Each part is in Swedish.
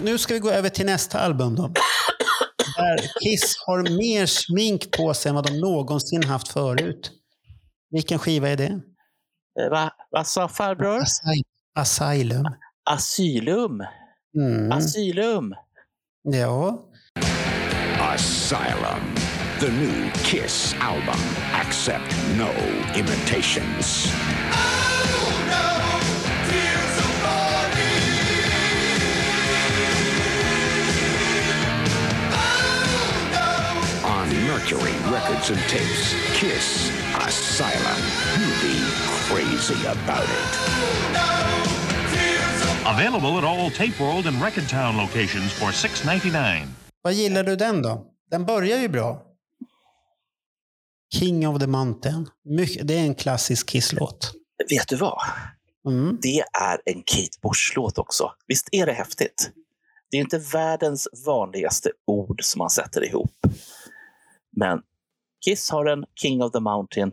Nu, nu ska vi gå över till nästa album då. Där Kiss har mer smink på sig än vad de någonsin haft förut. Vilken skiva är det? Eh, Va, vad sa farbror? Asy- Asylum. Asylum. Mm. Asylum. Ja. Asylum, the new Kiss album. Accept no imitations. Mercury Records and Tapes, Kiss Asylum. You'll be crazy about it. Available at all Tape World and Record Town locations for $6.99. Vad gillar du den då? Den börjar ju bra. King of the Mountain. Mycket, det är en klassisk Kiss-låt. Vet du vad? Mm. Det är en Kate Bush-låt också. Visst är det häftigt? Det är inte världens vanligaste ord som man sätter ihop. Men Kiss har en King of the Mountain.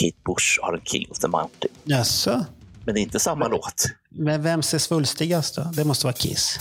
Kate Bush har en King of the Mountain. Jaså? Men det är inte samma låt. Men vem ser svulstigast då? Det måste vara Kiss.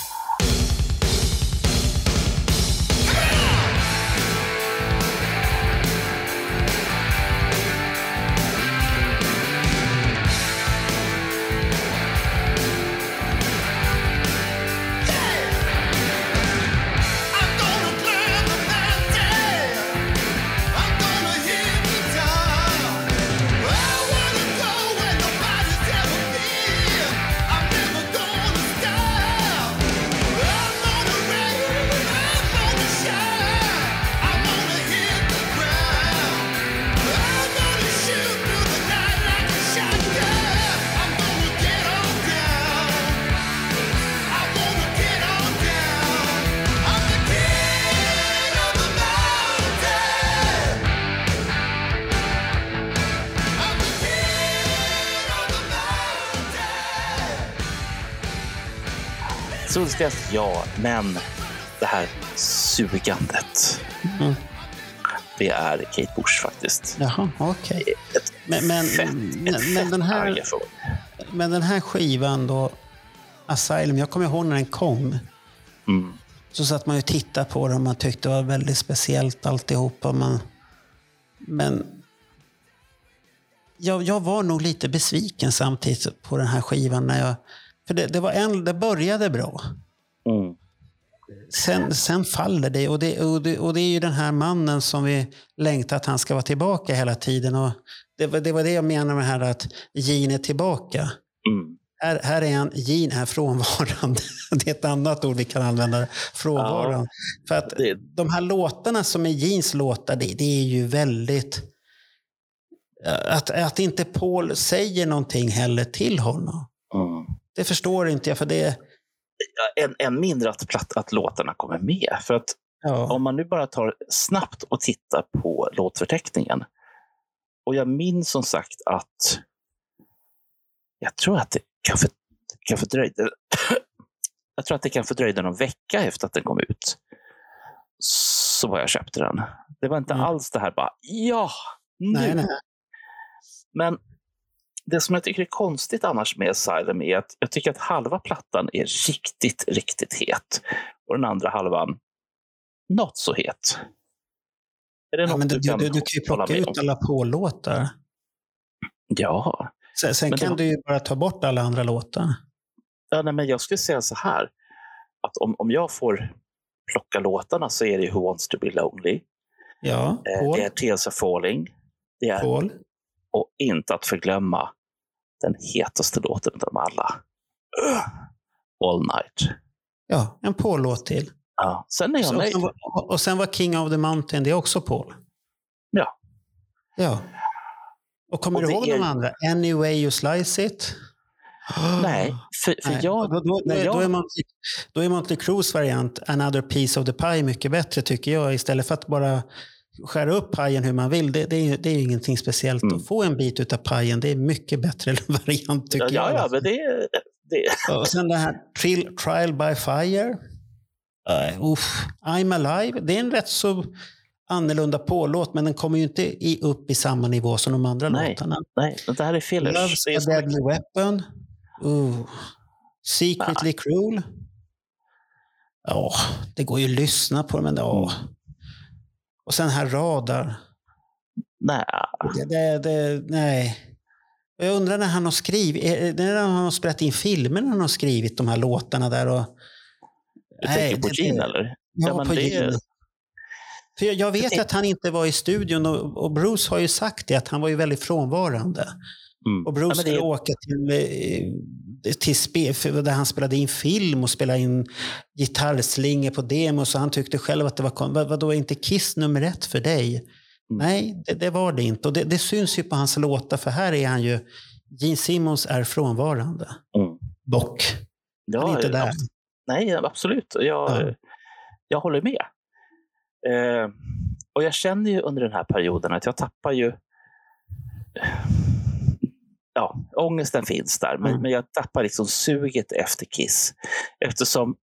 Svulstigast, ja. Men det här sugandet. Mm. Det är Kate Bush faktiskt. Jaha, okej. Ett Men, men, fett, men, men, den här, men den här skivan då, Asylum, jag kommer ihåg när den kom. Mm. Så satt man ju och tittade på den och man tyckte det var väldigt speciellt alltihopa. Man, men jag, jag var nog lite besviken samtidigt på den här skivan. När jag, för det, det, var en, det började bra. Mm. Sen, sen faller det och, det och det. och det är ju den här mannen som vi längtar att han ska vara tillbaka hela tiden. Och det, var- det var det jag menade med det här att Gene är tillbaka. Mm. Här, här är han, Gene är frånvarande. Det är ett annat ord vi kan använda. Frånvarande. För att Det- de här låtarna som är Genes låtar, det, det är ju väldigt... Att, att inte Paul säger någonting heller till honom. Mm. Det förstår inte jag. För det, än, än mindre att, platt, att låtarna kommer med. För att ja. om man nu bara tar snabbt och tittar på låtförteckningen. Och jag minns som sagt att jag tror att det kan, för, kan fördröjde, jag tror att det kan fördröjde någon vecka efter att den kom ut. Så var jag köpte den. Det var inte Mm. alls det här bara, ja, nu. Nej, nej. Men det som jag tycker är konstigt annars med Asylum är att jag tycker att halva plattan är riktigt, riktigt het. Och den andra halvan, not så het. Är det Ja, men du, du, kan, du, du kan ju plocka ut alla Paul-låtar. Ja. Sen, sen det kan var- du ju bara ta bort alla andra låtar. ja nej, men jag skulle säga så här. Att om, om jag får plocka låtarna så är det Who wants to be lonely. Ja, Eh, Paul. Det är Tears are falling. Det är, Paul. och inte att förglömma den hetaste låten av dem alla. All night. Ja, en Paul-låt till. Ja. Sen är jag Och nöjd. sen, var, och sen var King of the Mountain, det är också Paul. Ja. Ja. Och kommer Och du ihåg är- de andra? Any way you slice it? Nej, för, för Nej, jag... då, då, då, jag då, är Monty, då är Monty Crues variant Another piece of the pie mycket bättre tycker jag. Istället för att bara skära upp pajen hur man vill. Det, det, är, det är ju ingenting speciellt. Mm. Att få en bit utav pajen, det är mycket bättre variant tycker ja, jag. ja, men det, det... Och sen det här trial, trial by fire. Uh, uff, I'm alive. Det är en rätt så annorlunda pålåt, men den kommer ju inte i, upp i samma nivå som de andra Nej. låtarna. Nej, det här är fillers. Love's Det är a deadly weapon. Uh. Secretly cruel. Ja, det går ju att lyssna på men ja. Och sen här radar. Nej, Det, det, det, nej. Jag undrar när han har skrivit, när han har spelat in filmer när han har skrivit de här låtarna där och... du tänker på Gene eller? Ja, Ja, på Gene. För jag, jag vet det- att han inte var i studion och, och Bruce har ju sagt det, att han var ju väldigt frånvarande. Mm. Och Bruce Ja, skulle åka till, eh, till där han spelade in film och spelade in gitarrslingor på demo. Så han tyckte själv att det var kon- vad, Vadå, är inte Kiss nummer ett för dig? Mm. Nej, det, det var det inte. Och det, det syns ju på hans låtar, för här är han ju... Gene Simmons är frånvarande. Mm. Dock. Ja, han är inte där. Nej, absolut. Jag, Ja. jag håller med. Eh, och jag känner ju under den här perioden att jag tappar ju... Ja, ångesten finns där, men, Mm. men jag tappar liksom suget efter Kiss. Eftersom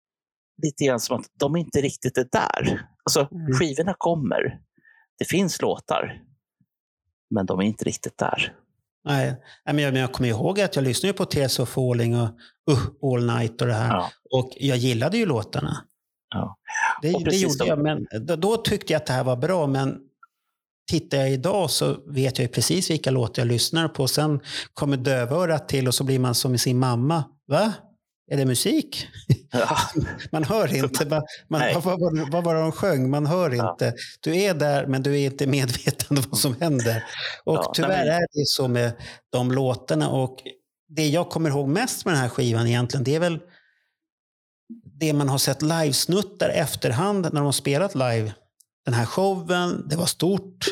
lite grann som att de inte riktigt är där. Alltså, Mm. skivorna kommer. Det finns låtar. Men de är inte riktigt där. Nej, men jag, men jag kommer ihåg att jag lyssnade på Tears of Falling och uh, All Night och det här. Ja. Och jag gillade ju låtarna. Ja. Det, det gjorde de- jag, men då, då tyckte jag att det här var bra. Men tittar jag idag så vet jag ju precis vilka låtar jag lyssnar på. Sen kommer dövörat till och så blir man som med sin mamma. Va? Är det musik? Ja. Man hör inte. Man, man, vad, vad, vad var det de sjöng? Man hör Ja. inte. Du är där, men du är inte medveten om vad som händer. Och Ja, tyvärr men- är det så med de låtarna. Och det jag kommer ihåg mest med den här skivan egentligen, det är väl det man har sett livesnuttar efterhand när de har spelat live. Den här showen, det var stort.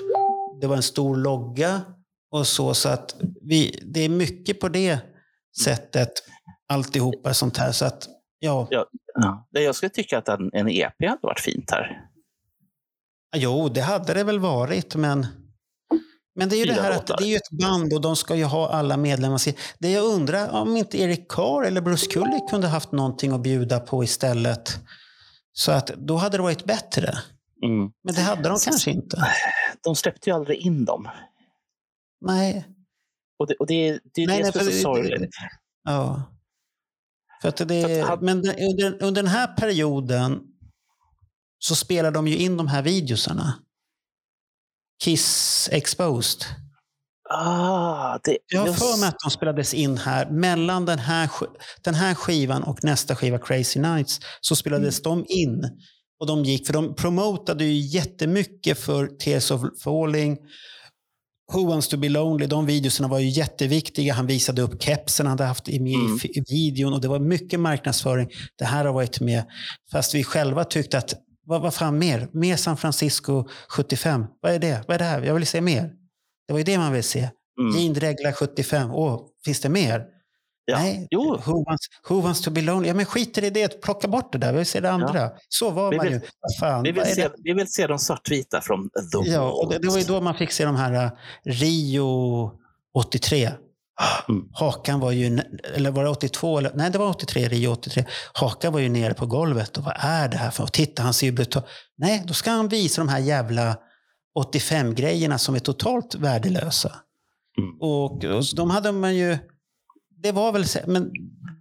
Det var en stor logga och så. Så att vi, det är mycket på det sättet, alltihopa sånt här. Så att, ja. Ja. Jag skulle tycka att en, en EP hade varit fint här. Jo, det hade det väl varit, men... Men det är ju det här att det är ju ett band och de ska ju ha alla medlemmar. Det jag undrar om inte Erik Carr eller Bruce Kulick kunde haft någonting att bjuda på istället. Så att då hade det varit bättre. Mm. Men det hade de kanske inte. De släppte ju aldrig in dem. Nej. Och det, och det, det är Nej, det nej, som är så det- sorgligt. Ja. För att det, Så att men det- under, under den här perioden så spelar de ju in de här videosarna. Kiss Exposed. Ah, det, Jag har just- för mig att de spelades in här. Mellan den här, den här skivan och nästa skiva, Crazy Nights, så spelades de in. Och de gick, för de promotade ju jättemycket för Tears of Falling, Who Wants To Be Lonely. De videorna var ju jätteviktiga. Han visade upp kepsen han hade haft i, Mm. videon och det var mycket marknadsföring. Det här har varit med. Fast vi själva tyckte att, vad, vad fan mer? Mer San Francisco 75. Vad är det? Vad är det här? Jag vill se mer. Det var ju det man ville se. Mm. Jean Dregla 75. Åh, finns det mer? Ja. Nej. Jo, Who wants, who wants to be lonely? Ja, men skiter i det. Plocka bort det där. Vi vill se det andra. Så var Vi man vill- ju. Vad fan, vi, vill se, vi vill se de svartvita från The Ja, och det, det var ju då man fick se de här uh, Rio 83. Mm. Hakan var ju, eller var det 82? Eller, nej, det var 83, Rio 83. Hakan var ju nere på golvet och vad är det här för? Och titta, han ser ju brutal. Nej, då ska han visa de här jävla 85-grejerna som är totalt värdelösa. Mm. Och, och de hade man ju, det var väl, men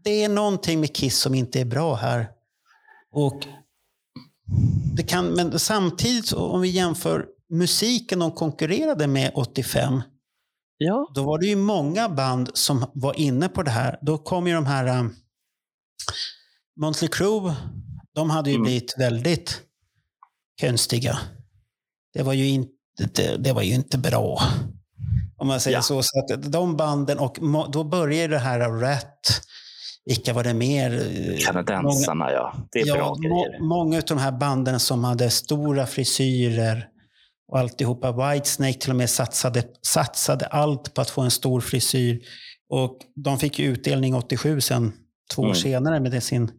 det är någonting med Kiss som inte är bra här. Och det kan, men samtidigt om vi jämför musiken de konkurrerade med 85, Ja, då var det ju många band som var inne på det här. Då kom ju de här um, Motley Crue, de hade ju Mm. blivit väldigt konstiga. Det var ju inte, det, det var ju inte bra. Om man säger Ja. så. så att de banden, och då började det här Rat. Vilka var det mer? Många- kanadensarna ja. Det är bra ja, grejer. må, många av de här banden som hade stora frisyrer och alltihopa. Whitesnake till och med satsade, satsade allt på att få en stor frisyr. Och de fick ju utdelning 87 sen, två år Mm. senare med sin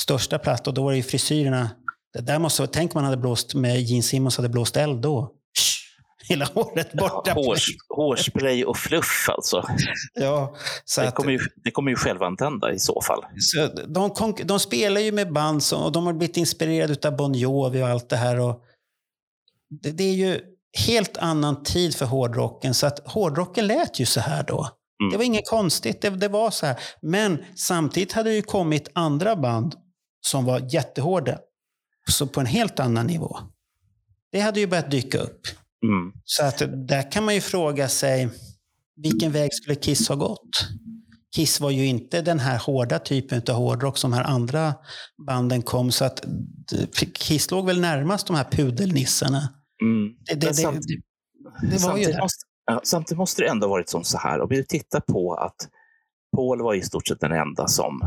största platta. Och då var det ju frisyrerna. Det där måste, tänk om man hade blåst med Gene Simmons hade blåst eld då. Hela håret borta. Hårs, hårspray och fluff alltså. Ja, så Det att, kommer ju, det kommer ju självantända i så fall. så de, de spelar ju med band som, och de har blivit inspirerade av Bon Jovi och allt det här. Och det, det är ju helt annan tid för hårdrocken. Så att hårdrocken lät ju så här då. Mm. Det var inget konstigt, det, det var så här. Men samtidigt hade det ju kommit andra band som var jättehårda. Så på en helt annan nivå. Det hade ju börjat dyka upp. Mm. Så att där kan man ju fråga sig, vilken väg skulle Kiss ha gått? Kiss var ju inte den här hårda typen av hårdrock som de här andra banden kom. Så att Kiss låg väl närmast de här pudelnissarna. Mm. Det, det, Men det, samt- det, det var ju samtidigt, det. måste, ja, samtidigt måste det ändå ha varit som så här. Om vi tittar på att Paul var i stort sett den enda som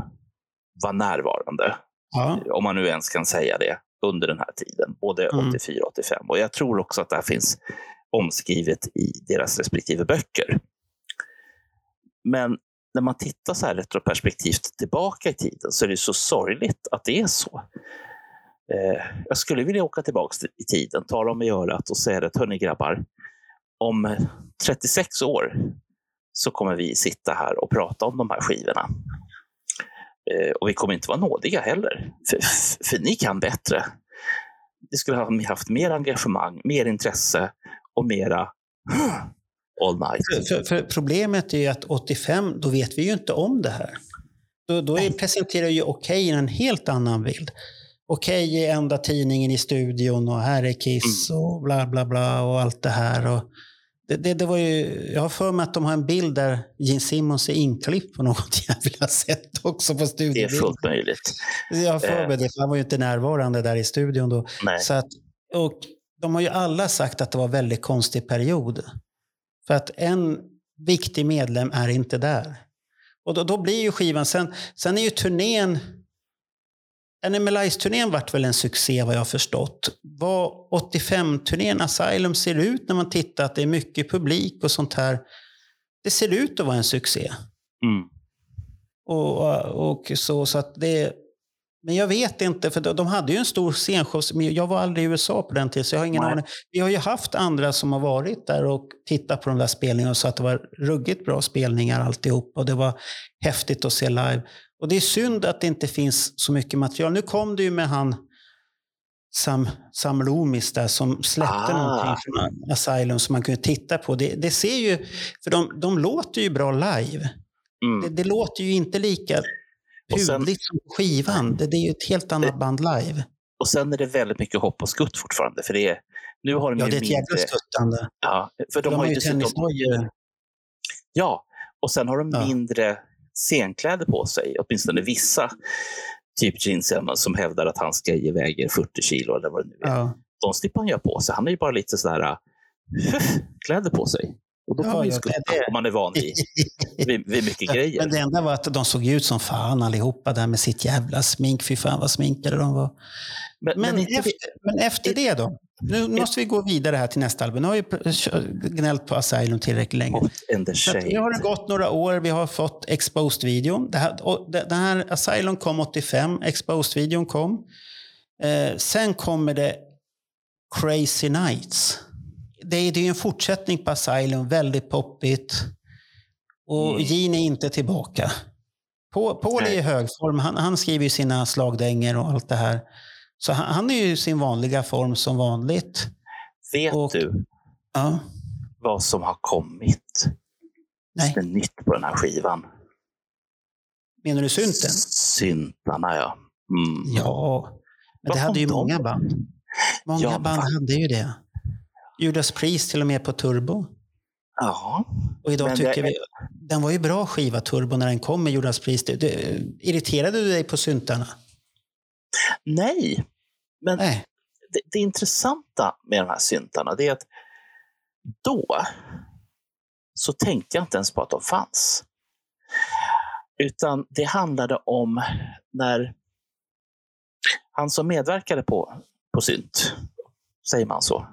var närvarande, Ja. om man nu ens kan säga det, under den här tiden. Både Mm. 84 och 85. Och jag tror också att det här finns omskrivet i deras respektive böcker. Men när man tittar så här retroperspektivt tillbaka i tiden så är det så sorgligt att det är så. Eh, jag skulle vilja åka tillbaka i tiden, ta dem i örat och säga att hörni grabbar, om 36 år så kommer vi sitta här och prata om de här skivorna. Eh, och vi kommer inte vara nådiga heller, för, för ni kan bättre. Vi skulle ha haft mer engagemang, mer intresse och mera all night. För, för, problemet är ju att 85, då vet vi ju inte om det här. Då, då är, presenterar ju Okej en helt annan bild. Okej är enda tidningen i studion och här är Kiss och bla bla bla och allt det här. Och det, det, det var ju, jag har för mig att de har en bild där Gene Simmons är inklippt på något jävla sätt också på Det är fullt möjligt. Jag har för mig det, för han var ju inte närvarande där i studion då. Nej. Så att, och de har ju alla sagt att det var en väldigt konstig period. För att en viktig medlem är inte där. Och då, då blir ju skivan, sen, sen är ju turnén, Animalize-turnén vart väl en succé vad jag har förstått. Vad 85-turnén Asylum ser ut när man tittar att det är mycket publik och sånt här. Det ser ut att vara en succé. Mm. Och, och så, så att det, men jag vet inte, för de, de hade ju en stor scenshow. men Jag var aldrig i USA på den tiden, så jag har ingen aning. Vi har ju haft andra som har varit där och tittat på de där spelningarna och sa att det var ruggigt bra spelningar alltihop. Och det var häftigt att se live. Och det är synd att det inte finns så mycket material. Nu kom det ju med han Sam, Sam Loomis där som släppte Ah. någonting från Asylum som man kunde titta på. Det, det ser ju, för de, de låter ju bra live. Mm. Det, det låter ju inte lika pudligt som skivan. Det, det är ju ett helt annat band live. Och sen är det väldigt mycket hopp och skutt fortfarande. För det är, nu har de Ja, ju det är ett jävla skuttande. Ja, för de, De har har ju ju dessutom... Ja, och sen har de Ja. mindre scenkläder på sig. Åtminstone vissa. Typ Gene Simmons som hävdar att hans grejer väger 40 kilo eller vad det nu är. Ja. De slipper han ha på sig. Han har ju bara lite sådär äh, kläder på sig. Och då Ja, får man ju om man är van vid, vid, vid mycket grejer. Men det enda var att de såg ut som fan allihopa där med sitt jävla smink. Fy fan vad sminkade de var. Men, Men, men efter, men efter det då? Nu måste vi gå vidare här till nästa album. Nu har vi gnällt på Asylum tillräckligt länge. Nu har det gått några år. Vi har fått Exposed-videon. Den här Asylum kom 85. Exposed-videon kom. Eh, sen kommer det Crazy Nights. Det är, det är en fortsättning på Asylum. Väldigt poppigt. Och Mm. Gene är inte tillbaka. Paul, är i hög form. Han, han skriver ju sina slagdängor och allt det här. Så han, han är ju i sin vanliga form som vanligt. Vet och- du Ja. vad som har kommit Nej, som är nytt på den här skivan? menar du synten? Syntarna, ja. Mm. Ja, men Vad det hade ju de? många band. Många Ja, band va- hade ju det. Judas Priest till och med på turbo. ja. Och idag tycker det- vi... Den var ju bra skiva, turbo, när den kom med Judas Priest. Du, irriterade du dig på syntarna? Nej, men Nej. det, det intressanta med de här syntarna det är att då så tänkte jag inte ens på att de fanns. Utan det handlade om när han som medverkade på, på synt, säger man så?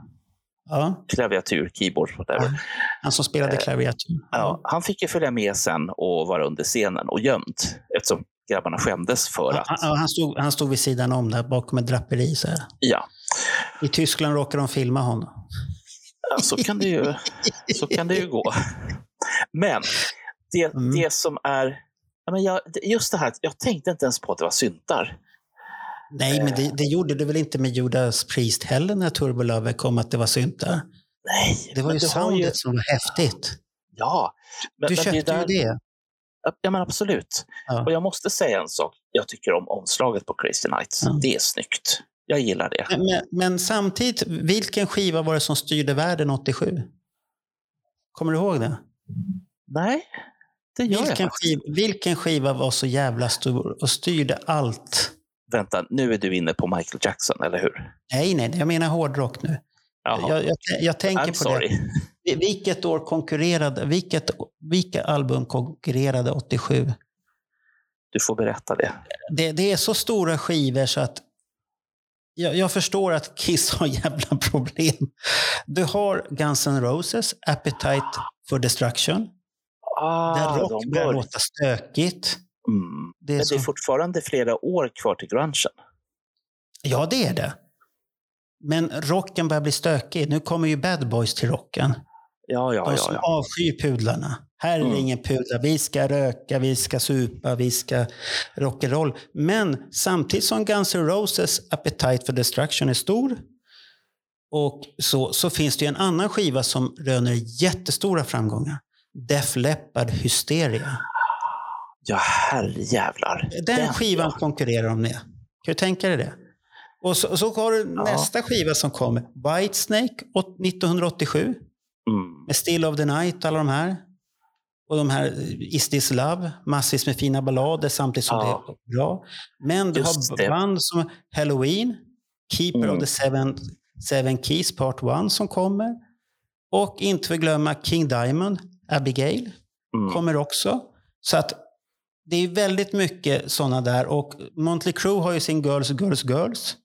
Ja, klaviatur, keyboard, whatever. han som spelade Eh, klaviatur. Ja, han fick ju följa med sen och vara under scenen och gömd eftersom grabbarna skämdes för att... han, han, stod, han stod vid sidan om där bakom ett draperi. Så här. Ja, I Tyskland råkade de filma honom. Ja, så kan det ju, så kan det ju gå. Men det, Mm. det som är... ja, men jag, just det här, jag tänkte inte ens på att det var syntar. Nej, men det, det gjorde du väl inte med Judas Priest heller när Turbo Lover kom att det var syntar? Nej, Det var ju soundet som var häftigt. Ja. Men, Du men köpte där- ju det. Ja, men absolut. Ja. Och jag måste säga en sak. Jag tycker om omslaget på Crazy Nights. Ja. Det är snyggt. Jag gillar det. Men, men, men samtidigt, vilken skiva var det som styrde världen 87? Kommer du ihåg det? Nej, det gör jag Vilken faktiskt. skiva, vilken skiva var så jävla stor och styrde allt? Vänta, nu är du inne på Michael Jackson, eller hur? Nej, nej, jag menar hårdrock nu. Jag, jag, jag tänker I'm på sorry. det. Vilket år konkurrerade, vilket, vilka album konkurrerade 87? Du får berätta det. Det, det är så stora skivor så att jag, jag förstår att Kiss har jävla problem. Du har Guns N' Roses, Appetite for Destruction, Ah, där rock börjar bör- låta stökigt. Mm. Det är Men det så- är fortfarande flera år kvar till grungen. Ja, det är det. Men rocken börjar bli stökig. Nu kommer ju Bad Boys till rocken. Ja, ja, De ja. som ja. avskyr pudlarna. Här är Mm. ingen pudlar. Vi ska röka, vi ska supa, vi ska rock'n'roll. Men samtidigt som Guns N' Roses Appetite for Destruction är stor och så, så finns det ju en annan skiva som röner jättestora framgångar. Def Leppard Hysteria. Ja, herrejävlar. Den skivan konkurrerar om det. Kan du tänka dig det? Och så, så har du Ja. nästa skiva som kommer. Whitesnake åt- 1987. Mm. Med Still of the Night och alla de här. Och de här eh, Is this love? Massvis med fina ballader samtidigt som Ja. det är bra. Men du Just har det. band som Halloween, Keeper Mm. of the Seven, Seven Keys Part 1 som kommer. Och inte förglömma King Diamond, Abigail Mm. kommer också. Så att det är väldigt mycket sådana där. Och Motley Crue har ju sin Girls, Girls, Girls.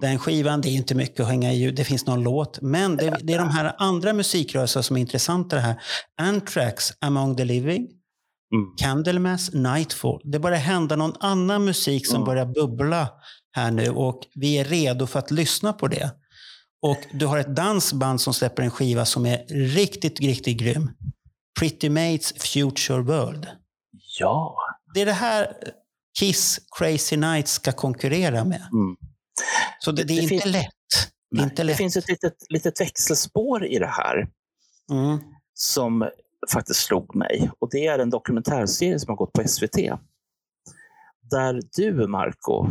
Den skivan, det är inte mycket att hänga i. Det finns någon låt. Men det, det är de här andra musikrörelserna som är intressanta. Det här. Anthrax, Among the Living, Mm. Candlemass, Nightfall. Det börjar hända någon annan musik som Mm. börjar bubbla här nu och vi är redo för att lyssna på det. Och du har ett dansband som släpper en skiva som är riktigt, riktigt grym. Pretty Mates Future World. Ja. Det är det här Kiss Crazy Nights ska konkurrera med. Mm. Så det, det är Det inte finns- lätt. Det inte det lätt. finns ett litet, litet växelspår i det här Mm. som faktiskt slog mig. Och Det är en dokumentärserie som har gått på SVT. Där du, Marco,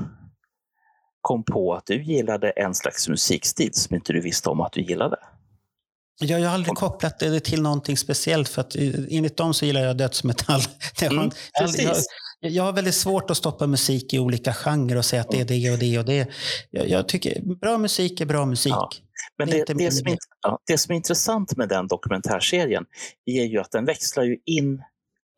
kom på att du gillade en slags musikstil som inte du visste om att du gillade. Jag, jag har aldrig kopplat det till någonting speciellt för att eh, enligt dem så gillar jag dödsmetall. Mm, jag, jag, precis. Jag har väldigt svårt att stoppa musik i olika genrer och säga att det är det och det och det. Jag, jag tycker bra musik är bra musik. Ja. Men Det det, som är, det som är intressant med den dokumentärserien är ju att den växlar ju in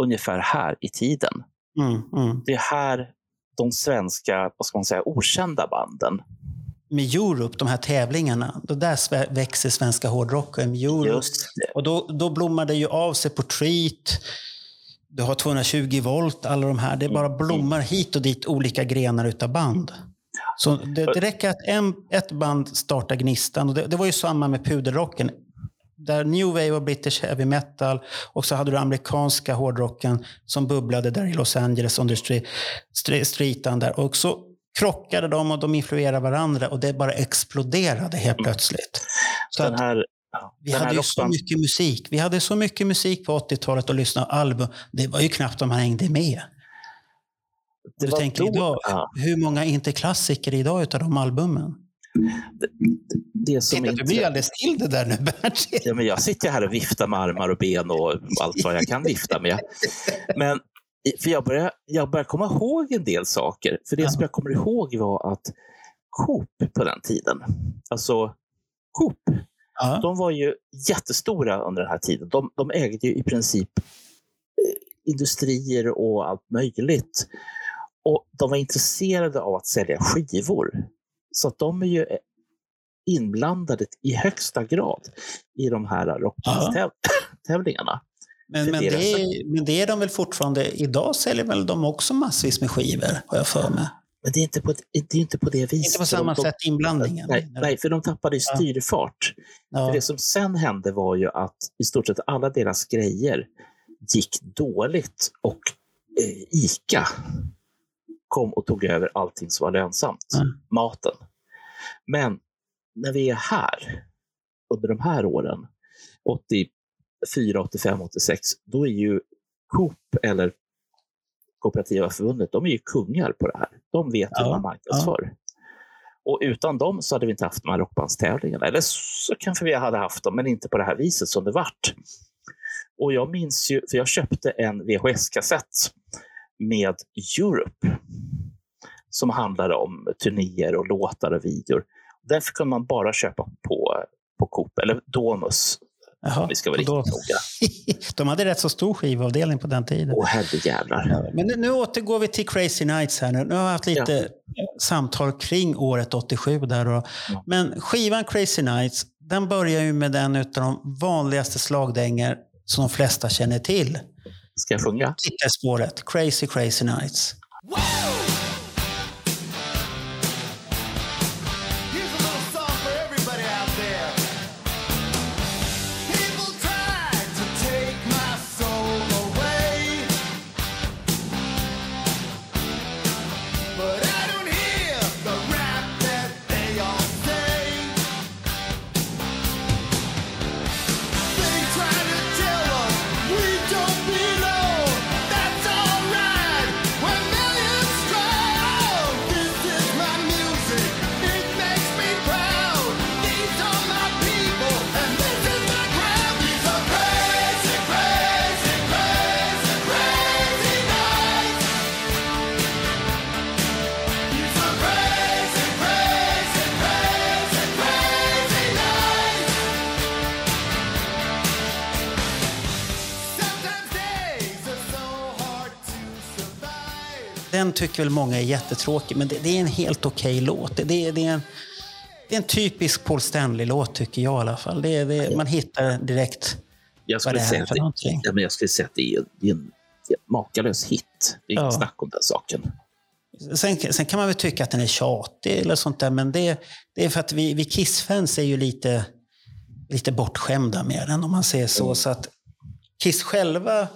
ungefär här i tiden. Mm, mm. Det är här de svenska, vad ska man säga, okända banden. Med Europe, de här tävlingarna, då där växer svenska hårdrocken. Med Europe. Och då, då blommar det ju av sig på Treat. Du har 220 volt, alla de här. Det Mm, bara blommar hit och dit olika grenar utav band. Så det, det räcker att en, ett band startar gnistan. Och det, det var ju samma med puderrocken. Där New Wave och British Heavy Metal och så hade du amerikanska hårdrocken som bubblade där i Los Angeles under street, street, streetan där. Och så krockade de och de influerade varandra och det bara exploderade helt plötsligt. Så Den här, ja, vi hade ju så mycket musik. Vi hade så mycket musik på 80-talet och lyssna på album. Det var ju knappt de hängde med. det du tänker då- idag, ja, hur många är inte klassiker idag utav de albumen? det som Titta, inte, du blir alldeles still det där nu Bert. ja, men jag sitter här och viftar med armar och ben och allt vad jag kan vifta med. Men för jag börjar, jag börjar komma ihåg en del saker. För det Ja. som jag kommer ihåg var att Coop på den tiden, alltså Coop, Ja. de var ju jättestora under den här tiden. De, de ägde ju i princip eh, industrier och allt möjligt. Och de var intresserade av att sälja skivor. Så de är ju eh, inblandade i högsta grad i de här rocktävlingarna. Men, men, det men det är de väl fortfarande, idag säljer väl de också massvis med skivor, har jag för mig. Men det är inte på, ett- det är inte på det viset. Inte på samma de, sätt inblandningen. Nej, nej, för de tappade ju styrfart. Ja. För det som sen hände var ju att i stort sett alla deras grejer gick dåligt och eh, ICA kom och tog över allting som var lönsamt. Mm. Maten. Men när vi är här under de här åren, 84, 85, 86, då är ju Coop eller Kooperativa förbundet, de är ju kungar på det här. De vet hur Ja, man marknadsför. Och utan dem så hade vi inte haft de här rockbandstävlingarna. Eller så kanske vi hade haft dem, men inte på det här viset som det vart. Och jag minns ju, för jag köpte en VHS-kassett med Europe som handlade om turnéer och låtar och videor. Därför kunde man bara köpa på, på Coop, eller Domus, Jaha. om vi ska vara då- riktigt noga. de hade rätt så stor skivavdelning på den tiden. Åh herrejävlar. Men nu, nu återgår vi till Crazy Nights här nu. Nu har jag haft lite samtal kring året 87 där. Då. Ja. Men skivan Crazy Nights, den börjar ju med den utav de vanligaste slagdängor som de flesta känner till. Ska jag sjunga? Titelspåret, Crazy Crazy Nights. Here's tycker väl många är jättetråkig, men det, det är en helt okej låt. Det, det, det, är en, det är en typisk Paul Stanley-låt tycker jag i alla fall. Det, det, man hittar direkt Jag vad det är för det, någonting. ja, men jag skulle säga att det är, det är en, makalös hit. Det är inget Ja. snack om den saken. Sen, sen kan man väl tycka att den är tjatig eller sånt där, men det, det är för att vi, vi Kiss-fans är ju lite, lite bortskämda med den om man säger så. Så att Kiss själva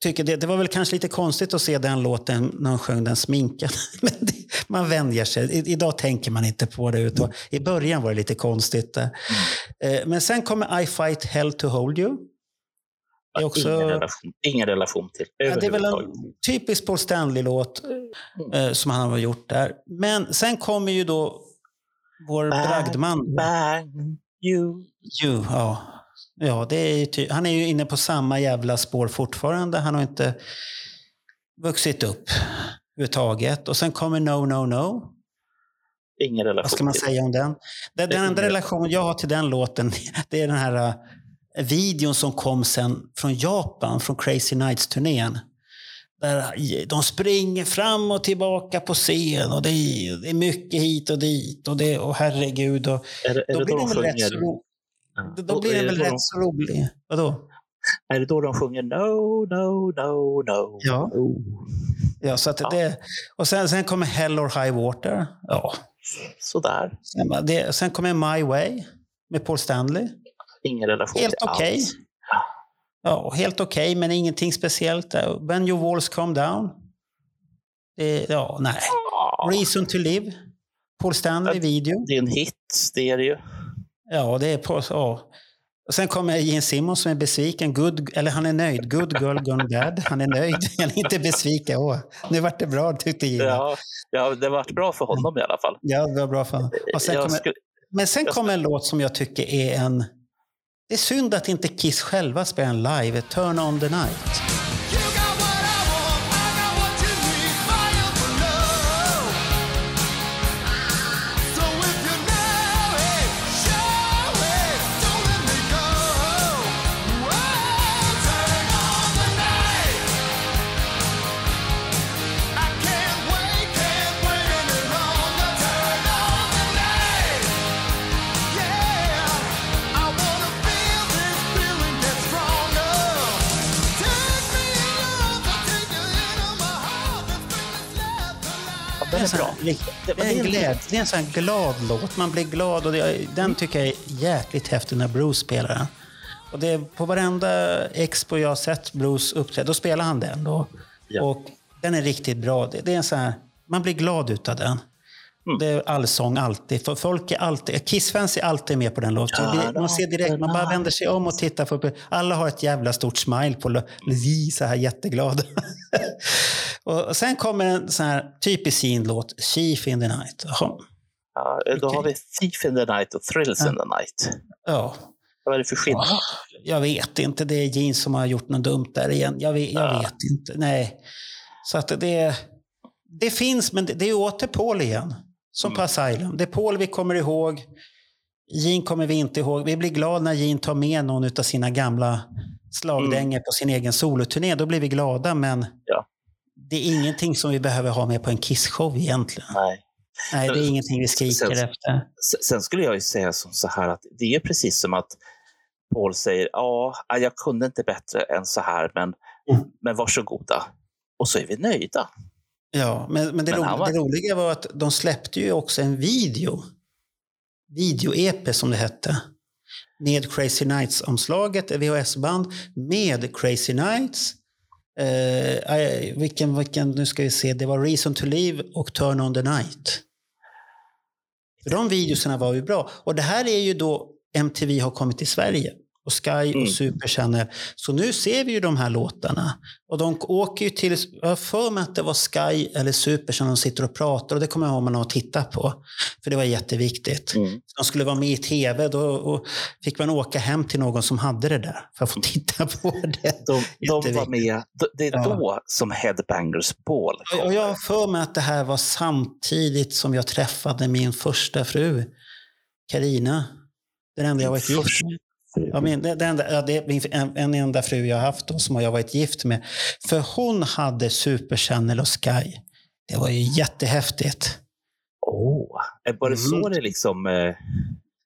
tycker det, det var väl kanske lite konstigt att se den låten när de sjöng den sminkad. Men det, man vänjer sig. I, idag tänker man inte på det. Utan, I början var det lite konstigt. Eh, Men sen kommer I fight hell to hold you. Det är också- ingen, relation, ingen relation till Ja, det är väl en typisk Paul Stanley-låt eh, som han har gjort där. Men sen kommer ju då vår bragdman. Bang, you. Ju, ja. Ja, det är ju han är ju inne på samma jävla spår fortfarande. Han har inte vuxit upp överhuvudtaget. Och sen kommer No, No, No. Ingen relation Vad ska man säga om den? Den, den enda relation jag har till den låten, det är den här eh, videon som kom sen från Japan, från Crazy Nights-turnén. Där de springer fram och tillbaka på scen och det är, det är mycket hit och dit och, det, och herregud. Och, Är, det- är det blir då den de rätt så, Ja. då blir den det väl då rätt de- så rolig. Vadå? Är det då de sjunger No, no, no, no? Ja. no? Ja, så att Ja. det, och sen, sen kommer Hell or High Water. Ja. Sådär. Sen, det, sen kommer My Way med Paul Stanley. Ingen relation Helt till okej. alls. Ja, helt okej, men ingenting speciellt. When your walls come down. Det, ja, nej. Ja, Reason to live. Paul Stanley video. Det är en hit, det är det ju. Ja, det är på... Ja. Och sen kommer Gene Simmons som är besviken. Good, eller han är nöjd. Good girl gone bad. Han är nöjd. Han är inte besviken. Åh, nu vart det bra tyckte Gene. Ja, Ja, ja, det har varit bra för honom i alla fall. det var bra för honom. Sen kommer, skulle, men sen kommer en låt som jag tycker är en... Det är synd att inte Kiss själva spelar en live. Turn on the night. Är bra. Det- Det är en, det är- gläd, det är en sån här glad låt. Man blir glad och det, den tycker jag är jäkligt häftig när Bruce spelar den. Och det är på varenda expo jag har sett Bruce uppträda, då spelar han den. Då. Ja. Och den är riktigt bra. Det, det är en sån här, man blir glad utav den. Mm. Det är allsång alltid. För folk är alltid, Kiss-fans är alltid med på den låten. Det- Man ser direkt, man bara vänder sig om och tittar på Alla har ett jävla stort smile på så här jätteglada. och sen kommer en sån här typisk Scene-låt, Chief in the night. Jaha. Ja, då har vi Thief in the night och Thrills in the night. Ja, Vad är det för skillnad? jag vet inte. Det är Jeans som har gjort något dumt där igen. Jag vet, jag Ja. vet inte. Nej. Så att det, det finns, men det, det är åter Paul igen. Som på Asylum. Det är Paul vi kommer ihåg. Gene kommer vi inte ihåg. Vi blir glada när Gene tar med någon av sina gamla slagdängor på sin egen soloturné. Då blir vi glada, men Ja. det är ingenting som vi behöver ha med på en Kiss-show egentligen. Nej. Nej, det är ingenting vi skriker Sen- efter. Sen skulle jag ju säga som så här att det är precis som att Paul säger ja, jag kunde inte bättre än så här, men, Mm. men varsågoda. Och så är vi nöjda. Ja, men, men, det, Men ro, var- det roliga var att de släppte ju också en video. Video-EP som det hette. Med Crazy Nights-omslaget, VHS-band med Crazy Nights. Eh, vilken, vilken, nu ska vi se, det var Reason to Live och Turn on the Night. För de videorna var ju bra. Och det här är ju då MTV har kommit till Sverige. Och Sky Mm. och Super Channel. Så nu ser vi ju de här låtarna. Och de åker ju till, jag har för mig att det var Sky eller Super som de sitter och pratar och det kommer jag ihåg man har tittat på. För det var jätteviktigt. Mm. De skulle vara med i tv, då och fick man åka hem till någon som hade det där för att få titta på det. De, de var med. Det är Ja. då som Headbangers Ball Och jag har för mig att det här var samtidigt som jag träffade min första fru, Karina. Den enda jag varit gift med. Ja, min, det, det enda, ja, det en, en enda fru jag har haft då, som jag varit gift med. För hon hade Super Channel och Sky. Det var ju jättehäftigt. Åh, var det så Mm. det liksom eh,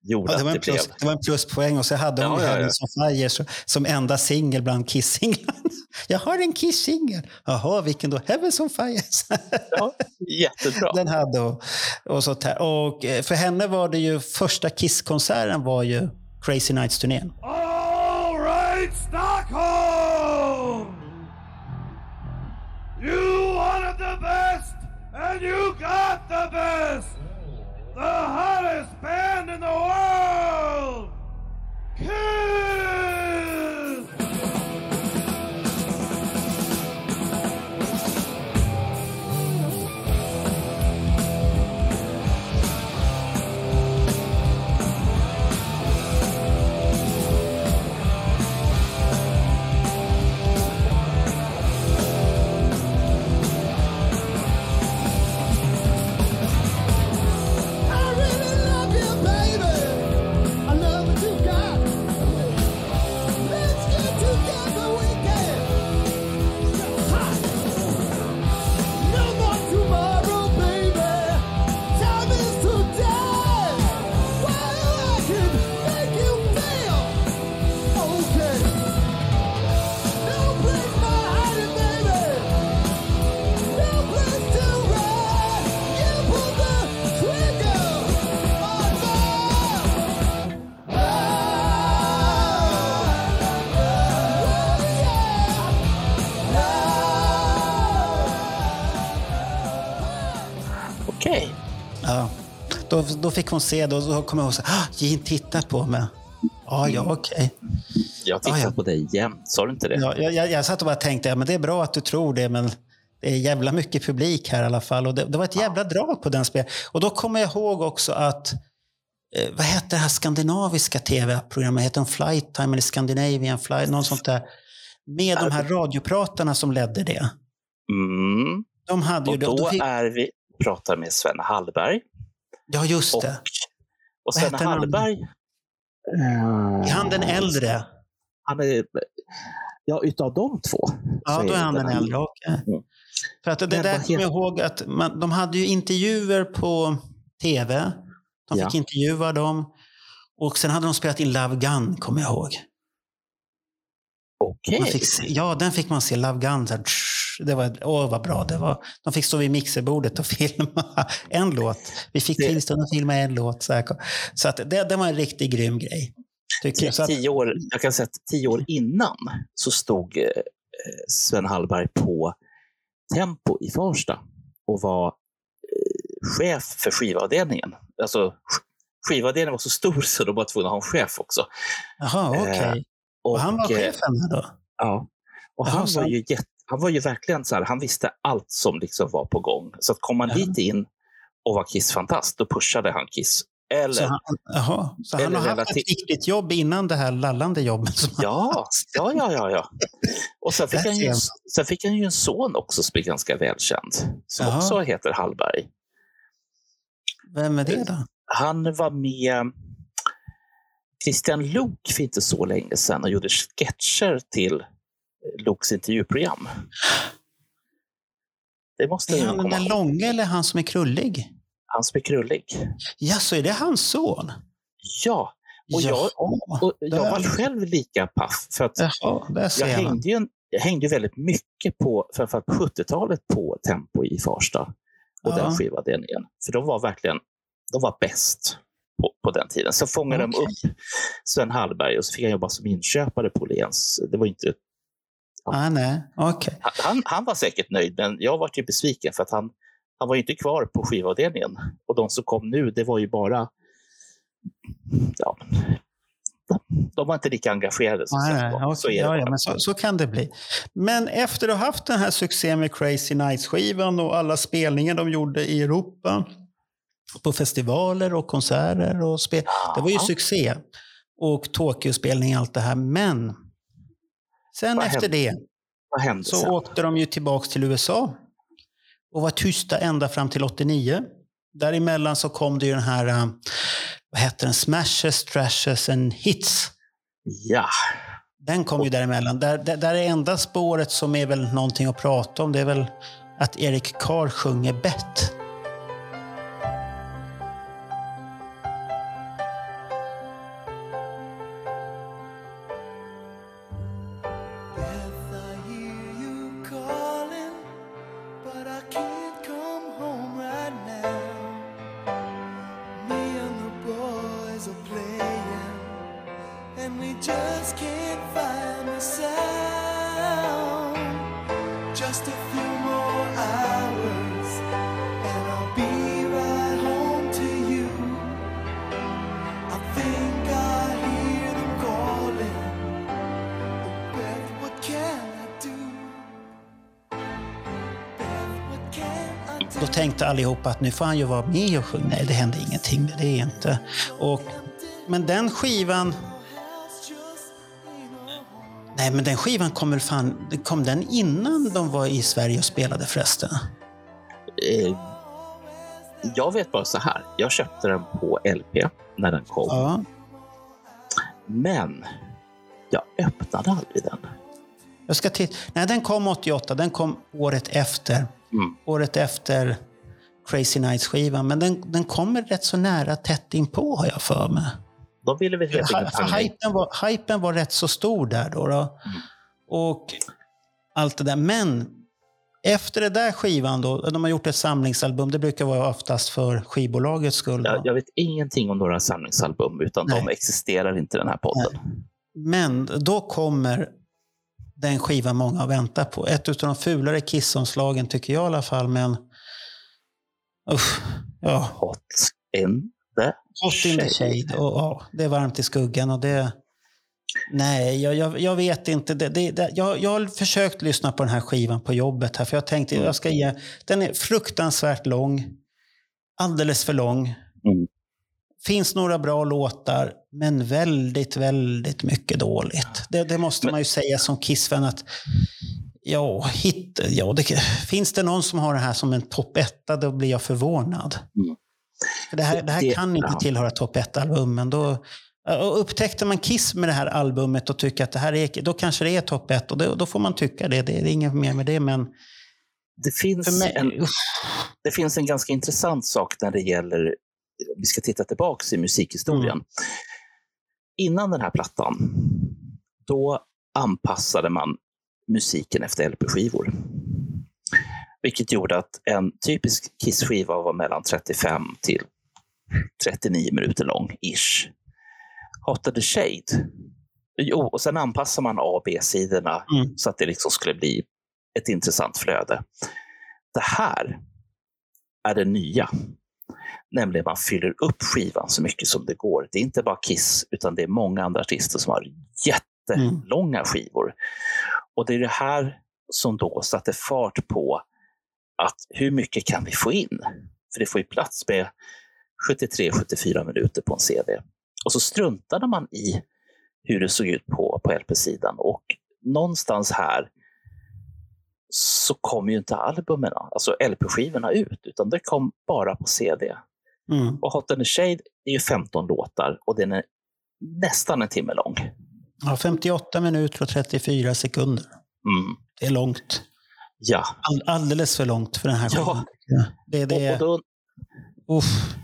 gjorde Ja, det, var att en det blev? plus, det var en pluspoäng och så hade hon Ja, ja, ja. On Fire som enda singel bland Kiss-singlarna. Jag har en Kiss-singel. Jaha, vilken då? Heavens on Fire. Ja, jättebra. Den hade hon. Och, sånt här. och eh, för henne var det ju första Kiss-konserten var ju Crazy Nights-turnén. All right, Stockholm! You wanted the best, and you got the best! Då, då fick hon se det och då kom jag ihåg så här, "Ah, Gene tittar på mig. Ja, ja, okej. Jag tittar Ah, ja. på dig jämt. Sa du inte det? Ja, jag, jag, jag satt och bara tänkte, ja, men det är bra att du tror det, men det är jävla mycket publik här i alla fall. Och det, det var ett jävla drag på den spel. Och då kommer jag ihåg också att, eh, vad hette det här skandinaviska tv-programmet? Heter de Flight Time eller Scandinavian Flight? Något sånt där. Med de här radiopratarna som ledde det. Mm. De hade ju... Och då fick, är vi pratar med Sven Hallberg. Ja, just Och, det. och Vad Sven heter han? Hallberg... Är han den äldre? Han är, ja, utav de två. Ja, då är han det den äldre. okej. Mm. För att det Men där kommer jag ihåg att man, de hade ju intervjuer på tv. De fick Ja. intervjua dem. Och sen hade de spelat in Love Gun, kommer jag ihåg. Okej. Se, ja, den fick man se. Love Gun. Så här, tsch, Det var, åh vad bra det var. De fick stå vid mixerbordet och filma en låt. Vi fick tillstånd att filma en låt. Så, så att det, det var en riktigt grym grej. Tycker jag. Tio år, jag kan säga att tio år innan så stod eh, Sven Hallberg på Tempo i Farsta och var eh, chef för skivavdelningen. Alltså, sk- skivavdelningen var så stor så de var tvungna att ha en chef också. jaha, okej. Eh, Och, Och han var eh, chefen då? Ja. Och Jaha, han, var ju jätte, han var ju verkligen så här, han visste allt som liksom var på gång. Så att kom man Ja. dit in och var Kiss-fantast, då pushade han Kiss. Eller, Så han, jaha, så han har haft ett riktigt jobb innan det här lallande jobbet? Som Ja, ja, ja, ja. ja. Och sen fick, han ju, sen fick han ju en son också som är ganska välkänd, som Jaha. också heter Hallberg. Vem är det då? Han var med Christian Lok för inte så länge sedan och gjorde sketcher till Loks intervjuprogram. Det måste Är han den där långa eller han som är krullig? Han som är krullig. Ja, så är det hans son? Ja, och jag, och jag var själv lika paff. För att Jaha, jag hängde ju, jag hängde väldigt mycket på, framförallt på 70-talet, på Tempo i Farsta och Ja. den skivavdelningen. För de var verkligen de var bäst på, på den tiden. Så fångade de Okej. upp Sven Hallberg och så fick han jobba som inköpare på Åhléns. Det var inte, Ah, nej, okej. han- han, han var säkert nöjd, men jag var ju besviken för att han, han var ju inte kvar på skivavdelningen. Och de som kom nu, det var ju bara... Ja, de var inte lika engagerade. Som nej, var. okej. Så ja, ja, så, så kan det bli. Men efter att ha haft den här succén med Crazy Nights-skivan och alla spelningar de gjorde i Europa, på festivaler och konserter och spel. Det var ju succé. Och Tokyo-spelning och allt det här. Men sen Vad efter hände det så sen? åkte de ju tillbaks till USA och var tysta ända fram till 89. Däremellan så kom det ju den här, eh, vad heter den, Smashes, Trashes and Hits. Ja, Den kom ju däremellan. Där, där, där är enda spåret som är väl någonting att prata om, det är väl att Erik Carr sjunger bett. Allihopa att nu får han ju vara med och sjunga. Nej, det hände ingenting. Det är inte. Och, men den skivan... Nej, men den skivan kom väl fan... Kom den innan de var i Sverige och spelade förresten? eh, jag vet bara så här. Jag köpte den på LP när den kom. Ja. Men jag öppnade aldrig den. Jag ska titta. Nej, den kom 88. Den kom året efter. Mm. Året efter Crazy Nights-skivan. Men den, den kommer rätt så nära tätt inpå har jag för mig. De ville väl helt enkelt hypen, var, hypen var rätt så stor där då. då. Och allt det där. Men efter det där skivan då, de har gjort ett samlingsalbum. Det brukar vara oftast för skivbolagets skull. Jag, jag vet ingenting om några samlingsalbum, utan de Nej. existerar inte i den här podden. Men då kommer den skiva många har väntat på. Ett av de fulare Kiss-omslagen tycker jag i alla fall. Men usch, ja, Hot in the Hot in the shade. Och, ja, det är varmt i skuggan. Och det, nej, jag, jag, jag vet inte. Det, det, det, jag, jag har försökt lyssna på den här skivan på jobbet. här, för jag tänkte jag ska ge... Den är fruktansvärt lång. Alldeles för lång. Mm. Finns några bra låtar, men väldigt, väldigt mycket dåligt. Det, det måste Men- man ju säga som Kiss-fan att Ja, hit, ja det, finns det någon som har det här som en topp etta, då blir jag förvånad. Mm. För det här, det här kan inte tillhöra topp ett-albumen. Då, och upptäckte man Kiss med det här albumet och tycker att det här är, då kanske det är topp ett och då, då får man tycka det. Det är inget mer med det, men Det finns, mig... en, det finns en ganska intressant sak när det gäller, vi ska titta tillbaka i musikhistorien. Mm. Innan den här plattan, då anpassade man musiken efter LP-skivor. Vilket gjorde att en typisk Kiss-skiva var mellan 35 till 39 minuter lång, ish. Hot of the Shade. Jo, och sen anpassar man A och B-sidorna Mm. så att det liksom skulle bli ett intressant flöde. Det här är det nya. Nämligen man fyller upp skivan så mycket som det går. Det är inte bara Kiss, utan det är många andra artister som har jättelånga skivor. Och det är det här som då satte fart på att hur mycket kan vi få in? För det får ju plats med 73-74 minuter på en CD. Och så struntade man i hur det såg ut på, på LP-sidan. Och någonstans här så kom ju inte albumen, alltså LP-skivorna ut, utan det kom bara på CD. Mm. Och Hot the Shade är ju 15 låtar och den är nästan en timme lång. Ja, 58 minuter och 34 sekunder. Mm. Det är långt. Ja, All, alldeles för långt för den här Ja. skivan. Det, det och, då, uff.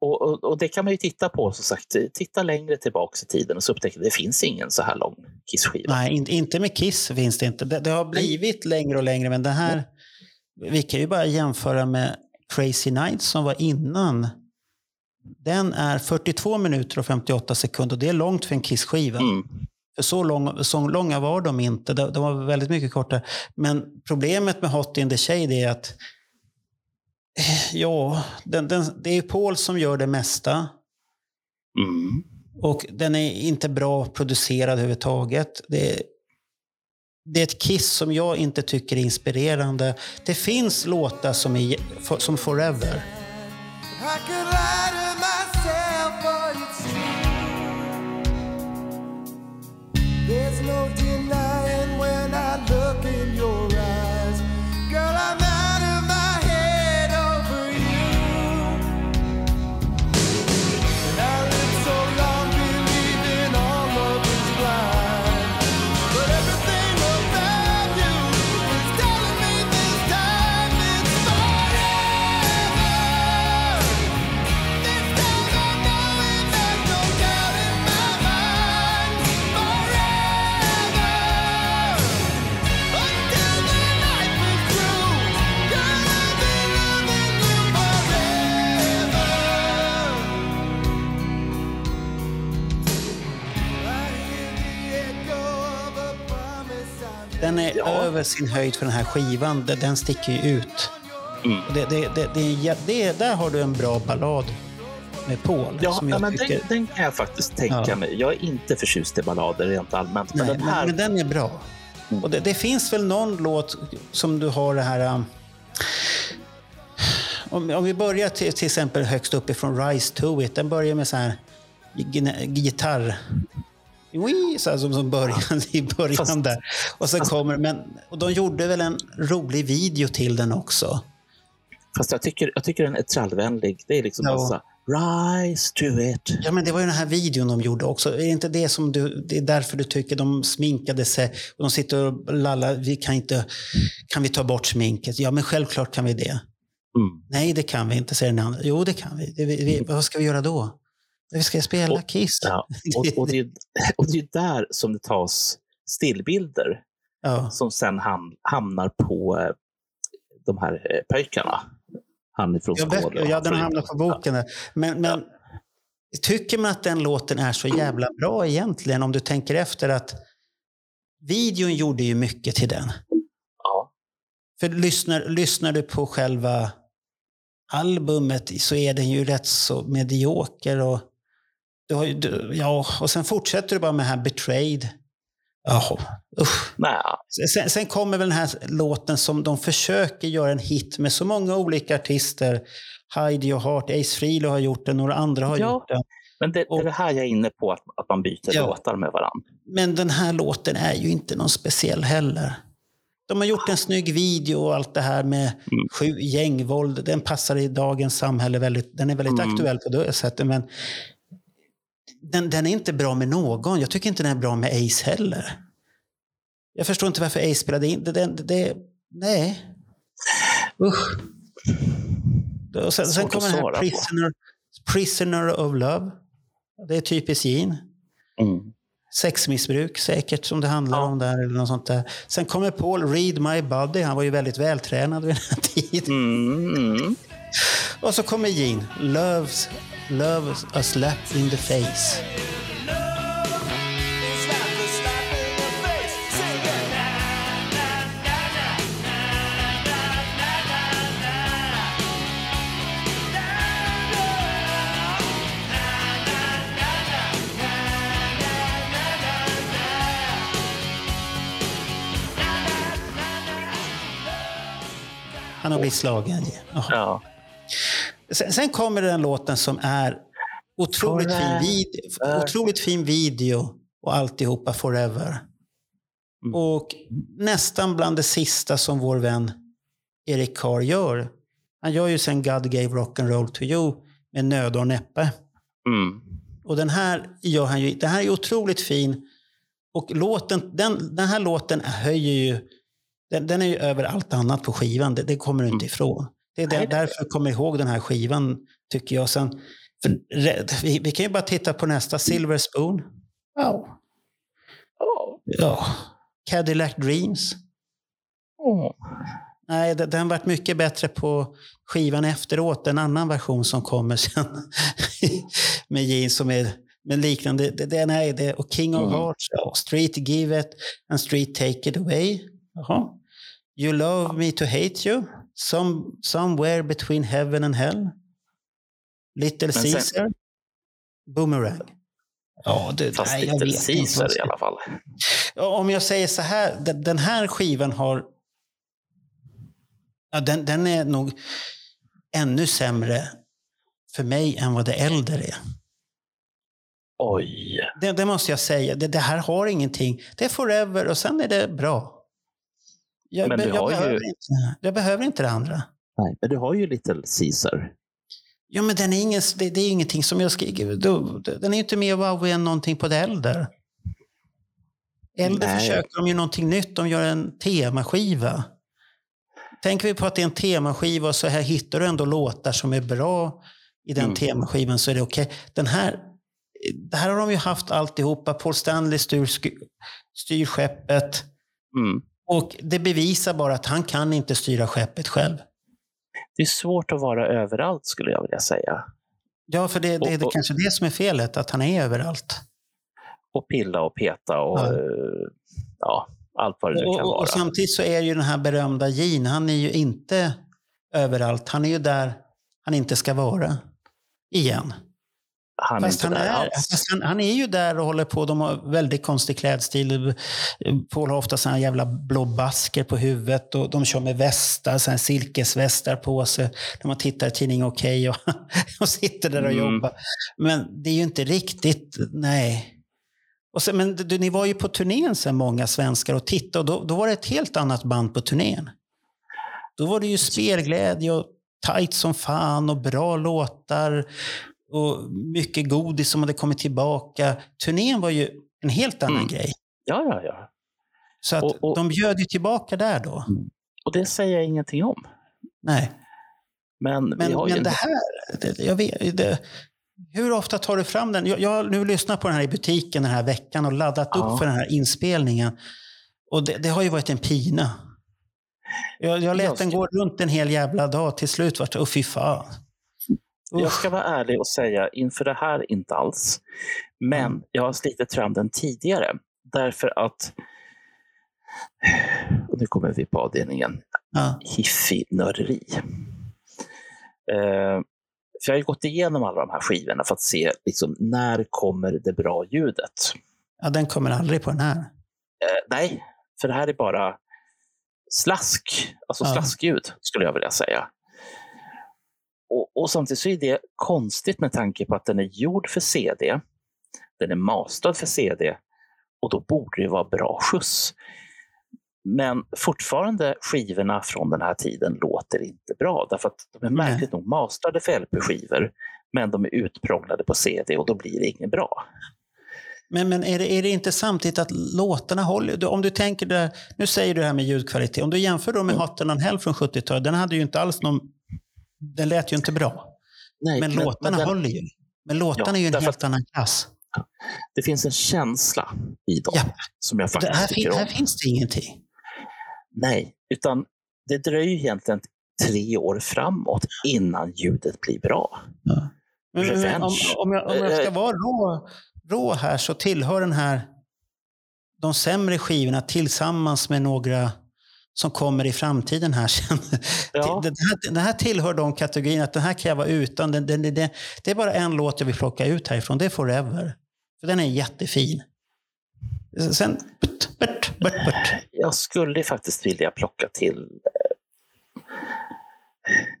och, och, och det kan man ju titta på, som sagt. Titta längre tillbaka i tiden och så upptäcker det finns ingen så här lång Kiss-skiva. Nej, inte, inte med Kiss finns det inte. Det, det har blivit längre och längre, men det här... Vi kan ju bara jämföra med Crazy Nights som var innan. Den är 42 minuter och 58 sekunder. Det är långt för en Kiss-skiva. Mm. För så, lång, så långa var de inte. De, de var väldigt mycket kortare. Men problemet med Hot in the Shade är att eh, ja, den, den, det är Paul som gör det mesta. Mm. Och den är inte bra producerad överhuvudtaget. Det det är ett Kiss som jag inte tycker är inspirerande. Det finns låtar som, är, som Forever. melody Den är Ja. över sin höjd för den här skivan. Den- Den sticker ju ut. Mm. Det, det, det, det, det, där har du en bra ballad med Paul. Ja, men tycker, den, den kan jag faktiskt tänka Ja. mig. Jag är inte förtjust i ballader rent allmänt, men nej, den här... men, den är bra. Mm. Och det, det finns väl någon låt som du har det här... um, Om, om vi börjar till, till exempel högst uppifrån Rise to it. Den börjar med så här gitarr. Wii, så här, som, som början i början Fast- där. Och sen kommer, men, och de gjorde väl en rolig video till den också. Fast jag tycker, jag tycker den är trallvänlig. Det är liksom Ja. massa rise to it. Ja, men det var ju den här videon de gjorde också. Är det inte det som du, det är därför du tycker de sminkade sig och de sitter och lallar, vi kan inte, kan vi ta bort sminket? Ja, men självklart kan vi det. Mm. Nej, det kan vi inte, säger den andra. Jo, det kan vi. Det, vi, vi vad ska vi göra då? Vi ska spela Och- Kiss. Ja. Och, och, det, är- och det är där som det tas stillbilder Ja. som sen ham, hamnar på eh, de här eh, pojkarna. Han ifrån Ja, Skåne. ja, den från- hamnar på boken. Där. Men, men tycker man att den låten är så jävla bra egentligen? Om du tänker efter att videon gjorde ju mycket till den. Ja. För lyssnar, lyssnar du på själva albumet så är den ju rätt så medioker. Och, du har ju, du, ja, och sen fortsätter du bara med här Betrayed. Jaha, usch. Sen, sen kommer väl den här låten som de försöker göra en hit med så många olika artister. Hide Your Heart, Ace Frehley har gjort den, några andra har Ja. gjort den. men det, det är det här jag är inne på, att, att man byter Ja. låtar med varandra. Men den här låten är ju inte någon speciell heller. De har gjort en snygg video och allt det här med sju gängvåld. Den passar i dagens samhälle väldigt. Den är väldigt Mm. aktuell på det sättet. Men den, den är inte bra med någon. Jag tycker inte den är bra med Ace heller. Jag förstår inte varför Ace spelade in. Det, det, det, nej. Usch. Och sen, sen kommer den här. Prisoner, Prisoner of Love. Det är typiskt Gene. Mm. Sexmissbruk säkert som det handlar Ja. om där. Eller något sånt där. Sen kommer Paul Read My Body. Han var ju väldigt vältränad vid den här tiden. Mm. Och så kommer Gene. Loves, loves a slap in the face. Han har blivit slagen. Ja. Sen, sen kommer den låten som är otroligt fin, vid, otroligt fin video och alltihopa Forever. Mm. Och nästan bland det sista som vår vän Eric Carr gör. Han gör ju sen God gave rock and roll to you med nöd och näppe. Mm. Och den här gör han ju, den här är otroligt fin. Och låten, den, den här låten höjer ju, den, den är ju över allt annat på skivan. Det, det kommer du inte ifrån. Det är där, därför jag kommer ihåg den här skivan, tycker jag. Sen, för, vi, vi kan ju bara titta på nästa, Silver Spoon. Ja. Ja. Cadillac Dreams. Åh. Nej, den, varit mycket bättre på skivan efteråt. En annan version som kommer sen med Gene som är med liknande. Det, det, nej, det, och King of Mm. Hearts, ja, Street Give It and Street Take It Away. Jaha. You Love Me To Hate You. Some, somewhere Between Heaven and Hell. Little sen- Caesar. Boomerang. Ja, det, Fast nej, Little inte Caesar i alla fall. om jag säger så här, den, den här skivan har... Ja, den, den är nog ännu sämre för mig än vad det äldre är. Oj. Det, det måste jag säga. Det, det här har ingenting. Det är forever och sen är det bra. Jag, Men du jag, har ju- behöver, inte, jag behöver inte det andra. Nej, men du har ju Little Caesar. Ja, men den är ingen, det, det är ingenting som jag skriver. då- Den är ju inte mer wow än någonting på det äldre. Äldre Nej. försöker de ju någonting nytt. De gör en temaskiva. Tänker vi på att det är en temaskiva och så här hittar du ändå låtar som är bra i den Mm. temaskivan så är det okej. Den här, det här har de ju haft alltihopa. Paul Stanley styr, styr skeppet. Mm. Och det bevisar bara att han kan inte styra skeppet själv. Det är svårt att vara överallt skulle jag vilja säga. Ja, för det, det, det är Och- och- kanske det som är felet, att han är överallt. Och pilla och peta och Ja. ja, ja allt vad det nu kan och, vara. och samtidigt så är ju den här berömda Gene, han är ju inte överallt. Han är ju där han inte ska vara. Igen. Han är Fast inte han där är, alls. han, han är ju där och håller på. De har väldigt konstig klädstil. Paul har ofta såna jävla blå basker på huvudet och de kör med västar, såna silkesvästar på sig. När man tittar i tidningen Okej och, och sitter där och Mm. jobbar. Men det är ju inte riktigt, nej. Och sen, men du, ni var ju på turnén sen, många svenskar, och tittade och då, då var det ett helt annat band på turnén. Då var det ju spelglädje och tight som fan och bra låtar och mycket godis som hade kommit tillbaka. Turnén var ju en helt annan Mm. grej. Ja, ja, ja. Så att Och- och- de bjöd ju tillbaka där då. Och det säger jag ingenting om. Nej. Men, Men, ju men en- det här, det, jag vet, det, hur ofta tar du fram den? Jag, jag har nu lyssnat på den här i butiken den här veckan och laddat Ja. upp för den här inspelningen. Och det, det har ju varit en pina. Jag, jag lät Jag den gå runt en hel jävla dag. Till slut vart det, åh fy fan. Jag ska vara ärlig och säga inför det här inte alls. Men Mm. jag har slitit fram den tidigare. Därför att, och nu kommer vi på avdelningen, Ja. hiffig-nörderi. Eh, för jag har gått igenom alla de här skivorna för att se liksom, när kommer det bra ljudet. ja, den kommer aldrig på den här. Eh, nej, för det här är bara slask, alltså Ja. slaskljud skulle jag vilja säga. Och, och samtidigt så är det konstigt med tanke på att den är gjord för CD. Den är mastrad för CD och då borde det vara bra skjuts. Men fortfarande skivorna från den här tiden låter inte bra därför att de är märkligt nog mastrade för LP-skivor men de är utprånglade på CD och då blir det inget bra. Men, men är, det, är det inte samtidigt att låtarna håller? Om du tänker det, nu säger du det här med ljudkvalitet. Om du jämför då med Mm. Hot and Hell från 70-talet. Den hade ju inte alls någon... Den lät ju inte bra. Nej, Men, låtarna den- håller ju. Men låtarna Ja, är ju en helt annan klass. Det finns en känsla i dem Ja. som jag Det faktiskt här, tycker om. här finns det ingenting. Nej, utan det dröjer egentligen tre år framåt innan ljudet blir bra. Men, men om, om, jag, om jag ska vara rå, rå här så tillhör den här de sämre skivorna tillsammans med några som kommer i framtiden här sen. Ja. Den, här, den här tillhör de kategorierna, att den här kan jag vara utan. Den, den, den, det, är bara en låt jag vill plocka ut härifrån, det är Forever. För den är jättefin. Sen, bört, bört, bört, bört. Jag skulle faktiskt vilja plocka till...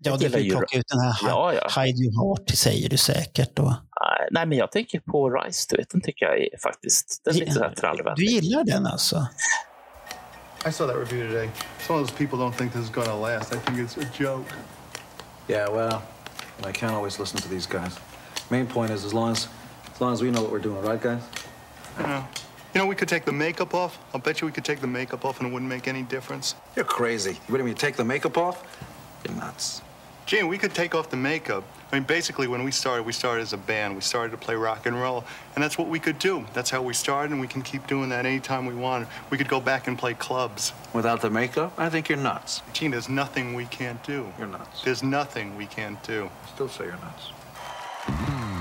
Ja, Jag du vill ju- plocka ut den här Ja, ja. Hide Your Heart, säger du säkert. Då. Nej, men jag tänker på Rise, du vet. Den tycker jag är faktiskt... Den är lite så här Du trallvänlig. gillar den alltså? I saw that review today. Some of those people don't think this is going to last. I think it's a joke. Yeah, well, I can't always listen to these guys. Main point is as long as as long as we know what we're doing, right, guys? Yeah. You know, we could take the makeup off. I'll bet you we could take the makeup off and it wouldn't make any difference. You're crazy. You ready me to take the makeup off? You're nuts. Gene, we could take off the makeup. I mean, basically, when we started, we started as a band. We started to play rock and roll, and that's what we could do. That's how we started, and we can keep doing that anytime we want. We could go back and play clubs. Without the makeup, I think you're nuts. Gene, there's nothing we can't do. You're nuts. There's nothing we can't do. Still say you're nuts. Hmm.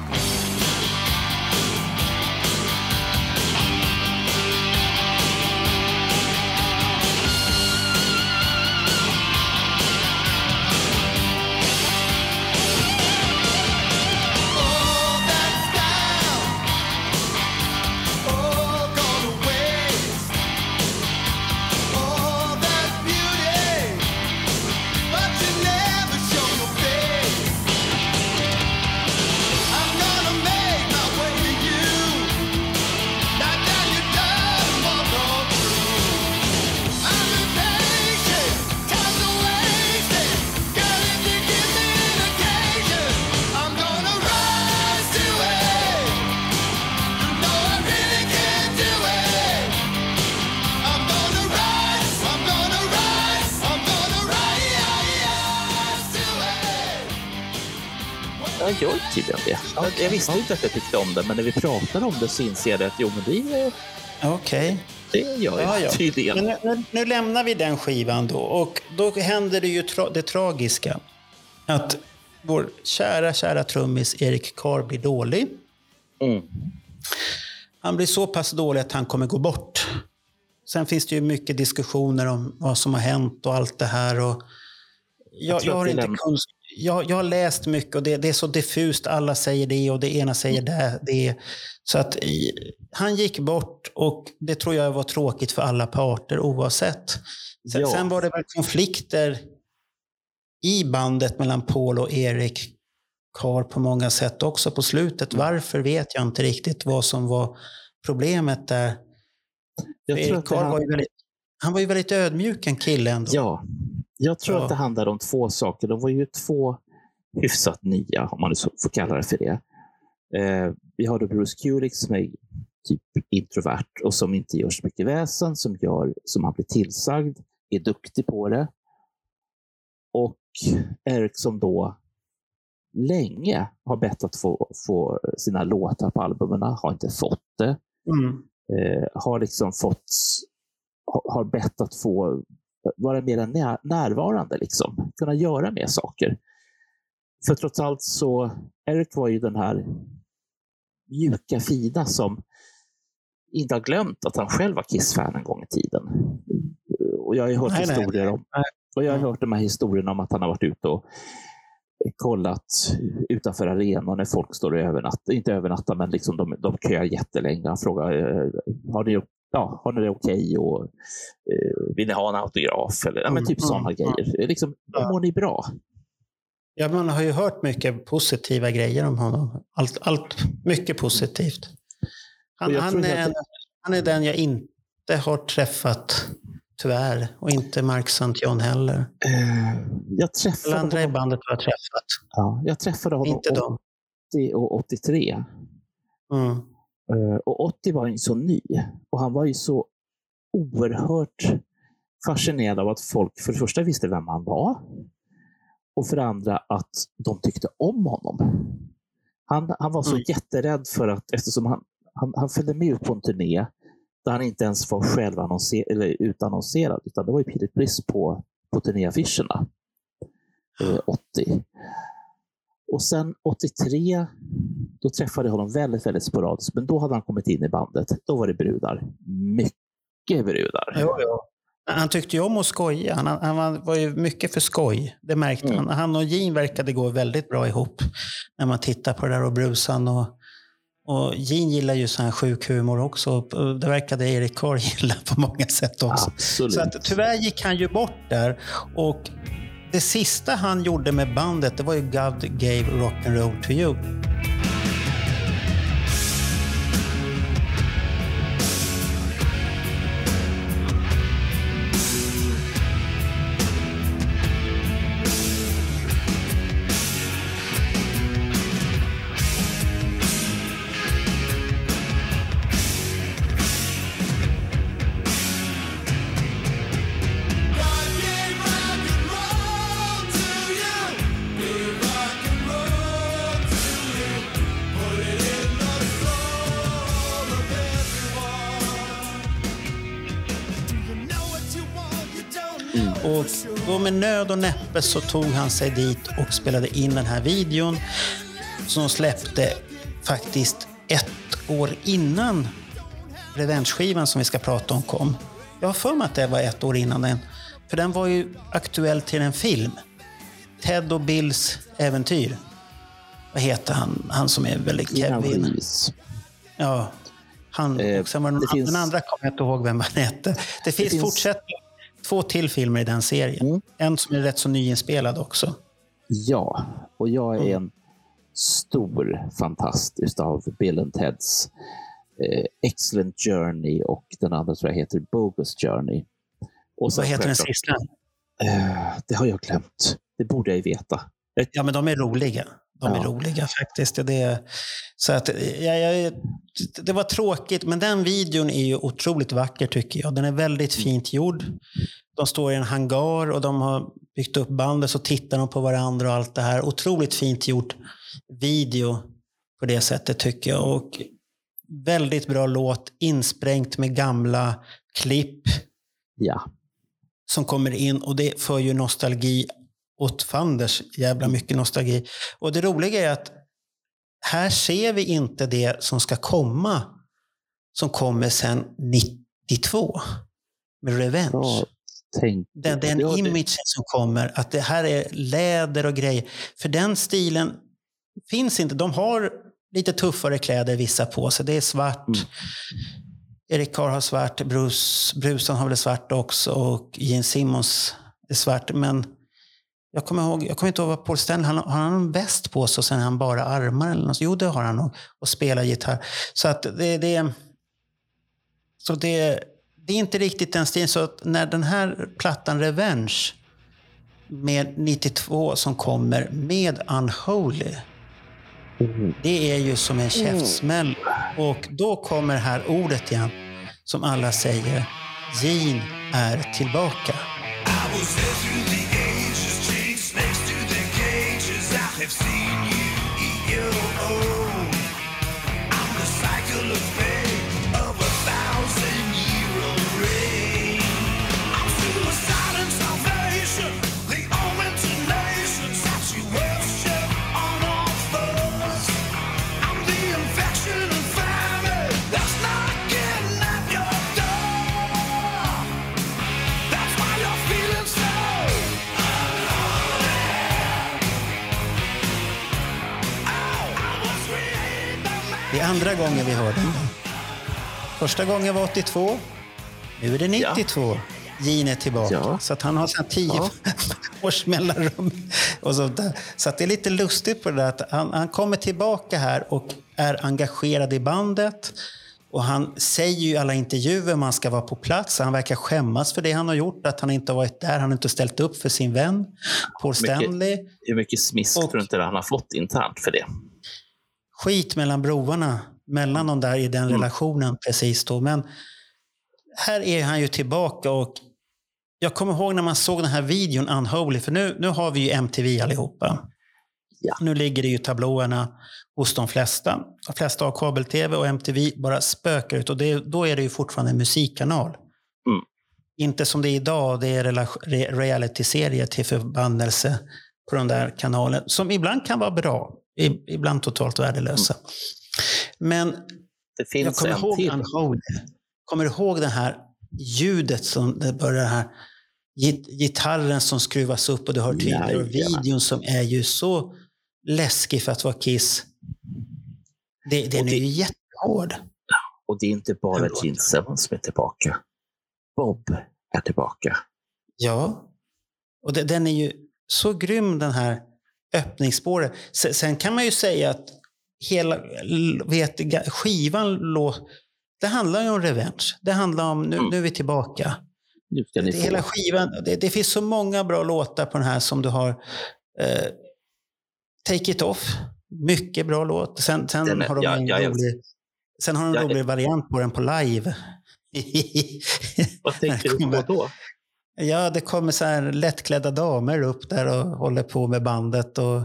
Jag, jag visste inte att jag tyckte om det, men när vi pratade om det så inser jag att jo, men det, Okej. det gör jag Ja, ja. tydligen. Nu, nu, nu lämnar vi den skivan då. Och då händer det ju tra det tragiska. Att vår kära, kära trummis Erik Carr blir dålig. Mm. Han blir så pass dålig att han kommer gå bort. Sen finns det ju mycket diskussioner om vad som har hänt och allt det här. Och jag, tror jag, har inte lämnar- kunsk- jag, jag har läst mycket och det, det är så diffust. Alla säger det och det ena säger det. det. Så att i, han gick bort och det tror jag var tråkigt för alla parter oavsett. Sen, Ja. sen var det väl konflikter i bandet mellan Paul och Erik Carr på många sätt också på slutet. Mm. Varför vet jag inte riktigt vad som var problemet där. Jag Erik Carr här- var ju väldigt, han var ju väldigt ödmjuk en kille ändå. Ja, jag tror Ja. att det handlar om två saker. De var ju två hyfsat nya, om man nu får kalla det för det. Eh, vi har då Bruce Kulick som är typ introvert och som inte gör så mycket väsen, som gör som han blir tillsagd, är duktig på det. Och Eric som då länge har bett att få, få sina låtar på albumen, har inte fått det Mm. eh, har liksom fått har bett att få vara mer när, närvarande, liksom. kunna göra mer saker. För trots allt så, Eric var ju den här mjuka fina som inte har glömt att han själv var Kiss-fan en gång i tiden. Och jag har hört Nej, nej, historier om nej. och jag har hört de här historierna om att han har varit ute och kollat utanför arenan när folk står och övernattar. Inte övernattar, men liksom de, de köar jättelänge. Han frågar, eh, har ni, ja, har ni det okej? Och, eh, vill ni ha en autograf? Eller, ja, men typ Mm, sådana mm, grejer. Liksom, Ja. Mår ni bra? Ja, man har ju hört mycket positiva grejer om honom. Allt, allt mycket positivt. Han, han, är, en, han är den jag inte har träffat, tyvärr. Och inte Mark. John heller. Eh, jag, Alla träffade andra i honom, bandet har jag träffat. ja, jag träffade honom Inte dem. 80 och 83. Mm. Eh, Och 80 var ju så ny. Och han var ju så oerhört fascinerad av att folk för det första visste vem han var. Och för det andra att de tyckte om honom. Han, han var så Mm. jätterädd för att, eftersom han, Han, han följde med ut på en turné där han inte ens var själv annonser, eller utannonserad, utan det var ju Peter Briss på, på turnéaffischerna. Eh, 80. Och sen 83, då träffade jag honom väldigt, väldigt sporadiskt. Men då hade han kommit in i bandet. Då var det brudar. Mycket brudar. Jo, jo. Han tyckte ju om att skoja. Han, han var- ju mycket för skoj. Det märkte Mm. man. Han och Gene verkade gå väldigt bra ihop när man tittar på det där och brusan. Och, och Gene gillar ju sån här sjuk humor också. Det verkade Erik Carr gilla på många sätt också. Absolut. Så att, tyvärr gick han ju bort där. Och det sista han gjorde med bandet, det var ju God gave rock'n'roll to you. Nöd och näppe så tog han sig dit och spelade in den här videon som släppte faktiskt ett år innan Revenge-skivan som vi ska prata om kom. Jag har för mig att det var ett år innan den. För den var ju aktuell till en film. Ted och Bills äventyr. Vad heter han? Han som är väldigt Kevin. Reeves. Ja. Han, Eh, och sen var det, det finns- den andra kommer jag inte ihåg vem han hette. Det finns, finns- fortsättning. Två till filmer i den serien. Mm. En som är rätt så nyinspelad också. Ja, och jag är en stor fantast utav Bill and Teds eh, Excellent Journey och den andra tror jag heter Bogus Journey. Och Vad heter den sista? Eh, det har jag glömt. Det borde jag ju veta. Ja, men de är roliga. De är Ja. roliga faktiskt. Det, så att, ja, jag, det var tråkigt, men den videon är ju otroligt vacker tycker jag. Den är väldigt fint gjord. De står i en hangar och de har byggt upp bandet så tittar de på varandra och allt det här. Otroligt fint gjord video på det sättet tycker jag. Och väldigt bra låt, insprängt med gamla klipp Ja, som kommer in och det för ju nostalgi åt fanders jävla mycket nostalgi. Och det roliga är att här ser vi inte det som ska komma som kommer sen 92 med Revenge. tänkt. Den, den Ja, imagen som kommer, att det här är läder och grejer. För den stilen finns inte. De har lite tuffare kläder vissa på sig. Det är svart. Mm. Erik Carr har svart, Bruce, Bruce har väl svart också och Gene Simmons är svart. Men jag kommer, ihåg, jag kommer inte ihåg vad Paul Stanley han, har han en väst på sig och sen är han bara armar eller något? Jo, det har han nog. Och spelar gitarr. Så att det, det, så det, det är inte riktigt den stilen. Så att när den här plattan Revenge med 92 som kommer med Unholy. Mm. Det är ju som en käftsmäll. Och då kommer här ordet igen som alla säger. Gene är tillbaka. Cages. I have seen you andra gången vi hör den. Första gången var 82. Nu är det 92. Gene är tillbaka. Ja. Så att han har sedan 10 Ja. års mellanrum. Och sånt där. Så att det är lite lustigt på det där att han, han kommer tillbaka här och är engagerad i bandet. Och han säger ju i alla intervjuer om han ska vara på plats. Han verkar skämmas för det han har gjort. Att han inte har varit där. Han har inte ställt upp för sin vän Paul Mycket. Stanley. Hur mycket smisk Och- tror du inte han har fått internt för det? Skit mellan broarna, mellan de där i den relationen precis då. Men här är han ju tillbaka och jag kommer ihåg när man såg den här videon Unholy, för nu, nu har vi ju MTV allihopa. Ja. Nu ligger det ju tablåerna hos de flesta. De flesta har kabel-tv och MTV bara spökar ut och det, då är det ju fortfarande en musikkanal. Mm. Inte som det är idag, det är reality-serier till förbannelse på den där kanalen. Som ibland kan vara bra, ibland totalt värdelösa. Men Det jag kommer ihåg till. Kommer du ihåg det här ljudet som det börjar det här git- gitarren som skruvas upp och du hör tydligare och videon som är ju så läskig för att vara Kiss. Det, den Och är det- ju jättehård. Och det är inte bara. Gene Simmons som är tillbaka. Bob är tillbaka. Ja. Och det, den är ju så grym den här öppningsspåret. Sen, kan man ju säga att hela vet, skivan lå, det handlar ju om revenge. Det handlar om, nu, Mm. nu är vi tillbaka. Nu ska ni Det, hela skivan, det, det finns så många bra låtar på den här som du har. Eh, Take It Off, mycket bra låt. Sen, sen Den har de ja, en ja, jag- rolig, sen har de en jag- rolig variant på den på live. Vad tänker du på då? Ja, det kommer så här lättklädda damer upp där och håller på med bandet. Och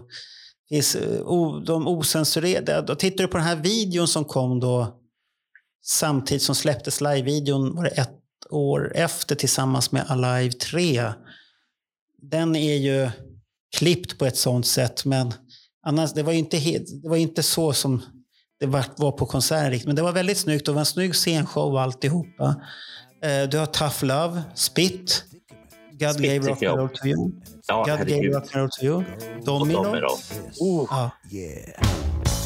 eh, o, de osensurerade. Tittar du på den här videon som kom då samtidigt som släpptes live-videon var det ett år efter tillsammans med Alive 3. Den är ju klippt på ett sånt sätt, men annars, det var ju inte, det var inte så som det var, var på konserten. Men det var väldigt snyggt och det var en snygg scenshow och alltihopa. Eh, du har Tough Love, Spit, God Spit gave rock and roll to you. Ja, God gave herregud. rock and roll to you. Och Domino. Domino. Oh. Never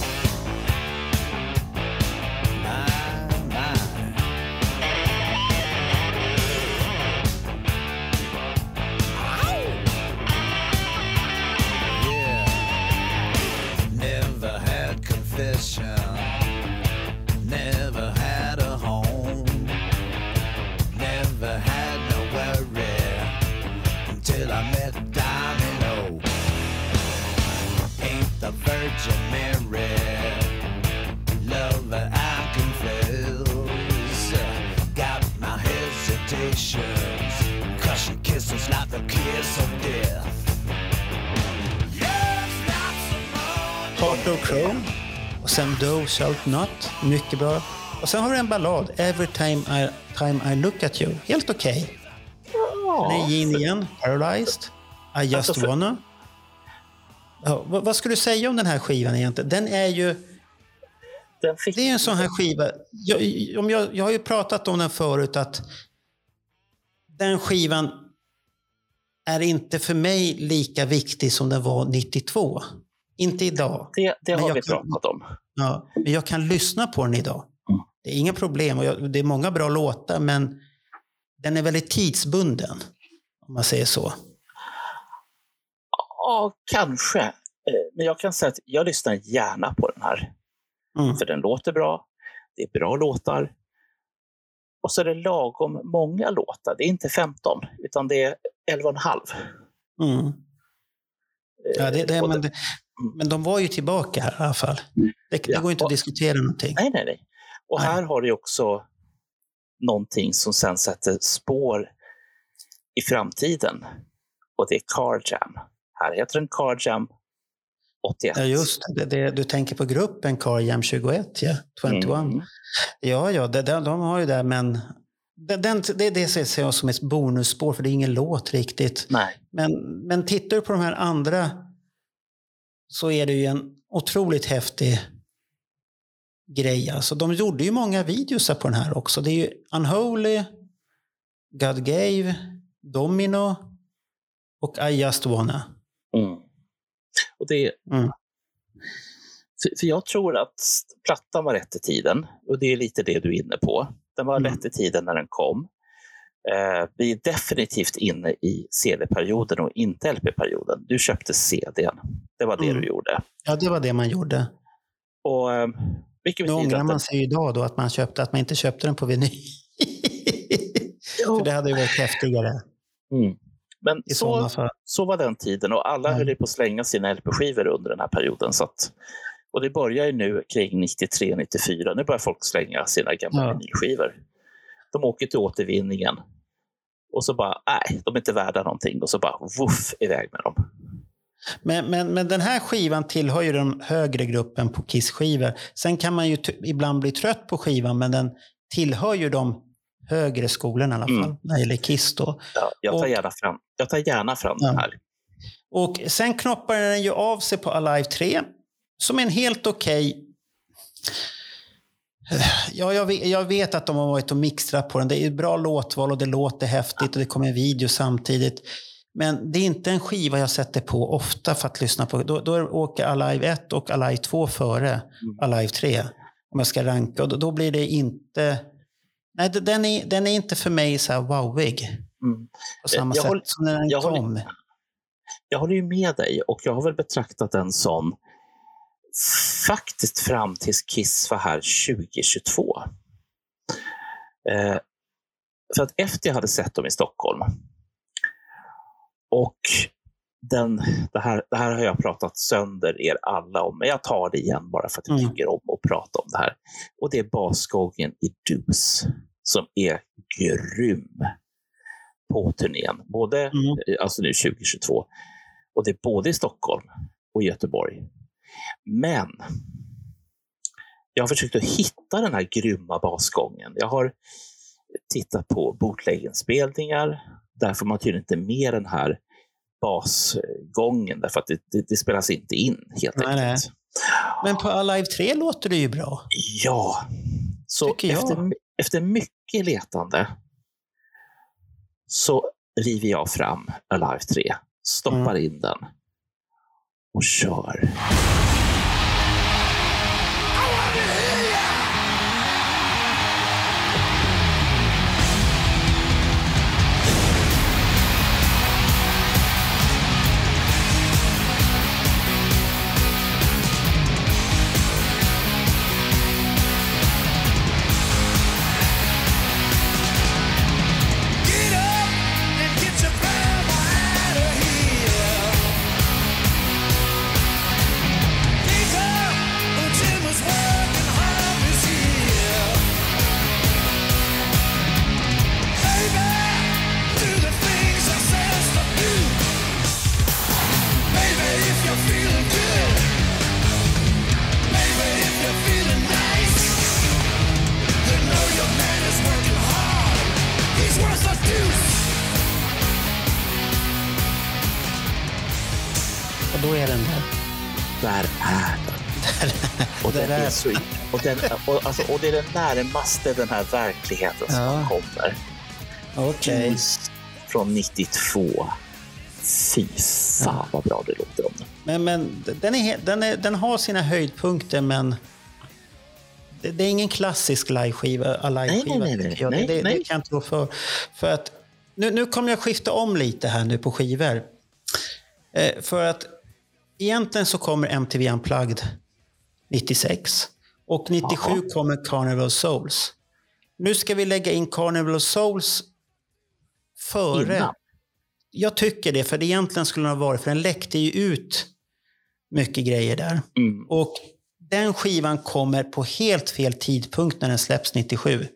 Heart of Chrome. Och sen Thou Shalt Not. Mycket bra. Och sen har du en ballad, Every time I, time I look at you. Helt okej. Okay. Den är Gene igen, Paralyzed. I just Alltså för- wanna. Ja, vad, vad ska du säga om den här skivan egentligen? Den är ju... den fick... Det är en sån här skiva. Jag, om jag, jag har ju pratat om den förut att den skivan är inte för mig lika viktig som den var 92. Inte idag. Det, det har jag vi kan- pratat om. Ja, men jag kan lyssna på den idag. Mm. Det är inga problem. Och jag, det är många bra låtar, men den är väldigt tidsbunden. Om man säger så. Ja, kanske. Eh, Men jag kan säga att jag lyssnar gärna på den här. Mm. För den låter bra. Det är bra låtar. Och så är det lagom många låtar. Det är inte 15, utan det är 11,5. Mm. Ja, det, det, och men, det, men de var ju tillbaka här i alla fall. Det, det Ja, går inte att och- diskutera någonting. Nej, nej, nej. Och Nej. här har du också någonting som sen sätter spår i framtiden. Och det är Car Jam. Här heter den Car Jam 81. Ja, just det. det. Du tänker på gruppen Car Jam 21, ja. 21. Mm. Ja, ja, det, de, de har ju det, men det, den, det, det ser jag som ett bonusspår, för det är ingen låt riktigt. Nej, Men, men tittar du på de här andra så är det ju en otroligt häftig grej. Alltså, de gjorde ju många videos på den här också. Det är ju Unholy, God Gave, Domino och I Just Wanna. Mm. Och det, Mm. För, jag tror att plattan var rätt i tiden och det är lite det du är inne på. Den var Mm. rätt i tiden när den kom. Eh, vi är definitivt inne i CD-perioden och inte LP-perioden. Du köpte CDn. Det var det Mm. du gjorde. Ja, det var det man gjorde. Och, eh, vilket Nu ångrar man sig idag då att man, köpte, att man inte köpte den på vinyl. För det hade ju varit häftigare mm. Men så, så var den tiden och alla Mm. höll på att slänga sina LP-skivor under den här perioden. Så att, och det börjar ju nu kring 93-94. Nu börjar folk slänga sina gamla Ja. vinylskivor. De åker till återvinningen och så bara, nej, de är inte värda någonting. Och så bara, woof, iväg med dem. Men, men, men den här skivan tillhör ju den högre gruppen på Kiss-skivor. Sen kan man ju ibland bli trött på skivan, men den tillhör ju de högre skolorna i alla fall, Mm. när det gäller Kiss. Då. Ja, jag, tar Och- gärna fram, jag tar gärna fram Ja. den här. Och sen knoppar den ju av sig på Alive 3, som en helt okej... Ja, jag vet, jag vet att de har varit och mixtrat på den. Det är bra låtval och det låter häftigt och det kommer en video samtidigt. Men det är inte en skiva jag sätter på ofta för att lyssna på. Då, då åker Alive 1 och Alive 2 före Alive 3. Om jag ska ranka. Och då, då blir det inte... Nej, den är, den är inte för mig så här wowig. Mm. På samma Jag sätt håller- som när den jag håller- kom. Jag håller ju med dig och jag har väl betraktat den som faktiskt fram tills Kiss var här 2022. Eh, för att efter jag hade sett dem i Stockholm och den, det, här, det här har jag pratat sönder er alla om, men jag tar det igen bara för att jag Mm. tycker om att prata om det här. Och det är basgången i Dus som är grym på turnén. Både Mm. eh, alltså nu 2022. Och det är både i Stockholm och Göteborg. Men jag har försökt att hitta den här grymma basgången. Jag har tittat på bootleg-inspelningar. Där får man tydligen inte med den här basgången därför att det, det, det spelas inte in helt Nej, enkelt. Men på Alive 3 låter det ju bra. Ja, så efter, efter mycket letande så river jag fram Alive 3, stoppar Mm. in den och kör. Den, och, alltså, och det är den närmaste den här verkligheten som Ja. kommer. Okej. Just Från 92. Fy fan vad bra det låter om den. Men, men den, är, den, är, den har sina höjdpunkter, men det, det är ingen klassisk liveskiva. live-skiva, Nej, nej, nej, jag. nej, det, nej. det kan jag inte rå för. för att, nu, nu kommer jag skifta om lite här nu på skivor. Eh, för att egentligen så kommer MTV Unplugged 96. Och 97 Jaha. kommer Carnival Souls. Nu ska vi lägga in Carnival Souls före Innan. jag tycker det, för det egentligen skulle den ha varit, för den läckte ju ut mycket grejer där. Mm. Och den skivan kommer på helt fel tidpunkt när den släpps 97.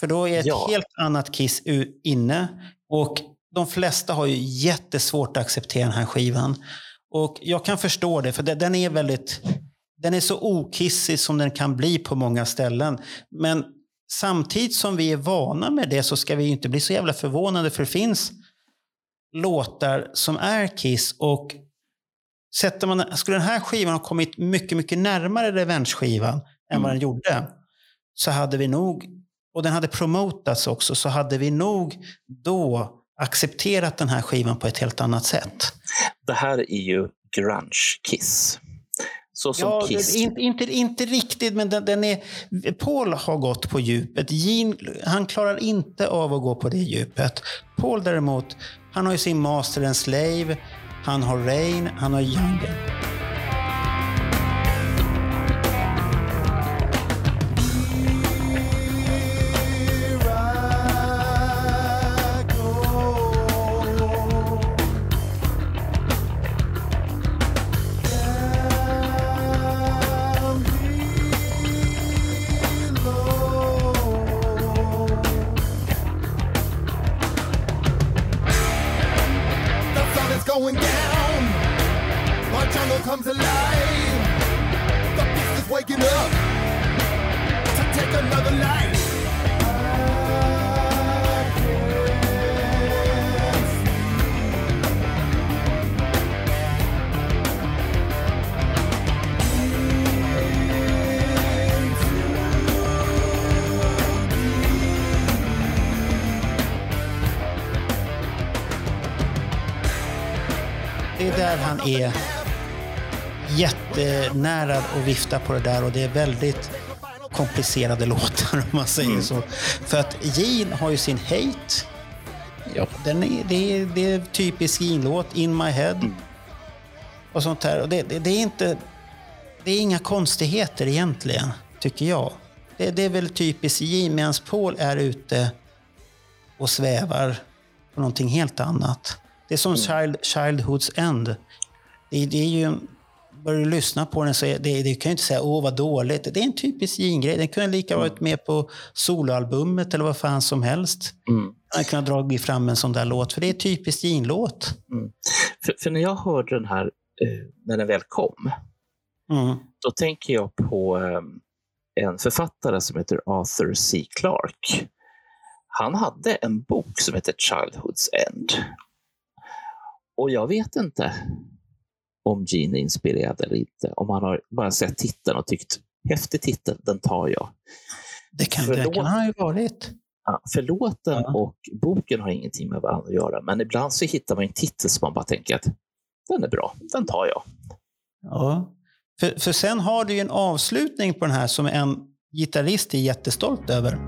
För då är ett Ja. helt annat Kiss inne. Och de flesta har ju jättesvårt att acceptera den här skivan. Och jag kan förstå det, för de- den är väldigt... Den är så okissig som den kan bli på många ställen. Men samtidigt som vi är vana med det så ska vi inte bli så jävla förvånade, för det finns låtar som är Kiss och sätter man, skulle den här skivan ha kommit mycket, mycket närmare Revenge-skivan än vad den gjorde så hade vi nog, och den hade promotats också, så hade vi nog då accepterat den här skivan på ett helt annat sätt. Det här är ju grunge-kiss. Så som Ja, Kiss... inte, inte, inte riktigt, men den, den är, Paul har gått på djupet. Gene, han klarar inte av att gå på det djupet. Paul däremot, han har ju sin Master and Slave, han har Rain, han har Jungle. Att vifta på det där och det är väldigt komplicerade låtar om man säger Mm. så. För att Gene har ju sin Hate. Ja. Den är, det, är, det är typisk Gene-låt, In My Head. Mm. Och sånt där. Och det, det, det är inte... Det är inga konstigheter egentligen, tycker jag. Det, det är väl typiskt Gene, medan Paul är ute och svävar på någonting helt annat. Det är som Child, Childhoods End. Det, det är ju... Börjar du lyssna på den så är det, det kan ju inte säga åh vad dåligt. Det är en typisk Gene-grej. Den kunde lika varit med på soloalbumet eller vad fan som helst. Mm. Han kunde ha dragit fram en sån där låt, för det är typiskt Gene-låt. För, för när jag hörde den här, eh, när den väl kom, Mm. då tänker jag på eh, en författare som heter Arthur C. Clarke. Han hade en bok som heter Childhood's End. Och jag vet inte om Gene är inspirerad eller inte. Om han har bara sett titeln och tyckt häftig titel, den tar jag. Det kan, det Förlåt. kan han ju varit. Ja, för låten Ja. och boken har ingenting med varandra att göra, men ibland så hittar man en titel som man bara tänker att den är bra, den tar jag. Ja. För, för sen har du ju en avslutning på den här som en gitarrist är jättestolt över.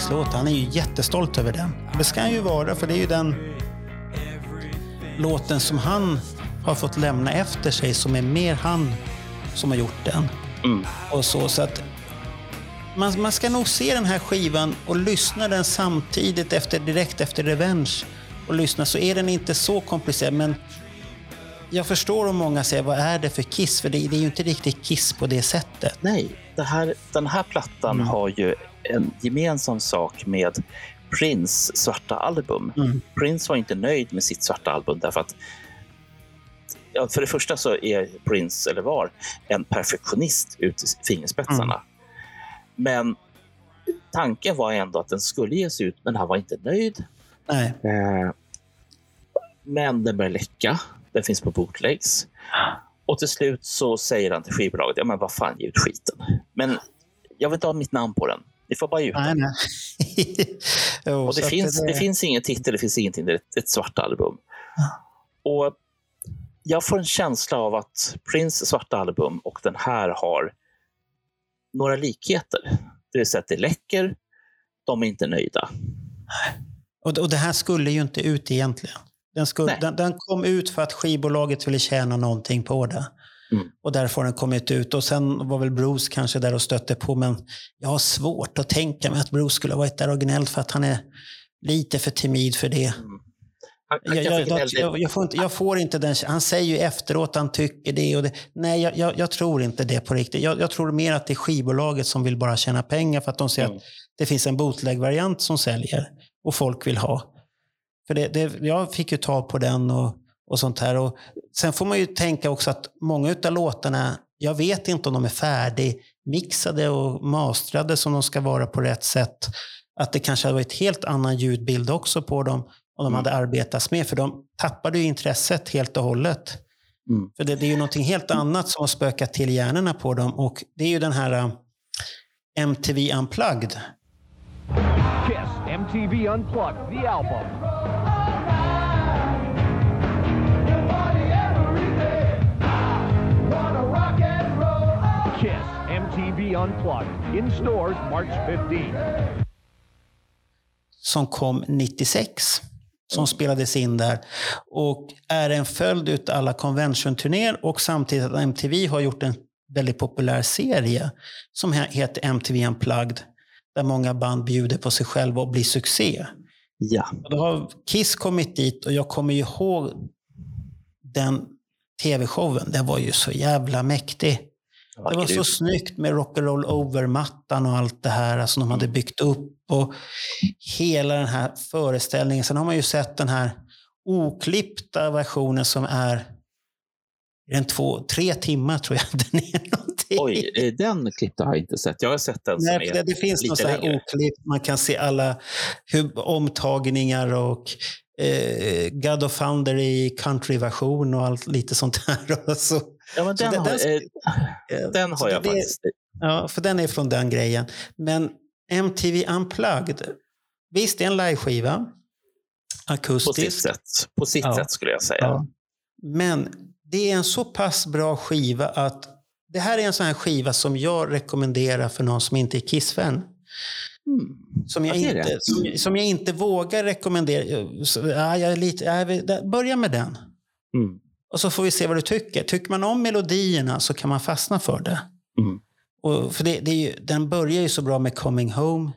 Bruce Kulicks låt. Han är ju jättestolt över den. Det ska han ju vara, för det är ju den låten som han har fått lämna efter sig som är mer han som har gjort den. Mm. Och så, så att man, man ska nog se den här skivan och lyssna den samtidigt efter, direkt efter Revenge. Och lyssna så är den inte så komplicerad. Men jag förstår om många säger vad är det för Kiss? För det, det är ju inte riktigt Kiss på det sättet. Nej, det här, den här plattan Mm. har ju en gemensam sak med Prince svarta album. Mm. Prince var inte nöjd med sitt svarta album därför att ja, för det första så är Prince, eller var, en perfektionist ut i fingerspetsarna. Mm. Men tanken var ändå att den skulle ges ut, men han var inte nöjd. Nej. Eh, men den börjar läcka. Den finns på bootlegs. Och till slut så säger han till skivbolaget, ja men vad fan, ge ut skiten. Men jag vill inte ha mitt namn på den. Ni får bara ut Nej, nej. Jo, Och det finns, det finns ingen titel, det finns ingenting. Det är ett, ett svart album. Och jag får en känsla av att Prince svarta album och den här har några likheter. Det vill säga att det läcker, de är inte nöjda. Och, och det här skulle ju inte ut egentligen. Den, skulle, den, den kom ut för att skivbolaget ville tjäna någonting på det. Mm. Och därför har den kommit ut. Och sen var väl Bruce kanske där och stötte på. Men jag har svårt att tänka mig att Bruce skulle ha varit där och gnällt för att han är lite för timid för det. Han Jag, får inte, jag får inte den Han säger ju efteråt han tycker det. Och det. Nej, jag, tror inte det på riktigt. Jag, jag tror mer att det är skivbolaget som vill bara tjäna pengar för att de ser Mm. att det finns en bootleg-variant som säljer och folk vill ha. För det, det, jag fick ju tag på den och, och sånt här. Och sen får man ju tänka också att många av låtarna, jag vet inte om de är mixade och mastrade som de ska vara på rätt sätt. Att det kanske hade varit helt annan ljudbild också på dem om de hade arbetats med. För de tappade ju intresset helt och hållet. Mm. För det, det är ju någonting helt annat som har spökat till hjärnorna på dem. Och det är ju den här uh, MTV Unplugged. Kiss MTV Unplugged, the album. Kiss MTV Unplugged, in stores March 15. som kom 96. Som spelades in där. Och är en följd av alla convention-turnéer och samtidigt att MTV har gjort en väldigt populär serie som he- heter MTV Unplugged. Där många band bjuder på sig själva och blir succé. Ja. Och då har Kiss kommit dit och jag kommer ju ihåg den tv-showen. Den var ju så jävla mäktig. Det var så snyggt med rock'n'roll over-mattan och allt det här som de hade byggt upp. Och hela den här föreställningen. Sen har man ju sett den här oklippta versionen som är den två, tre timmar tror jag den är. Någonting. Oj, eh, den klippta har jag inte sett. Jag har sett den som Nej, det, är det finns lite så här oklippt. Man kan se alla hur, omtagningar och eh, God of Thunder i countryversion och allt lite sånt där. Och så, Ja, men den, det- har, den- eh, den har jag det- faktiskt. Ja, för den är från den grejen. Men MTV Unplugged, visst det är en liveskiva. På sitt Akustisk. sätt. På sitt Ja. sätt skulle jag säga. Ja. Men det är en så pass bra skiva att det här är en sån här skiva som jag rekommenderar för någon som inte är Kiss-fan. Mm. Som jag, det inte, som, som jag inte vågar rekommendera. Så, ja, jag är lite, ja, börja med den. Mm. Och så får vi se vad du tycker. Tycker man om melodierna så kan man fastna för det. Mm. Och för det, det är ju, den börjar ju så bra med Coming Home.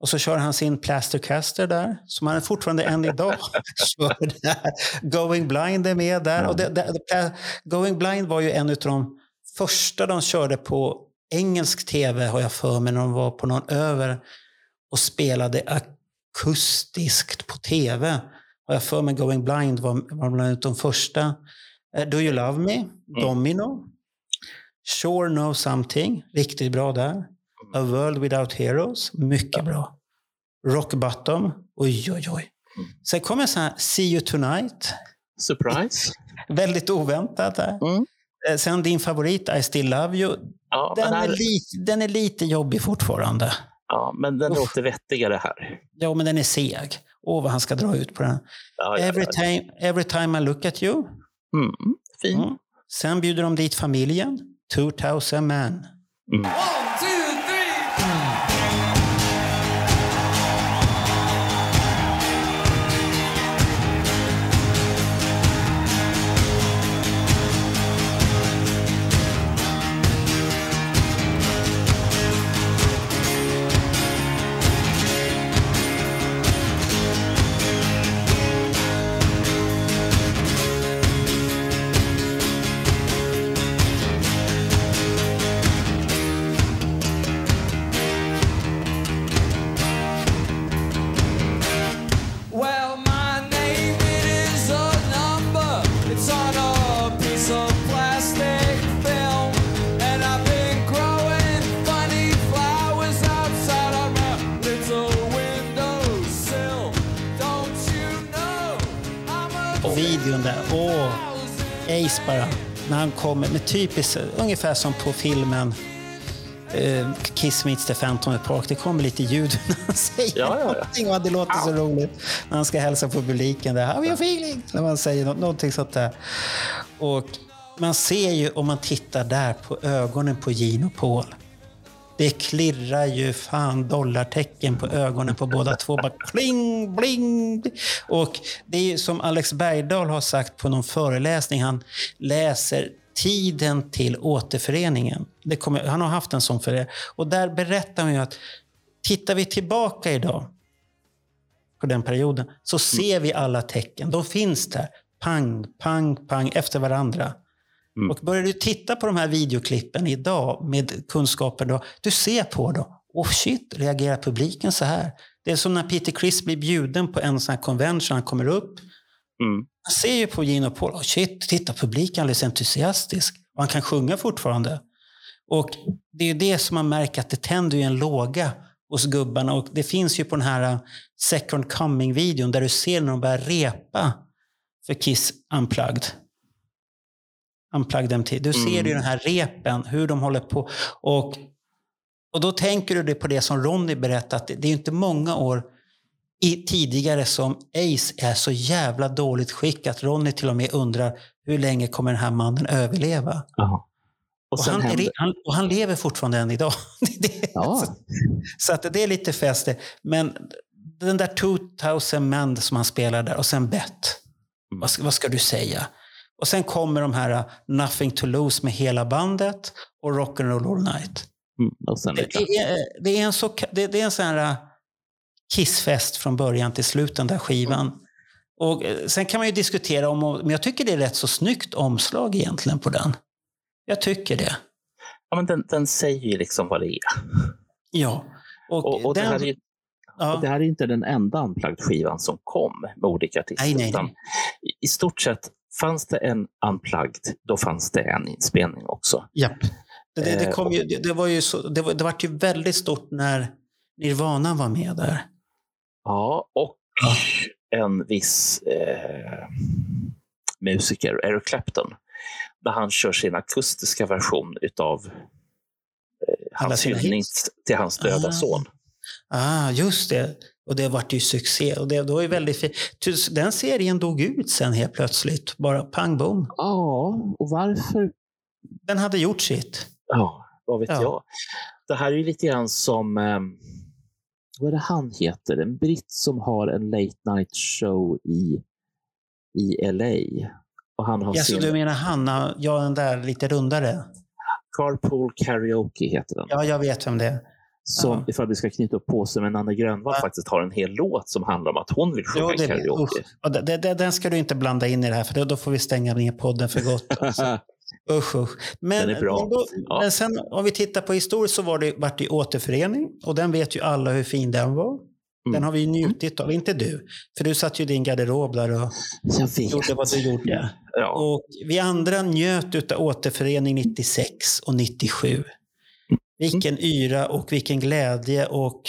Och så kör han sin Plastercaster där, som han fortfarande än idag kör där. Going Blind är med där. Och det, det, det, Going Blind var ju en av de första de körde på engelsk tv, har jag för mig, när de var på någon över och spelade akustiskt på tv. Har jag för mig Going Blind var, var bland annat de första. Eh, Do You Love Me, Domino, Sure Know Something, riktigt bra där. A World Without Heroes, mycket bra. Rock Bottom, oj oj oj. Sen kommer en sån här See You Tonight, Surprise. väldigt oväntat där. Mm. Eh, Sen din favorit I Still Love You, Ja, den är, här, lite, den är lite jobbig fortfarande. Ja, men den Uff. låter vettigare här. Ja, men den är seg. Åh, vad han ska dra ut på den. Ja, ja, Every time, every time I look at you. Mm. Fin. Mm. Sen bjuder de dit familjen. 2000 man. Well, kommer med typiskt, ungefär som på filmen eh, Kiss meets the Phantom Park. Det kommer lite ljud när han säger Ja, ja, någonting och det låter så roligt. När han ska hälsa på publiken där. How you feeling? När man säger nå- någonting sånt där. Och man ser ju om man tittar där på ögonen på och Paul. Det klirrar ju fan dollartecken på ögonen på båda två. Bara kling, bling. Och det är ju som Alex Bergdahl har sagt på någon föreläsning. Han läser tiden till återföreningen. Det kommer, han har haft en sån för det. Och där berättar han ju att tittar vi tillbaka idag på den perioden så ser vi alla tecken. De finns där. Pang, pang, pang efter varandra. Och börjar du titta på de här videoklippen idag med kunskapen då, du ser på dem. Oh shit, reagerar publiken så här? Det är som när Peter Criss blir bjuden på en sån här convention, han kommer upp. Mm. Han ser ju på och Paul, oh shit, titta publiken är alldeles entusiastisk. Och han kan sjunga fortfarande. Och det är ju det som man märker att det tänder ju en låga hos gubbarna. Och det finns ju på den här uh, Second Coming-videon där du ser när de börjar repa för Kiss Unplugged. Unplugged MT. Du ser ju den här repen, hur de håller på. Och, och då tänker du på det som Ronny det det är ju inte många år i, tidigare som Ace är så jävla dåligt skick att Ronny till och med undrar hur länge kommer den här mannen överleva? Och Och han, händer... han, och han lever fortfarande än idag. Ja. Så att det är lite fäste. Men den där 2000 Men som han spelar där och sen Bet. Mm. Vad, ska- vad ska du säga? Och sen kommer de här uh, Nothing to lose med hela bandet och Rock'n'Roll All Night. Mm, det Det är, det är en, så, det, det är en sån här uh, kissfest från början till slut, den där skivan. Och eh, sen kan man ju diskutera om, men jag tycker det är rätt så snyggt omslag egentligen på den. Jag tycker det. Ja, men den, den säger ju liksom vad det är. Ja. Och, Och, och det, den, här är, ja. det här är inte den enda Unplugged-skivan som kom med olika artister. Nej, nej, nej. I, stort sett, fanns det en Unplugged, då fanns det en inspelning också. Japp. Det, det, det, Eh, kom ju, det, det var ju så, det, var, det var ju väldigt stort när Nirvana var med där. Ja, och en viss eh, musiker, Eric Clapton, där han kör sin akustiska version utav eh, hans hyllning till hans döda Ah. son. Ah, just det. Och det vart ju succé. Och det, det var ju väldigt fint. Den serien dog ut sen helt plötsligt. Bara pang bom. Ja, och varför? Den hade gjort sitt. Ja, vad vet Ja. jag. Det här är ju lite grann som, eh, vad är det han heter? En britt som har en late night show i, i LA. Och han har Ja, så du menar Hanna, ja den där lite rundare? Carpool Karaoke heter den. Ja, jag vet vem det är. Som, Ja. ifall vi ska knyta upp påsen med Nanne Grönvall, Ja. faktiskt har en hel låt som handlar om att hon vill sjunga Jo, det, karaoke. Och det, det, den ska du inte blanda in i det här, för då, då får vi stänga ner podden för gott. Alltså. Usch, usch. Men. Men, då, Ja. men sen om vi tittar på historiskt så var det, vart det återförening och den vet ju alla hur fin den var. Den Mm. har vi ju njutit av, inte du. För du satt ju i din garderob där och gjorde vad du gjorde. Ja. Och vi andra njöt av återförening 96 och 97. Vilken yra och vilken glädje och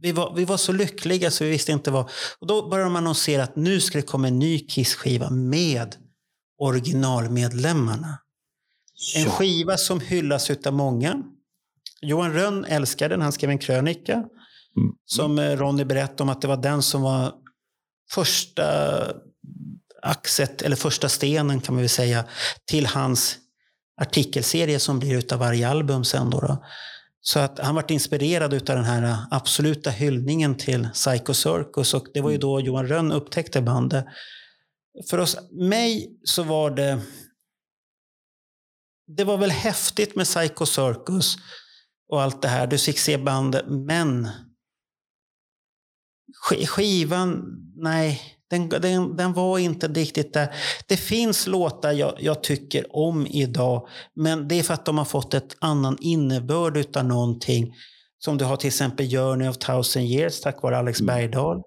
vi var, vi var så lyckliga så vi visste inte vad. Och då började man annonsera att nu ska det komma en ny Kiss-skiva med originalmedlemmarna. En skiva som hyllas utav många. Johan Rönn älskar den, han skrev en krönika. Mm. Som eh, Ronny berättade om att det var den som var första axet, eller första stenen kan man väl säga, till hans artikelserie som blir utav varje album sen. Då, då. Så att han varit inspirerad utav den här absoluta hyllningen till Psycho Circus och det var ju då Johan Rönn upptäckte bandet. För oss, mig så var det det var väl häftigt med Psycho Circus och allt det här. Du fick se bandet, men sk- skivan, nej, den, den, den var inte riktigt där. Det finns låtar jag, jag tycker om idag, men det är för att de har fått ett annan innebörd utav någonting. Som du har till exempel Journey of Thousand Years tack vare Alex Bergdahl.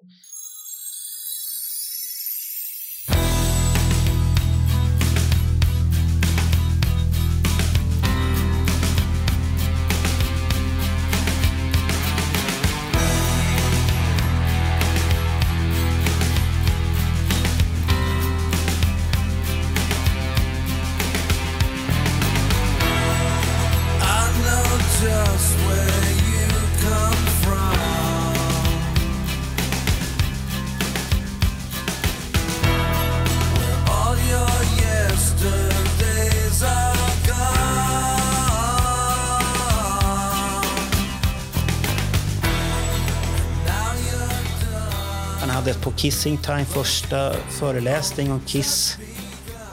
Hade på Kissing Time första föreläsning om Kiss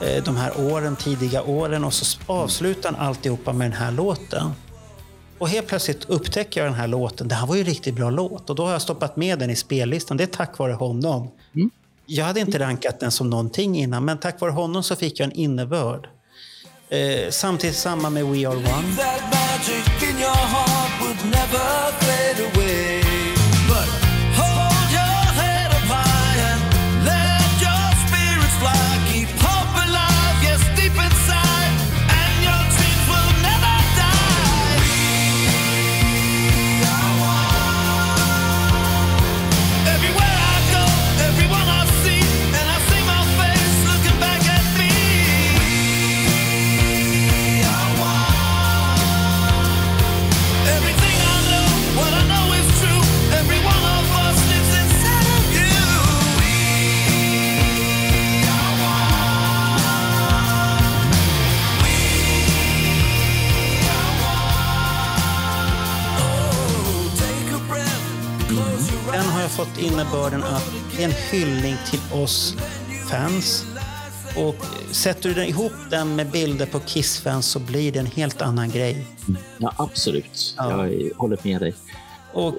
eh, de här åren, tidiga åren och så avslutar han alltihopa med den här låten. Och helt plötsligt upptäcker jag den här låten. Det här var ju en riktigt bra låt och då har jag stoppat med den i spellistan. Det är tack vare honom. Jag hade inte rankat den som någonting innan, men tack vare honom så fick jag en innebörd. Eh, samtidigt samma med We Are One. Fått innebörden att det är en hyllning till oss fans. Och sätter du den- ihop den med bilder på Kiss-fans så blir det en helt annan grej. Ja, absolut. Ja. Jag håller med dig. Och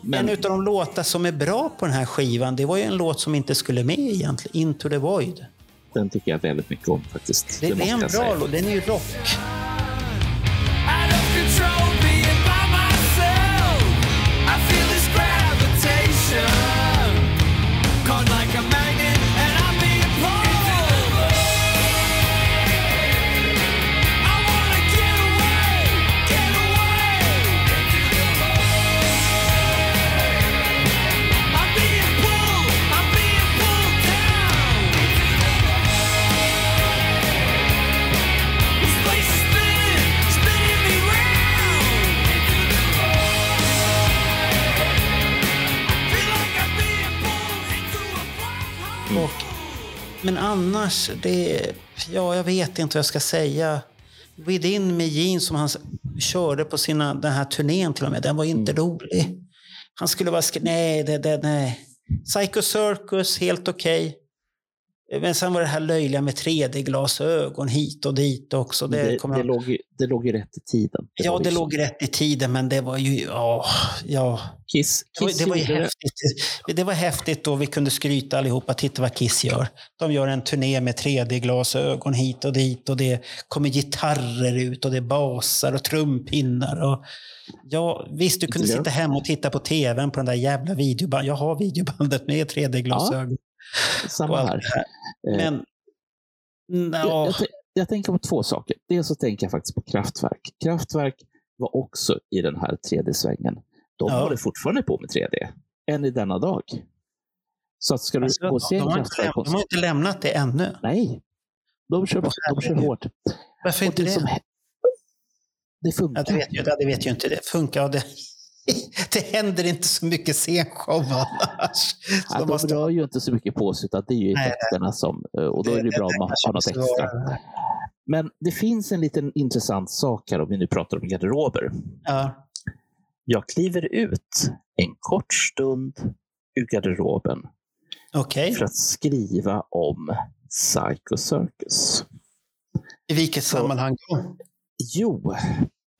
Men- en av de låtar som är bra på den här skivan, det var ju en låt som inte skulle med egentligen, Into the Void. Den tycker jag väldigt mycket om faktiskt. Det, det måste är en bra låt, den är ju rock. Men annars, det, ja, jag vet inte vad jag ska säga. Within Me Gene som han körde på sina, den här turnén till och med, den var inte rolig. Han skulle vara nej, det, det, nej. Psycho Circus, helt okej. Men sen var det här löjliga med 3D-glasögon hit och dit också. Det, Det, det, låg, det låg ju rätt i tiden. ja, var det liksom- låg rätt i tiden, men det var ju... Ja, ja. Kiss, Det var, Kiss det var det. häftigt. Det var häftigt då vi kunde skryta allihopa. Titta vad Kiss gör. De gör en turné med 3D-glasögon hit och dit och det kommer gitarrer ut och det är basar och trumpinnar. Och ja, visst, du kunde Ja. sitta hemma och titta på tvn på den där jävla videobandet. Jag har videobandet med 3D-glasögon. Samma här. Eh, Men... Nå, jag, jag, jag tänker på två saker. Dels så tänker jag faktiskt på Kraftwerk. Kraftwerk var också i den här 3D-svängen. De Ja. håller fortfarande på med 3D, än i denna dag. Så att ska du alltså, gå se de, har inte, de har inte lämnat det ännu. Nej, de kör, de kör hårt. Varför inte det, det? som, det funkar. Ja, det, vet ju, det vet ju inte. Det funkar. Det, det händer inte så mycket scenshow annars. Så Ja, de måste- rör ju inte så mycket på sig, utan det är ju effekterna som... eh, Och då är det bra om man har något extra. Men det finns en liten intressant sak här om vi nu pratar om garderober. Ja. Jag kliver ut en kort stund ur garderoben Okej. för att skriva om Psycho Circus. I vilket sammanhang då? Jo,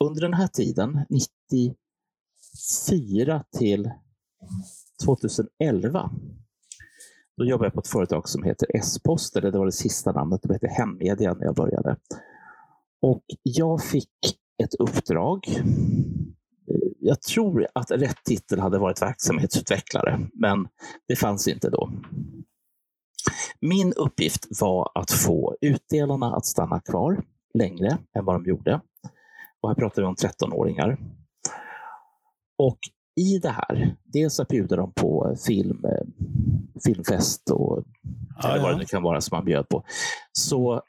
under den här tiden, 2004 till 2011, då jobbade jag på ett företag som heter S-post, eller det var det sista namnet, det hette Hemmedia när jag började. Och jag fick ett uppdrag. Jag tror att rätt titel hade varit verksamhetsutvecklare, men det fanns inte då. Min uppgift var att få utdelarna att stanna kvar längre än vad de gjorde. Och här pratar vi om 13-åringar. Och i det här, dels att bjuda dem på film, eh, filmfest och Ja, eller vad det nu kan vara som man bjöd på, så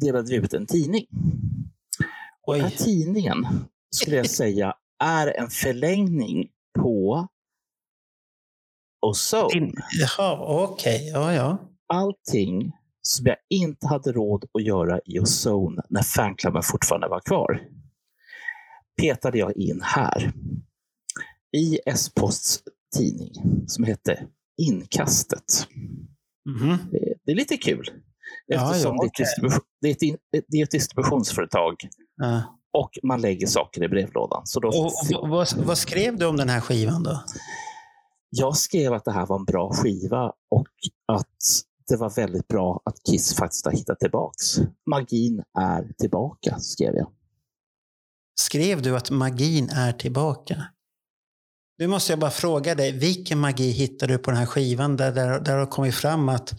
delade vi ut en tidning. Och den här tidningen skulle jag säga är en förlängning på Ozone. Jaha, okej. Ja, ja. allting som jag inte hade råd att göra i Ozone när fanklubben fortfarande var kvar petade jag in här. I S-posts tidning som hette Inkastet. Mhm. Det- är lite kul. Ja, Eftersom ja, det, är ett okej. distribu- det, är ett det är ett distributionsföretag Ja. och man lägger saker i brevlådan. Så då Och, och, vad, vad skrev du om den här skivan då? Jag skrev att det här var en bra skiva och att det var väldigt bra att Kiss faktiskt har hittat tillbaks. Magin är tillbaka, skrev jag. Skrev du att magin är tillbaka? Nu måste jag bara fråga dig, vilken magi hittade du på den här skivan där, där, där det har kommit fram att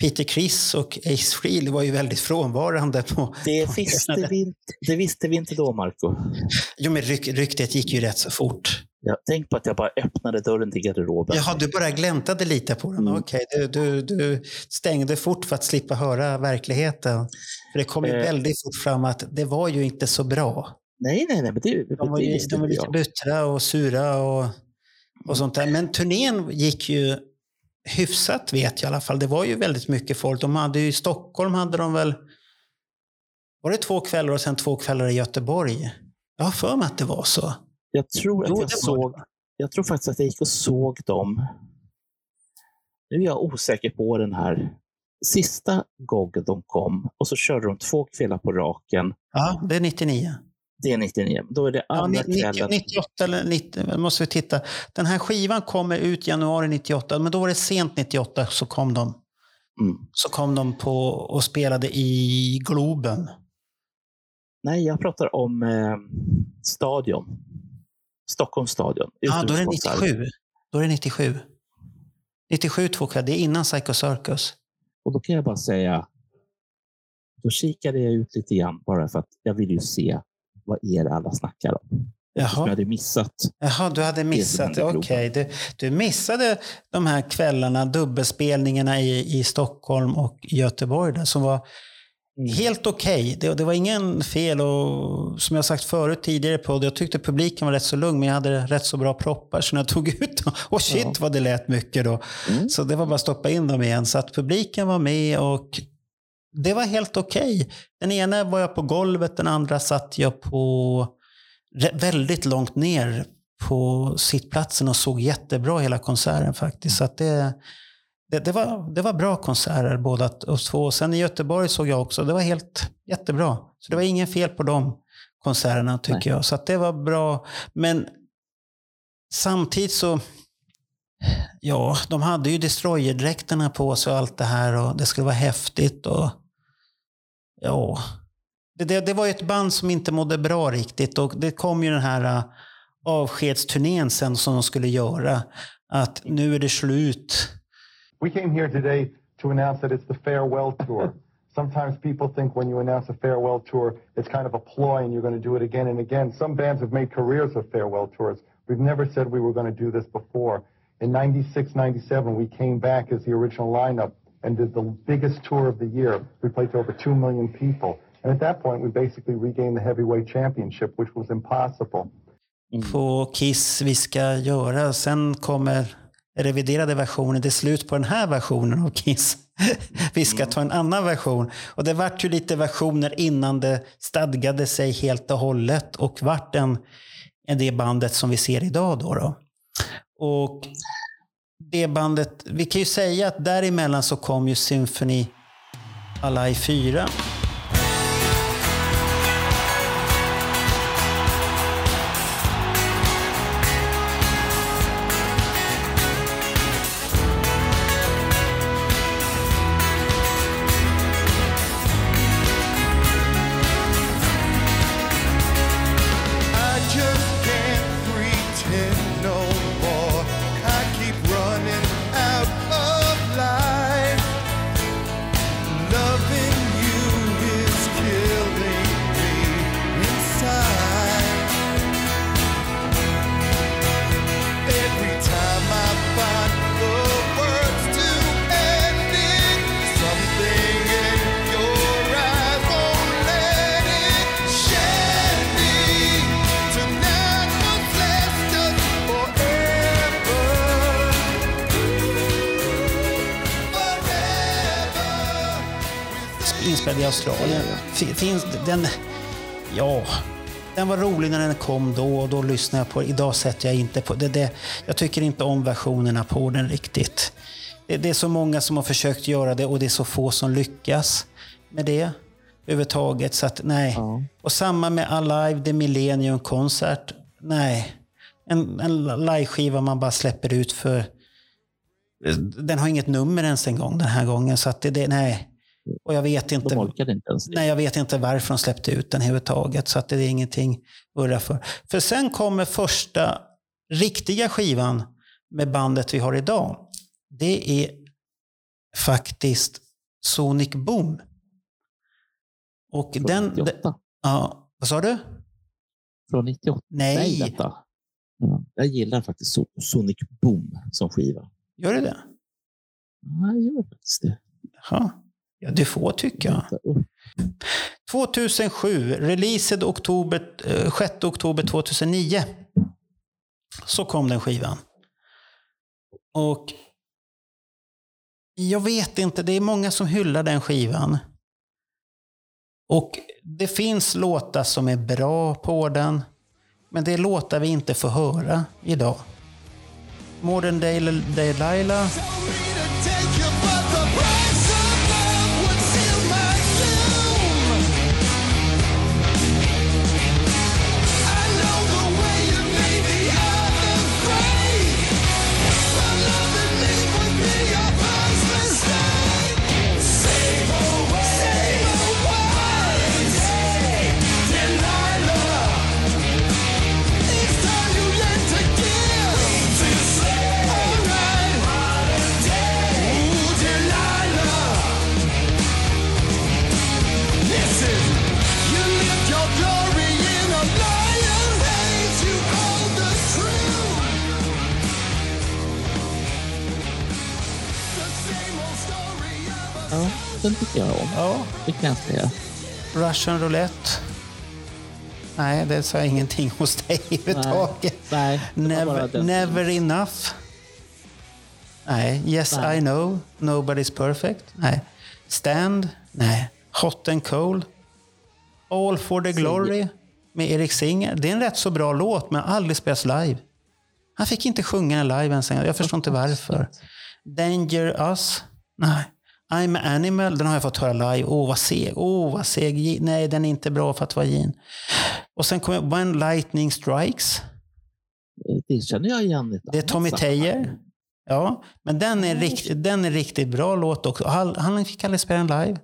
Peter Criss och Ace Frehley var ju väldigt frånvarande på... Det på visste, vi inte, det visste vi inte då, Marco. Jo, men ryk, ryktet gick ju rätt så fort. Jag tänk på att jag bara öppnade dörren till garderoben. Jaha, du bara gläntade lite på den. Mm. Okej, du, du, du stängde fort för att slippa höra verkligheten. För det kom ju Eh. väldigt fort fram att det var ju inte så bra. Nej, nej, nej, men det, De var, ju, de var lite buttra och sura och, och sånt där. Men turnén gick ju hyfsat vet jag i alla fall. Det var ju väldigt mycket folk. De hade ju, I Stockholm hade de väl... Var det två kvällar och sen två kvällar i Göteborg? Jag har för mig att det var så. Jag tror att Jo, jag såg jag tror faktiskt att jag gick och såg dem. Nu är jag osäker på den här sista gången de kom och så körde de två kvällar på raken. Ja, det är 99. Det är 99. Då är det Ja, andra ni- 90, kvällen. 98 eller 90, måste vi titta. Den här skivan kommer ut januari 98, men då var det sent 98 så kom de. Mm. Så kom de på och spelade i Globen. Nej, jag pratar om eh, Stadion. Stockholms stadion. Ja, då är det Utomhuskonsert. 97. Då är det 97. 97 två kvällar. Det är innan Psycho Circus. Och då kan jag bara säga, då kikade jag ut lite grann bara för att jag vill ju se vad er alla snackar om. Som jag Jaha, hade missat. Jaha du hade missat. Okej, du, du missade de här kvällarna, dubbelspelningarna i, i Stockholm och Göteborg där, som var helt okej. Det, det var ingen fel och som jag sagt förut tidigare på jag tyckte publiken var rätt så lugn men jag hade rätt så bra proppar så när jag tog ut dem, och shit Ja. vad det lät mycket då. Mm. Så det var bara att stoppa in dem igen. Så att publiken var med och det var helt okej. Den ena var jag på golvet, den andra satt jag på väldigt långt ner på sittplatsen och såg jättebra hela konserten faktiskt. Så det, det, det, var, det var bra konserter båda och två. Sen i Göteborg såg jag också, det var helt jättebra. Så det var ingen fel på de konserterna tycker Nej. jag. Så det var bra. Men samtidigt så, ja, de hade ju destroyerdräkterna på sig och allt det här och det skulle vara häftigt och ja. Det, det, det var ju ett band som inte mådde bra riktigt och det kom ju den här äh, avskedsturnén sen som de skulle göra. Att nu är det slut. We came here today to announce that it's the farewell tour. Sometimes people think when you announce a farewell tour, it's kind of a ploy and you're going to do it again and again. Some bands have made careers of farewell tours. We've never said we were going to do this before. In 96, 97, we came back as the original lineup and did the biggest tour of the year. We played to over 2 million people. And at that point, we basically regained the heavyweight championship, which was impossible. på Kiss vi ska göra. Sen kommer reviderade versionen. Det är slut på den här versionen av Kiss. vi ska ta en annan version. Och det vart ju lite versioner innan det stadgade sig helt och hållet och vart en, en det bandet som vi ser idag. Då, då. Och det bandet, vi kan ju säga att däremellan så kom ju Symphony Alive 4. Den... Ja, den var rolig när den kom då och då lyssnade jag på den. Idag sätter jag inte på det. det jag tycker inte om versionerna på den riktigt. Det, det är så många som har försökt göra det och det är så få som lyckas med det överhuvudtaget. Så att nej. Ja. Och samma med Alive, The Millennium Concert. Nej. En, en liveskiva man bara släpper ut för... Den har inget nummer ens en gång den här gången. Så att det, det, nej. Och jag vet inte... De orkade inte ens. Nej, jag vet inte varför de släppte ut den överhuvudtaget. Så att det är ingenting att urra för. För sen kommer första riktiga skivan med bandet vi har idag. Det är faktiskt Sonic Boom. Och Från den... 98. Ja, vad sa du? Från 98. Nej. Nej. Ja, jag gillar faktiskt So- Sonic Boom som skiva. Gör det det? Ja, jag gör faktiskt det. Jaha. Ja, du får tycka. 2007, released oktober, eh, 6 oktober 2009. Så kom den skivan. Och jag vet inte, det är många som hyllar den skivan. Och det finns låtar som är bra på den. Men det är låtar vi inte får höra idag. Modern Day Delilah. Den tycker jag om. Ja. Det kan jag säga. Russian Roulette. Nej, det sa ingenting hos dig överhuvudtaget. Nej, bara Never, never enough. Nej. Yes Nej. I know. Nobody's perfect. Nej. Stand. Nej. Hot and cold. All for the glory med Erik Singer. Det är en rätt så bra låt, men aldrig spelas live. Han fick inte sjunga den live ens en gång. Jag förstår inte varför. Danger Us. Nej. I'm an Animal, den har jag fått höra live. Åh, vad seg. Åh, vad seg. Nej, den är inte bra för att vara Gene. Och sen kommer When Lightning Strikes. Det känner jag igen. Det är Tommy. Tejer. Ja, men den är, rikt, den är riktigt bra låt också. Han, han fick aldrig spela den live.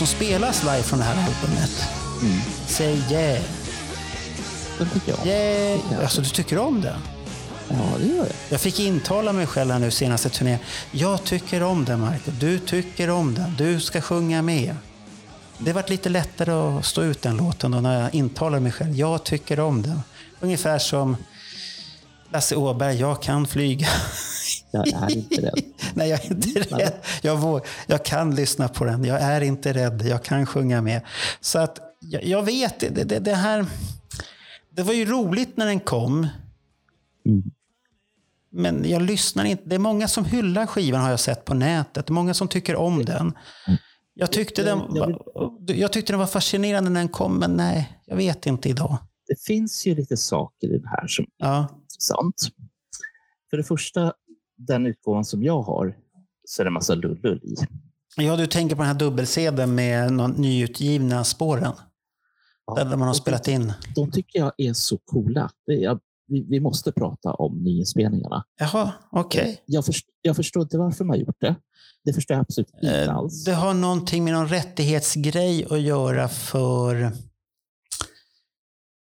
Som spelas live från det här albumet. Yeah. Den tycker jag om. Yeah. Alltså, du tycker om den? Ja, det gör jag. Jag fick intala mig själv här nu senaste turnén. Jag tycker om den, Marco. Du tycker om den. Du ska sjunga med. Det varit lite lättare att stå ut den låten då när jag intalar mig själv. Jag tycker om den. Ungefär som Lasse Åberg, jag kan flyga. Jag är inte rädd. Nej, jag är inte rädd. Jag, våg, jag kan lyssna på den. Jag är inte rädd. Jag kan sjunga med. Så att jag, jag vet, det, det, det här... Det var ju roligt när den kom. Men jag lyssnar inte. Det är många som hyllar skivan har jag sett på nätet. Det är många som tycker om den. Jag tyckte den, var, jag tyckte den var fascinerande när den kom, men nej, jag vet inte idag. Det finns ju lite saker i det här som är Ja. intressant. För det första, den utgåvan som jag har, så är det en massa lullull i. Ja, du tänker på den här dubbelsedeln med de nyutgivna spåren. Där man har spelat in. De tycker jag är så coola. Är, vi, vi måste prata om nyinspelningarna. Jaha, okej. Jag, först, jag förstår inte varför man har gjort det. Det förstår jag absolut inte Eh, alls. Det har någonting med någon rättighetsgrej att göra för,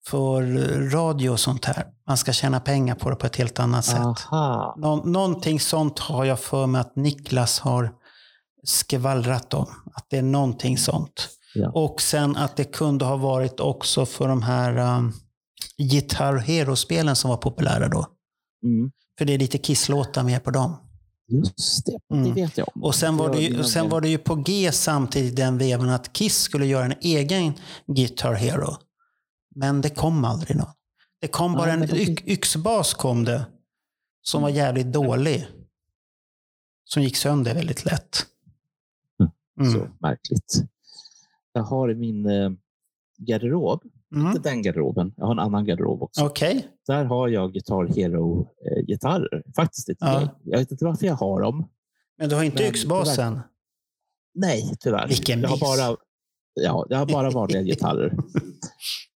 för radio och sånt här. Man ska tjäna pengar på det på ett helt annat sätt. Nå, någonting sånt har jag för mig att Niklas har skvallrat om. Att det är någonting sånt. Ja. Och sen att det kunde ha varit också för de här um, Guitar Hero-spelen som var populära då. Mm. För det är lite kisslåtar med på dem. Just det, det Mm. vet jag om. Och sen var, det ju, sen var det ju på G samtidigt den vevan att Kiss skulle göra en egen Guitar Hero. Men det kom aldrig någon. Det kom bara en yxbas kom det. Som var jävligt dålig. Som gick sönder väldigt lätt. Mm. Så märkligt. Jag har i min eh, garderob, Mm. inte den garderoben, jag har en annan garderob också. Okej. Där har jag Guitar Hero-gitarrer. Faktiskt ett Ja. Jag vet inte varför jag har dem. Men du har inte yxbasen? Nej, tyvärr. Vilken jag har bara, ja, jag har bara vanliga gitarrer.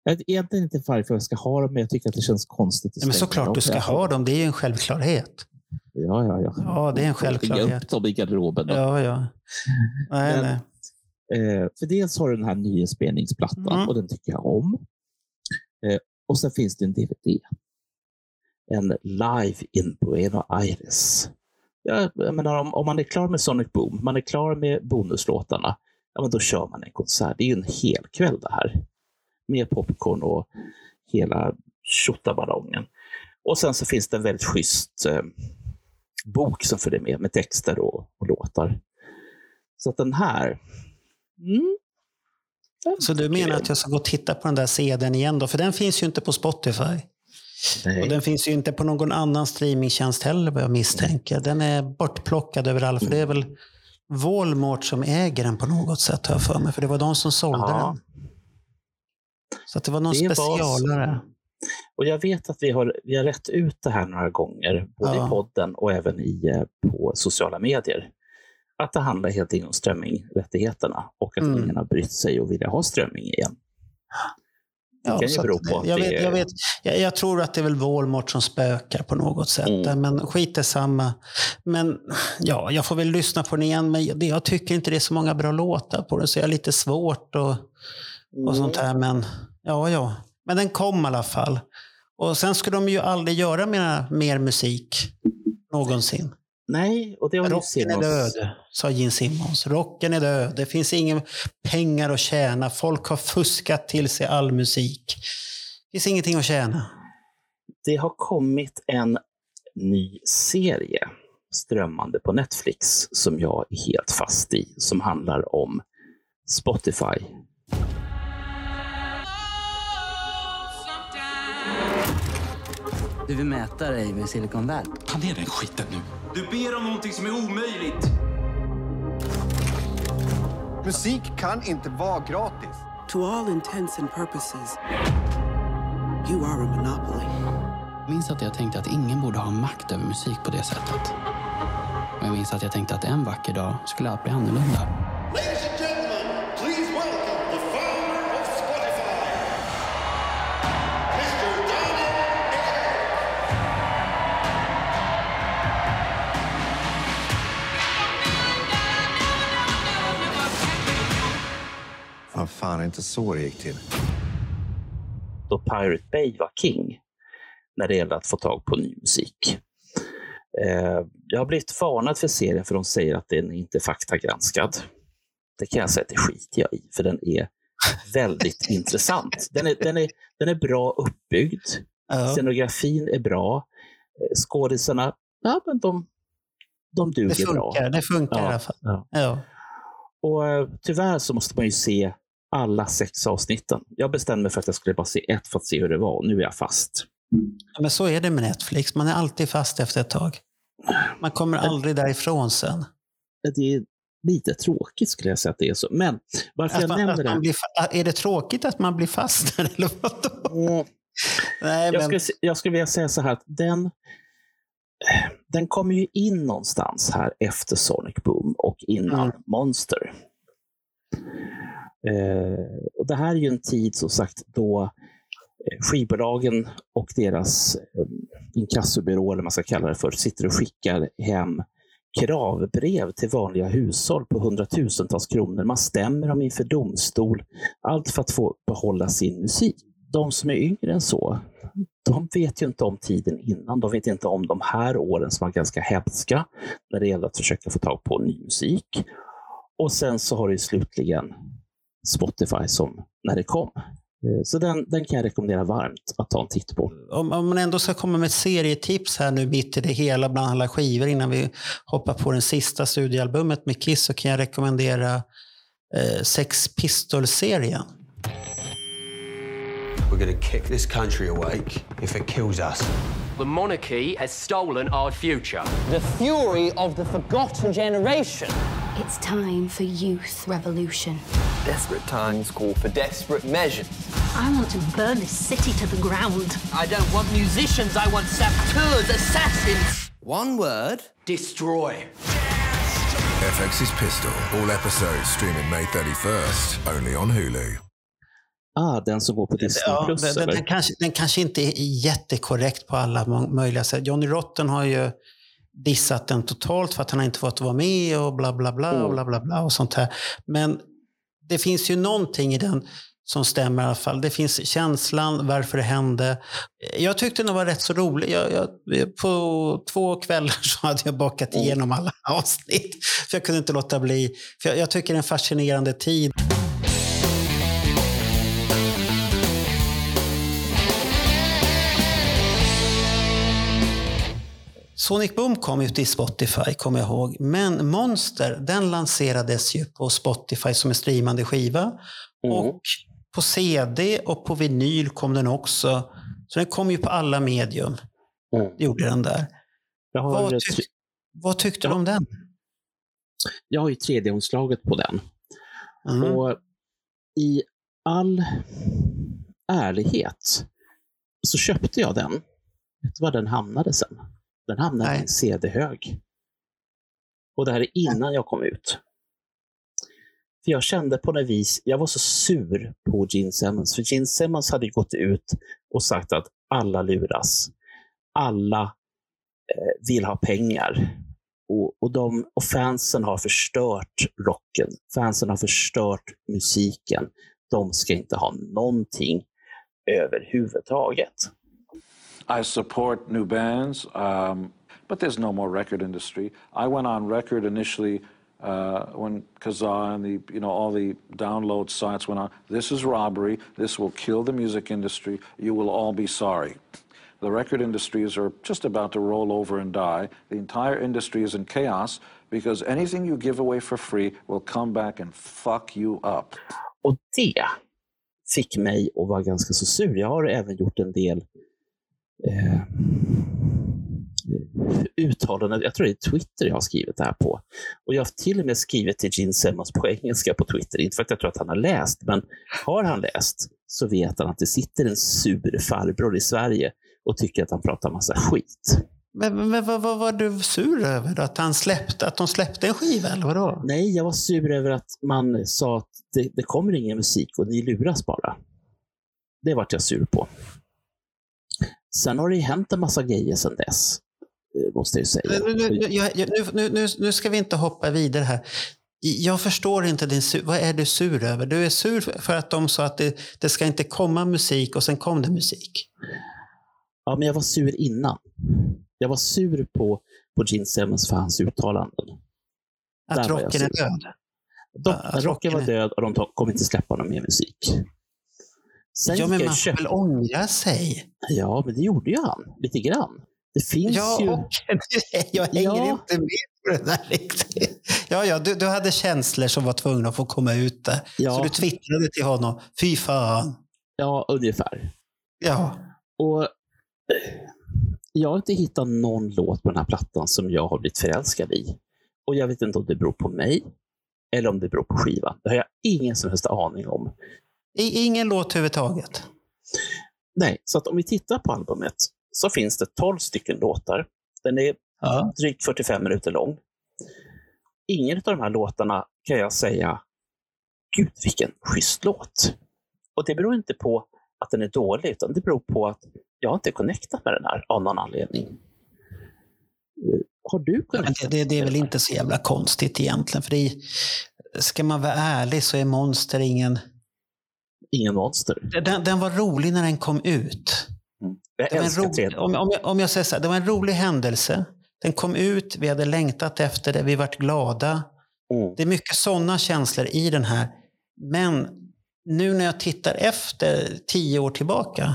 Jag vet egentligen inte varför jag ska ha dem, men jag tycker att det känns konstigt. att men såklart dem. du ska ha dem. Det är ju en självklarhet. Ja, ja, ja. Ja, det är en självklarhet. upp dem i garderoben. Då. Ja, ja. Nej, Men- nej. Eh, för dels har du den här nyinspelningsplattan Mm. och den tycker jag om. Eh, och sen finns det en DVD. En live in Buenos Aires. Jag, jag menar, om, om man är klar med Sonic Boom, man är klar med bonuslåtarna, ja, men då kör man en konsert. Det är ju en hel kväll det här. Med popcorn och hela tjottaballongen. Och sen så finns det en väldigt schysst eh, bok som följer med, med texter och, och låtar. Så att den här... Mm, den Så du menar att jag ska gå och titta på den där CDn igen då? För den finns ju inte på Spotify. Nej. Och den finns ju inte på någon annan streamingtjänst heller vad jag misstänker. Den är bortplockad överallt. För det är väl Walmart som äger den på något sätt har jag för mig. För det var de som sålde Ja. den. Så att det var någon Det var specialare. Och jag vet att vi har, vi har rätt ut det här några gånger, både Ja. i podden och även i, eh, på sociala medier. Att det handlar helt enkelt om strömmingrättigheterna och att Mm. ingen har brytt sig och vilja ha strömming igen. Ja, kan ju att bero på att jag, det vet, jag, vet, jag, jag tror att det är väl Walmart som spökar på något sätt. Mm. Men skit är samma. Men ja, jag får väl lyssna på den igen. Men det, jag tycker inte det är så många bra låtar på den. Så jag är lite svårt och, och sånt här. Men ja, ja. Men den kom i alla fall. Och sen ska de ju aldrig göra mer, mer musik. Någonsin. Nej, och det har Rocken är död, sa Gene Simmons. Rocken är död. Det finns inga pengar att tjäna. Folk har fuskat till sig all musik. Det finns ingenting att tjäna. Det har kommit en ny serie strömmande på Netflix som jag är helt fast i, som handlar om Spotify. Du vill mäta dig med Silicon Valley? Ta ner den skiten nu. Du ber om någonting som är omöjligt. Musik kan inte vara gratis. To all intents and purposes, you are a monopoly. minns att jag tänkte att ingen borde ha makt över musik på det sättet. Och jag minns att jag tänkte att en vacker dag skulle allt bli annorlunda. Vad fan, inte så det gick till? då Pirate Bay var king när det gällde att få tag på ny musik. Eh, jag har blivit varnad för serien för de säger att den inte är faktagranskad. Det kan jag säga att det skiter jag i, för den är väldigt intressant. Den är, den, är, den är bra uppbyggd. Ja. Scenografin är bra. Eh, Skådisarna, ja, men de, de duger Det funkar, bra. det funkar i Ja, alla fall. ja. Ja. Och eh, tyvärr så måste man ju se alla sex avsnitten. Jag bestämde mig för att jag skulle bara se ett för att se hur det var. Nu är jag fast. Men så är det med Netflix. Man är alltid fast efter ett tag. Man kommer aldrig därifrån sen. Det är lite tråkigt skulle jag säga att det är så. Men varför Att jag man, nämner det. blir, är det tråkigt att man blir fast? Eller vadå? Nej, Jag men, skulle, jag skulle vilja säga så här att den, den kommer ju in någonstans här efter Sonic Boom och innan Mm. Monster. Eh, och Det här är ju en tid som sagt då eh, skivbolagen och deras inkassobyråer, inkassobyrå, eller vad man ska kalla det för, sitter och skickar hem kravbrev till vanliga hushåll på hundratusentals kronor. Man stämmer dem inför domstol. Allt för att få behålla sin musik. De som är yngre än så, de vet ju inte om tiden innan. De vet inte om de här åren som var ganska hemska när det gäller att försöka få tag på ny musik. Och sen så har det ju slutligen Spotify som när det kom. Eh, Så den, den kan jag rekommendera varmt att ta en titt på. om, om man ändå ska komma med ett serietips här nu mitt i det hela bland alla skivor innan vi hoppar på den sista studioalbumet med Kiss så kan jag rekommendera eh, Sex Pistols-serien. We're to kick this country awake if it kills us. The monarchy has stolen our future. The fury of the forgotten generation. It's time for youth revolution. Desperate times call for desperate measures. I want to burn this city to the ground. I don't want musicians, I want saboteurs, assassins. One word Destroy. FX's Pistol. All episodes streaming May 31st, only on Hulu. Ah, den som går på Disney Ja, Plus, den, den, kanske, den kanske inte är jättekorrekt på alla möjliga sätt. Johnny Rotten har ju dissat den totalt för att han inte fått vara med och bla bla bla och bla bla bla och sånt här. Men det finns ju någonting i den som stämmer i alla fall. Det finns känslan, varför det hände. Jag tyckte den var rätt så rolig. Jag, jag, på två kvällar så hade jag bakat igenom alla avsnitt. För jag kunde inte låta bli. För jag, jag tycker det är en fascinerande tid. Sonic Boom kom ut i Spotify, kommer jag ihåg. Men Monster, den lanserades ju på Spotify som en streamande skiva. Och på CD och på vinyl kom den också. Så den kom ju på alla medium. Det gjorde den där. Jag har Vad, tyck, vad tyckte du om den? Jag har ju 3D-omslaget på den. Mm. Och i all ärlighet så köpte jag den. Vet du var den hamnade sen? Den hamnade i en CD-hög. Och det här är innan jag kom ut. För jag kände på något vis, jag var så sur på Gene Simmons. För Gene Simmons hade gått ut och sagt att alla luras. Alla eh, vill ha pengar. Och, och, de, och fansen har förstört rocken. Fansen har förstört musiken. De ska inte ha någonting överhuvudtaget. I support new bands, um, but there's no more record industry. I went on record initially uh, when Kazaa and the you know all the download sites went on. This is robbery. This will kill the music industry. You will all be sorry. The record industries are just about to roll over and die. The entire industry is in chaos because anything you give away for free will come back and fuck you up. Och det fick mig att vara ganska så sur. Jag har även gjort en del eh, uttalanden. Jag tror det är Twitter jag har skrivit det här på. Och jag har till och med skrivit till Gene Simmons på engelska på Twitter. Inte för att jag tror att han har läst, men har han läst så vet han att det sitter en sur farbror i Sverige och tycker att han pratar massa skit. Men, men, men vad, vad var du sur över? då? Att, han släppte, att de släppte en skiva, eller vadå? Nej, jag var sur över att man sa att det, det kommer ingen musik och ni luras bara. Det vart jag sur på. Sen har det ju hänt en massa grejer sedan dess, eh, måste jag säga. Nu, jag- nu, nu, nu, ska vi inte hoppa vidare här. Jag förstår inte din sur, Vad är du sur över? Du är sur för att de sa att det, det ska inte komma musik och sen kom det musik. Ja, men jag var sur innan. Jag var sur på, på Gene Simmons för hans uttalanden. Att Där rocken är död. De, Att rocken var död och de kommer inte släppa någon mer musik. Sen ja, men man får väl ångra sig? Ja, men det gjorde ju han. Lite grann. Det finns Ja, ju... och, jag hänger Ja. inte med på det där riktigt. Ja, ja, du, du hade känslor som var tvungna att få komma ut där. Ja. Så du twittrade till honom. Fy fan. Ja, ungefär. Ja. Och eh, jag har inte hittat någon låt på den här plattan som jag har blivit förälskad i. Och jag vet inte om det beror på mig eller om det beror på skivan. Det har jag ingen som helst aning om. I, ingen låt överhuvudtaget. Nej, så att om vi tittar på albumet så finns det 12 stycken låtar. Den är drygt 45 minuter lång. Ingen av de här låtarna kan jag säga, gud vilken schysst låt. Och det beror inte på att den är dålig, utan det beror på att jag inte är connectat med den här av någon anledning. Eh, Har du Ja, men det, det, det är väl inte så jävla konstigt egentligen. För det är, ska man vara ärlig så är Monster ingen... Ingen monster. Den, den var rolig när den kom ut. Jag Det var en älskar rolig, 3D. om, om, jag, om jag säger så här, det var en rolig händelse. Den kom ut, vi hade längtat efter det, vi vart glada. Det är mycket sådana känslor i den här. Men nu när jag tittar efter tio år tillbaka,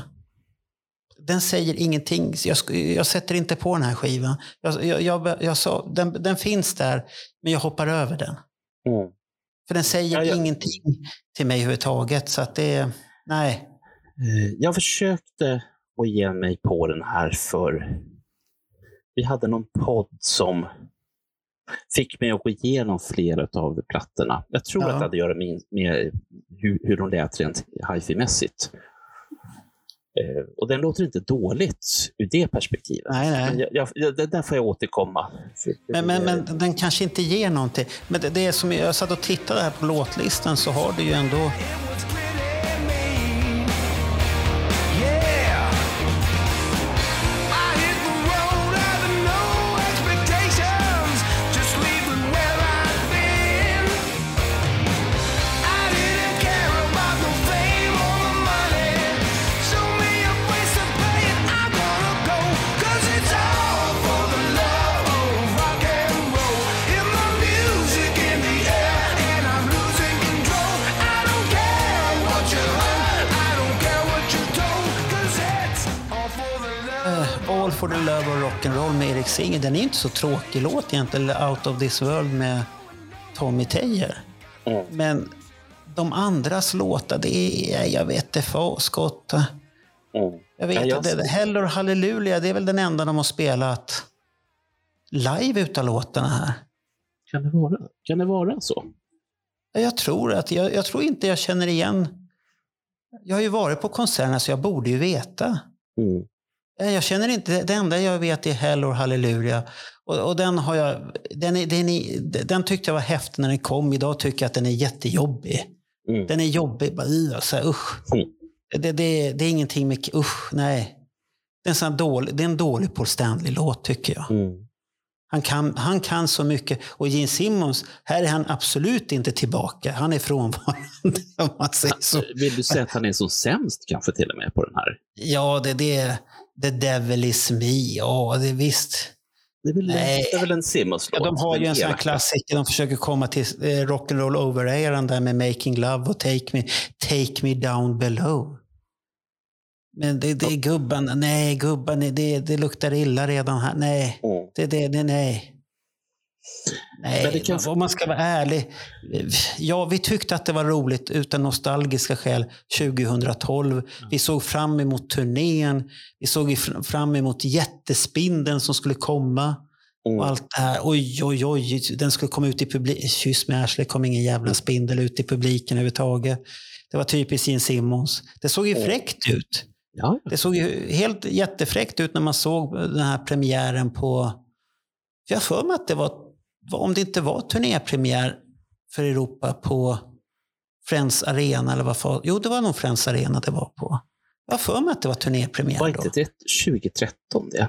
den säger ingenting. Jag, jag sätter inte på den här skivan. Jag, jag, jag, jag sa, den, den finns där, men jag hoppar över den. Mm. För den säger ingenting till mig överhuvudtaget. Så att det nej. Eh, Jag försökte att ge mig på den här för vi hade någon podd som fick mig att gå igenom flera av plattorna. Jag tror Ja. att det hade att göra med, med hur, hur de lät rent hifi-mässigt. Eh, och den låter inte dåligt ur det perspektivet. Nej, nej. Jag, jag, där får jag återkomma. Men, men, men den kanske inte ger någonting. Men det, det är som jag satt och tittade här på låtlistan så har du ju ändå... For the love of rock'n'roll med Erik Singer, den är inte så tråkig låt egentligen. Eller Out of this world med Tommy Tejer. Men de andras låtar, det är, jag vet inte, för skott. Jag vet inte, Hell or Hallelujah, det är väl den enda de har spelat live utav låtarna här. Kan det vara, kan det vara så? Ja, Jag tror, att, jag, jag tror inte jag känner igen... Jag har ju varit på konserterna så jag borde ju veta. Mm. Eh, Jag känner inte, det enda jag vet är Hell or Hallelujah. Och, och den, har jag, den, är, den, är, den tyckte jag var häftig när den kom. Idag tycker jag att den är jättejobbig. Mm. Den är jobbig. Bara, uh, så här, usch. Det, det, det är ingenting med... Usch, nej. Det är en, sån dålig, det är en dålig Paul Stanley-låt tycker jag. Mm. Han kan, han kan så mycket. Och Gene Simmons, här är han absolut inte tillbaka. Han är frånvarande om man säger så. Vill du säga att han är så sämst kanske till och med på den här? Ja, det, det är The Devil is me. Ja, det är visst. Det är väl, det är väl en Simmons-låt? Ja, de har ju en sån här klassiker. De försöker komma till eh, rock'n'roll over-eran där med Making Love och Take Me, Take me Down Below. Men det, det är gubben. Nej, gubben, det, det luktar illa redan här. Nej, det, det, det, nej. Nej, om man ska vara ärlig. Ja, vi tyckte att det var roligt utan nostalgiska skäl 2012. Vi såg fram emot turnén. Vi såg fr- fram emot jättespindeln som skulle komma. Och allt det här. Oj, oj, oj. Den skulle komma ut i publiken. Kyss med arslet kom ingen jävla spindel ut i publiken överhuvudtaget. Det var typiskt Gene Simmons. Det såg ju fräckt ut. Ja. Det såg ju helt jättefräckt ut när man såg den här premiären på... Jag har för mig att det var, om det inte var turnépremiär för Europa på Friends Arena eller vad för, Jo, det var nog Friends Arena det var på. Jag för mig att det var turnépremiär Var då. inte det 2013 det?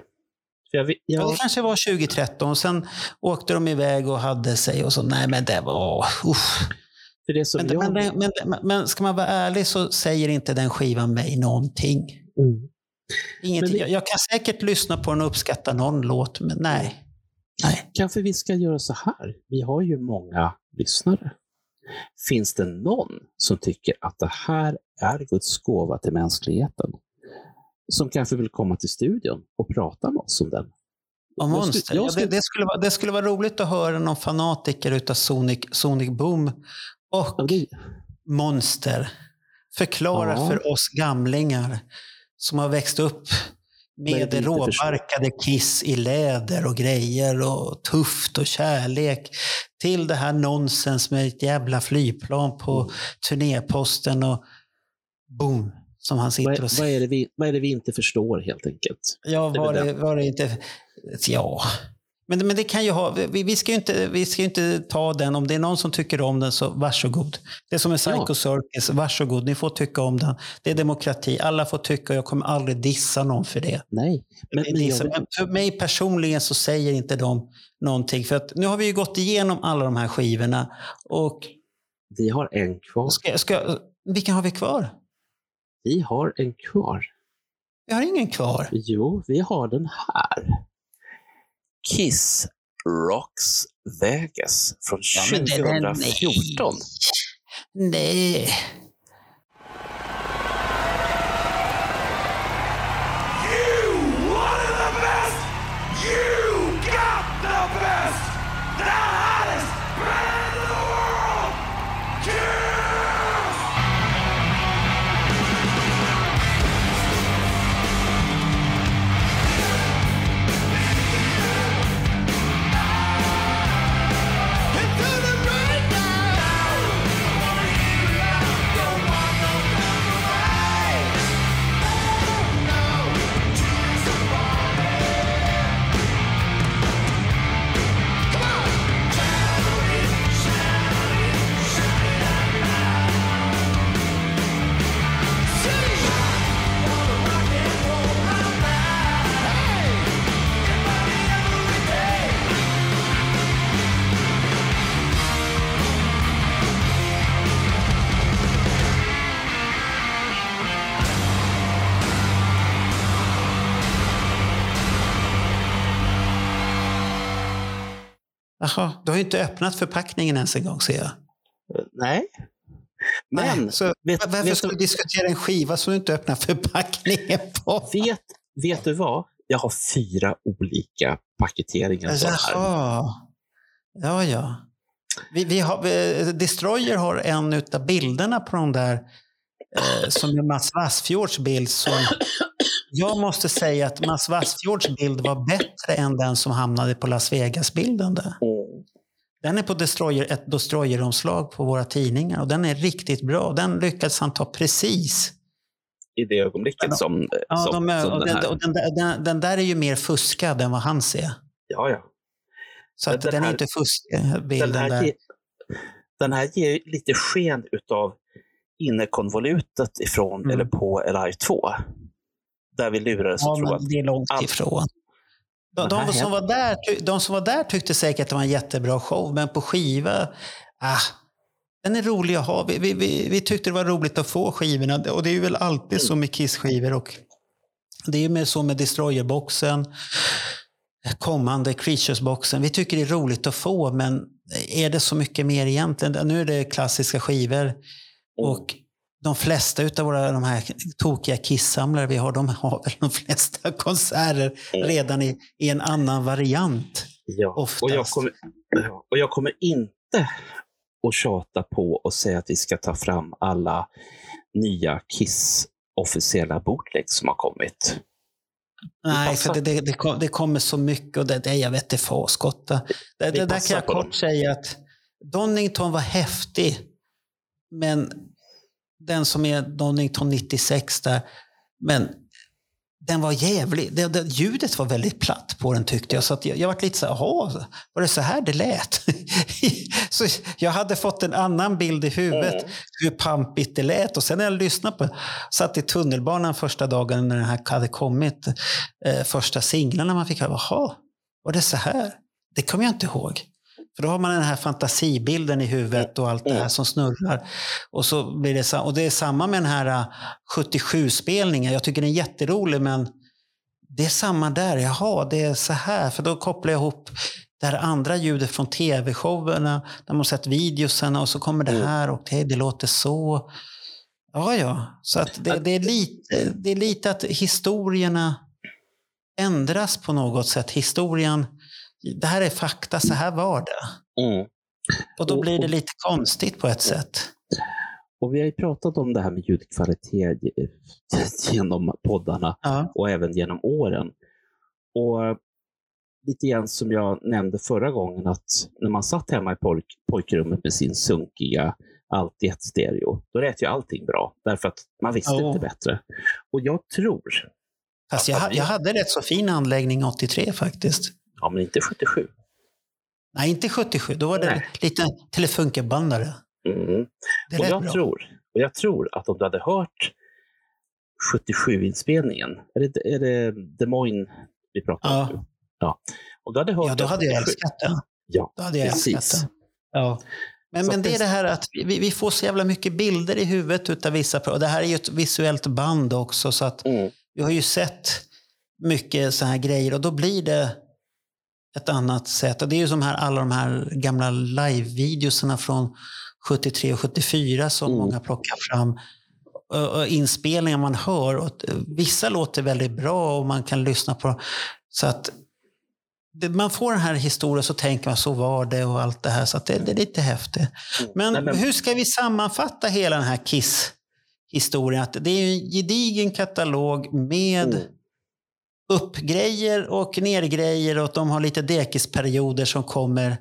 För jag, vet- Ja, jag, det kanske var 2013. Och sen åkte de iväg och hade sig och så. Nej, men det var... Usch. för det som Men, jag, men, men, men, men ska man vara ärlig så säger inte den skivan mig någonting. Mm. Ingenting. Det- Jag, jag kan säkert lyssna på den och uppskatta någon låt, men nej. Kanske vi ska göra så här. Vi har ju många lyssnare. Finns det någon som tycker att det här är Guds gåva till mänskligheten? Som kanske vill komma till studion och prata med oss om den? Och Jag skulle- monster. jag Ja, det, det, skulle vara, det skulle vara roligt att höra någon fanatiker utav Sonic, Sonic Boom och Monster förklara Ja. för oss gamlingar som har växt upp med råbarkade kiss i läder och grejer och tufft och kärlek till det här nonsens med ett jävla flygplan på Mm. turnéposten och boom, som han sitter och är- vad, är det vi, vad är det vi inte förstår helt enkelt? Ja, var det, var det inte... Ja. Men, men det kan ju ha... Vi, vi, ska ju inte, vi ska inte ta den. Om det är någon som tycker om den, så varsågod. Det är som en Psycho Ja. Circus. Varsågod, ni får tycka om den. Det är demokrati. Alla får tycka och jag kommer aldrig dissa någon för det. Nej. Men, men jag, Men för mig personligen så säger inte de någonting. För att nu har vi ju gått igenom alla de här skivorna. Och vi har en kvar. ska, ska, vilka har vi kvar? Vi har en kvar. Vi har ingen kvar. Jo, vi har den här. Kiss Rocks Vegas från Ja, men det- det- 2014. Nej. Jaha, du har ju inte öppnat förpackningen ens en gång ser jag. Nej. Men, Nej, så vet- varför vet ska du- vi diskutera en skiva som du inte öppnar förpackningen på? Vet, vet du vad? jag har fyra olika paketeringar. Jaha. Ja, ja. Vi, vi har, vi, Destroyer har en utav bilderna på de där eh, som är Mats Wassfjords bild som jag måste säga att Mats Wassfjords bild var bättre än den som hamnade på Las Vegas-bilden där. Den är på Destroyer, ett Destroyer-omslag på våra tidningar och den är riktigt bra. Den lyckades han ta precis. I det ögonblicket som, Ja, som, de är, som och den den, här. och den, där- den, den där är ju mer fuskad än vad han ser. Ja, ja. Så att den den, är här- inte fuskad, bilden den, här där. den här ger lite sken utav innekonvolutet ifrån Mm. eller på Alive 2. Där vi lurades Ja, att tro att det är långt allt- ifrån. De, de, som var där, de som var där tyckte säkert att det var en jättebra show, men på skiva, ah, den är rolig att ha. Vi, vi, vi, vi tyckte det var roligt att få skivorna och det är ju väl alltid så med Kiss-skivor. Och det är ju med så med Destroyer-boxen, kommande Creatures-boxen. Vi tycker det är roligt att få, men är det så mycket mer egentligen? Nu är det klassiska skivor och de flesta av våra de här tokiga Kiss-samlare vi har, de har väl de flesta konserter redan i, i en annan variant. Ja, och jag, kommer, och jag kommer inte att tjata på och säga att vi ska ta fram alla nya Kiss officiella bootlegs som har kommit. Nej, för det, det, det, kom, det kommer så mycket och det, det jag vet inte fasgotta. Det, det där kan jag kort dem. säga att Donington var häftig. Men den som är Donington 96 där, men den var jävlig. Det, det, ljudet var väldigt platt på den tyckte jag. Så att jag, jag var lite så här, jaha, var det så här det lät? så jag hade fått en annan bild i huvudet hur pampigt det lät. Och sen när jag lyssnade på satt i tunnelbanan första dagen när den här hade kommit, eh, första singlarna man fick höra, jaha, var det så här? Det kommer jag inte ihåg. För då har man den här fantasibilden i huvudet och allt det här som snurrar. Och, så blir det, och det är samma med den här eh, 77-spelningen. Jag tycker den är jätterolig men det är samma där. Jaha, det är så här. För då kopplar jag ihop det här andra ljudet från tv-showerna. Där man har sett videoserna och så kommer det här och det, det låter så. Ja, ja. Så att det, det, är lite, det är lite att historierna ändras på något sätt. Historien, det här är fakta, så här var det. Mm. Och då blir det lite konstigt på ett sätt. Och vi har ju pratat om det här med ljudkvalitet ge- genom poddarna Ja. och även genom åren. Och lite grann som jag nämnde förra gången att när man satt hemma i pojk, pojkrummet med sin sunkiga allt i ett stereo, då lät ju allting bra. Därför att man visste Ja. inte bättre. Och jag tror, Fast jag, jag hade rätt så fin anläggning 83 faktiskt. Ja men inte 77. Nej, inte 77. Då var det Nej. lite telefunkerbandare. Mm. Det Och jag, bra. tror, och jag tror att om du hade hört 77-inspelningen, är det, är det Des Moines vi pratar om Ja. nu? Ja. Om du hade hört Ja, då hade jag 77 älskat den. Ja, Då hade jag precis. älskat. Ja. Men, Så men det är det- det här att vi, vi får så jävla mycket bilder i huvudet utav vissa. Och det här är ju ett visuellt band också. Så att Mm. vi har ju sett mycket så här grejer och då blir det ett annat sätt. Och det är ju som här, alla de här gamla live-videoserna från 73 och 74 som Mm. många plockar fram. Och, inspelningar man hör. Och, vissa låter väldigt bra och man kan lyssna på. Så att man får den här historien så tänker man så var det och allt det här. Så det, det är lite häftigt. Men, Nej, men- hur ska vi sammanfatta hela den här Kiss-historien? Att det är ju en gedigen katalog med Mm. Uppgrejer och nergrejer och de har lite dekisperioder som kommer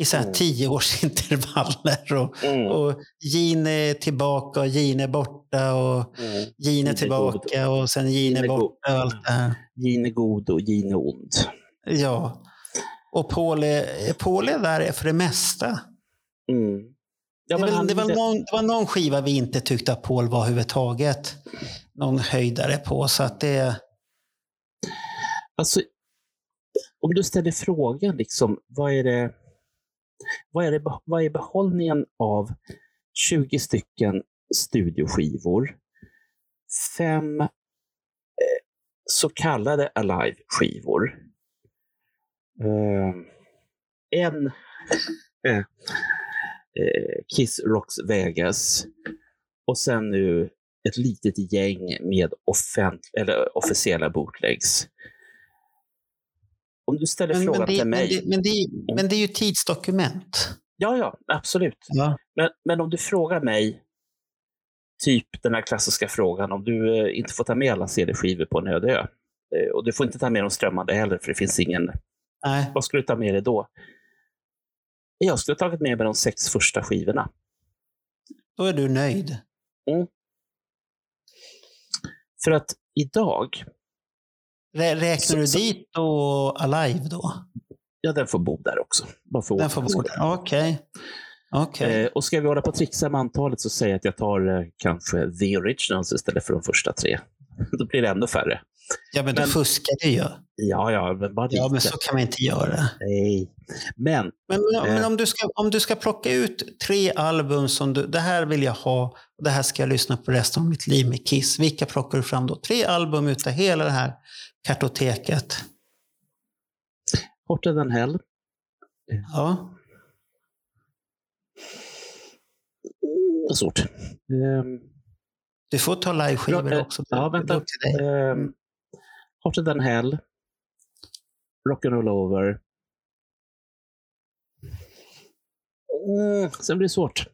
i så här Mm. tioårsintervaller. Och, Mm. och Gene är tillbaka och Gene är borta och Mm. Gene är Gene tillbaka och sen Gene Gene är god. borta och allt det här. Gin är god och gin är ond. Ja. Och Paul är, Paul är där för det mesta. Mm. Ja, det, väl, det, var någon, det var någon skiva vi inte tyckte att Paul var överhuvudtaget någon höjdare på. Så att det... Alltså, om du ställer frågan, liksom, vad är det vad är, det, vad är behållningen av 20 stycken studioskivor, fem eh, så kallade Alive-skivor, eh, en eh, eh, Kiss Rocks Vegas och sen nu ett litet gäng med offent- eller officiella bootlegs om du ställer Men, frågan men, det, till men, mig. det, men, det, men det är ju tidsdokument. Ja, ja, absolut. Men, men om du frågar mig, typ den här klassiska frågan, om du eh, inte får ta med alla CD-skivor på en öde ö, eh, och du får inte ta med de strömmande heller, för det finns ingen... Nej. Vad skulle du ta med dig då? Jag skulle ha tagit med mig de sex första skivorna. Då är du nöjd. Mm. För att idag, Rä, räknar du Så- dit och Alive då? ja den får bo där också. Bara för Den får bo där. Okej. Okej. Eh, och ska vi hålla på att trixa med antalet så säger jag att jag tar eh, kanske the originals istället för de första tre. Då blir det ännu färre. Ja, men då fuskar du ju. Ja, ja, men bara Ja, men så kan man inte göra. Nej. Men, Men, men, Eh. men om, du ska, om du ska plocka ut tre album som du, det här vill jag ha och det här ska jag lyssna på resten av mitt liv med Kiss. Vilka plockar du fram då? Tre album utav hela det här kartoteket. Hotter than hell. Ja. Mm, svårt. Ehm, Du får ta liveskivor eh, också. Ja, vänta. Um, Hotter than hell. Rock'n'roll over. Mm, sen blir det svårt.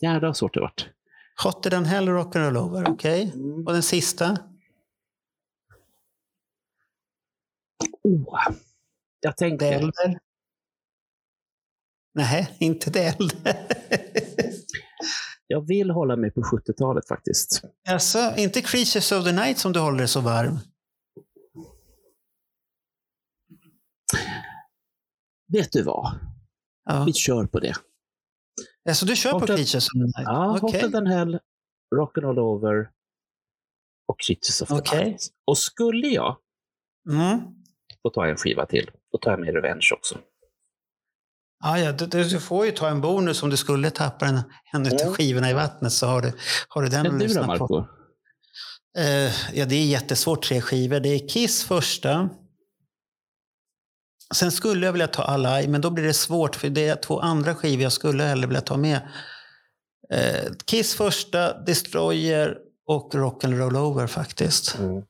Jävlar vad svårt det vart. Hotter than hell rock'n'roll over, okej. Mm. Och den sista? Oh. Jag tänkte... Det äldre? Nej, inte det äldre. Jag vill hålla mig på 70-talet faktiskt. alltså, inte Creatures of the Night som du håller så varm. Vet du vad? Ja. Vi kör på det. Alltså, du kör på Hotter- Creatures of the Night? Ja. Hotter than hell, Rock'n'roll over och Creatures of the Okej. Night. Och skulle jag Mm. Få ta en skiva till, då tar jag med Revenge också. Ja, ja, du, du får ju ta en bonus om du skulle tappa en, en av Mm. skivorna i vattnet så har du, har du den Men du då, Marco? på. Eh, ja, det är jättesvårt, tre skivor. Det är Kiss första. Sen skulle jag vilja ta Alive, men då blir det svårt för det är två andra skivor jag skulle hellre vilja ta med. Eh, Kiss första, Destroyer och Rock'n'Roll Over faktiskt. Mm.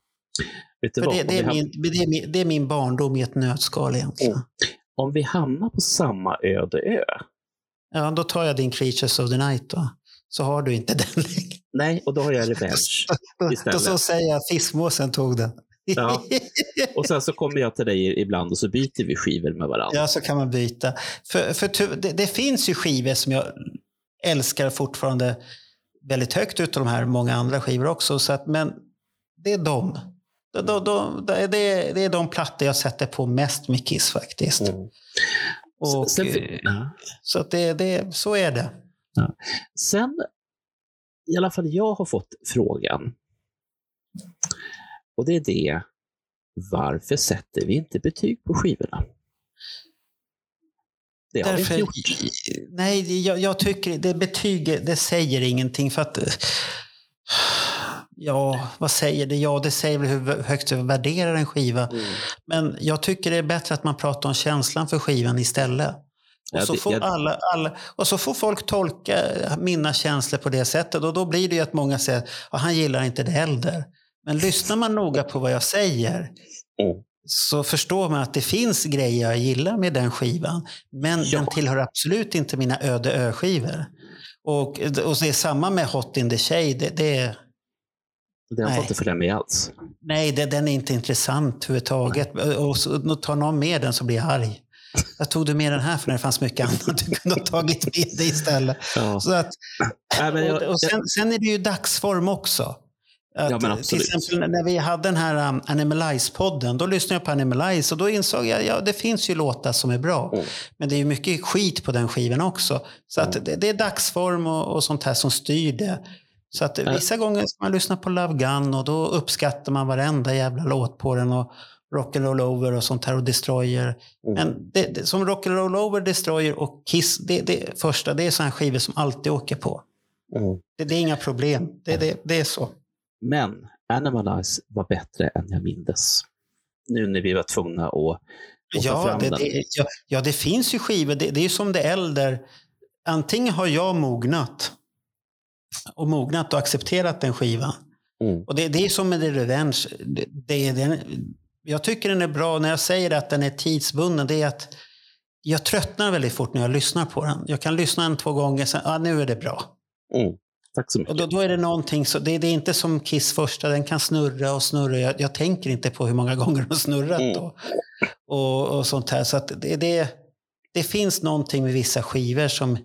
Vet du För vad? det, det, är min, det, är min, det är min barndom i ett nötskal egentligen. Mm. Om vi hamnar på samma öde ö, Ja, då tar jag din Creatures of the Night då. Så har du inte den längre. nej, och då har jag Revenge Då, istället. så säger jag fiskmåsen tog den. Ja. Och sen så kommer jag till dig ibland och så byter vi skivor med varandra. Ja, så kan man byta. För, för det, det finns ju skivor som jag älskar fortfarande väldigt högt utav de här många andra skivor också. Så att, men det är de. De, de, det, är, det är de plattor jag sätter på mest med Kiss faktiskt. Och, Sen- eh, ja. Så, att det, det, så är det. Sen, i alla fall jag har fått frågan. Och det är det, varför sätter vi inte betyg på skivorna? Det har vi inte Därför, gjort. nej, jag, jag tycker det betyget, det säger ingenting. för att eh, Ja, vad säger det? Ja, det säger väl hur högt du värderar en skiva. Mm. Men jag tycker det är bättre att man pratar om känslan för skivan istället. Och, Ja, så, det- får jag- alla, alla, och så får folk tolka mina känslor på det sättet. Och då blir det ju att många säger att han gillar inte det äldre. Men lyssnar man noga på vad jag säger Mm. så förstår man att det finns grejer jag gillar med den skivan. Men den tillhör absolut inte mina öde ö-skivor. Och, och det är samma med Hot in the Shade. Det, det är, Den får Nej. inte följa med alls. nej, det, den är inte intressant överhuvudtaget. Och så, tar någon med den så blir jag arg. Jag tog du med den här för det fanns mycket annat du kunde ha tagit med dig istället. Ja. Så att, och, och sen, sen är det ju dagsform också. Att, Ja, men till exempel när vi hade den här um, Animalize-podden, då lyssnade jag på Animalize och då insåg jag ja, det finns ju låtar som är bra. Mm. Men det är ju mycket skit på den skivan också. Så att det, det är dagsform och, och sånt här som styr det. Så att vissa gånger ska man lyssna på Love Gun och då uppskattar man varenda jävla låt på den. Och Rock'n'Roll Over och sånt här och Destroyer. Mm. Men det, det, som Rock'n'Roll Over, Destroyer och Kiss, det, det första, det är sådana skivor som alltid åker på. Mm. Det, det är inga problem. Det, det, är så. Men Animalize var bättre än jag mindes. Nu när vi var tvungna att, att ta Ja fram det, den. det, ja, ja, det finns ju skivor. Det, det är ju som det äldre. Antingen har jag mognat och mognat och accepterat den skivan. Mm. Och det, det är som med The Revenge. Det, det, den, Jag tycker den är bra. När jag säger att den är tidsbunden, det är att jag tröttnar väldigt fort när jag lyssnar på den. Jag kan lyssna en, två gånger, sen, ah, nu är det bra. Mm. Tack så mycket. Och då, då är det någonting, så, det, det är inte som Kiss första, den kan snurra och snurra. Jag, jag tänker inte på hur många gånger den har snurrat Mm. och, och, och sånt här. Så det, det, det finns någonting med vissa skivor som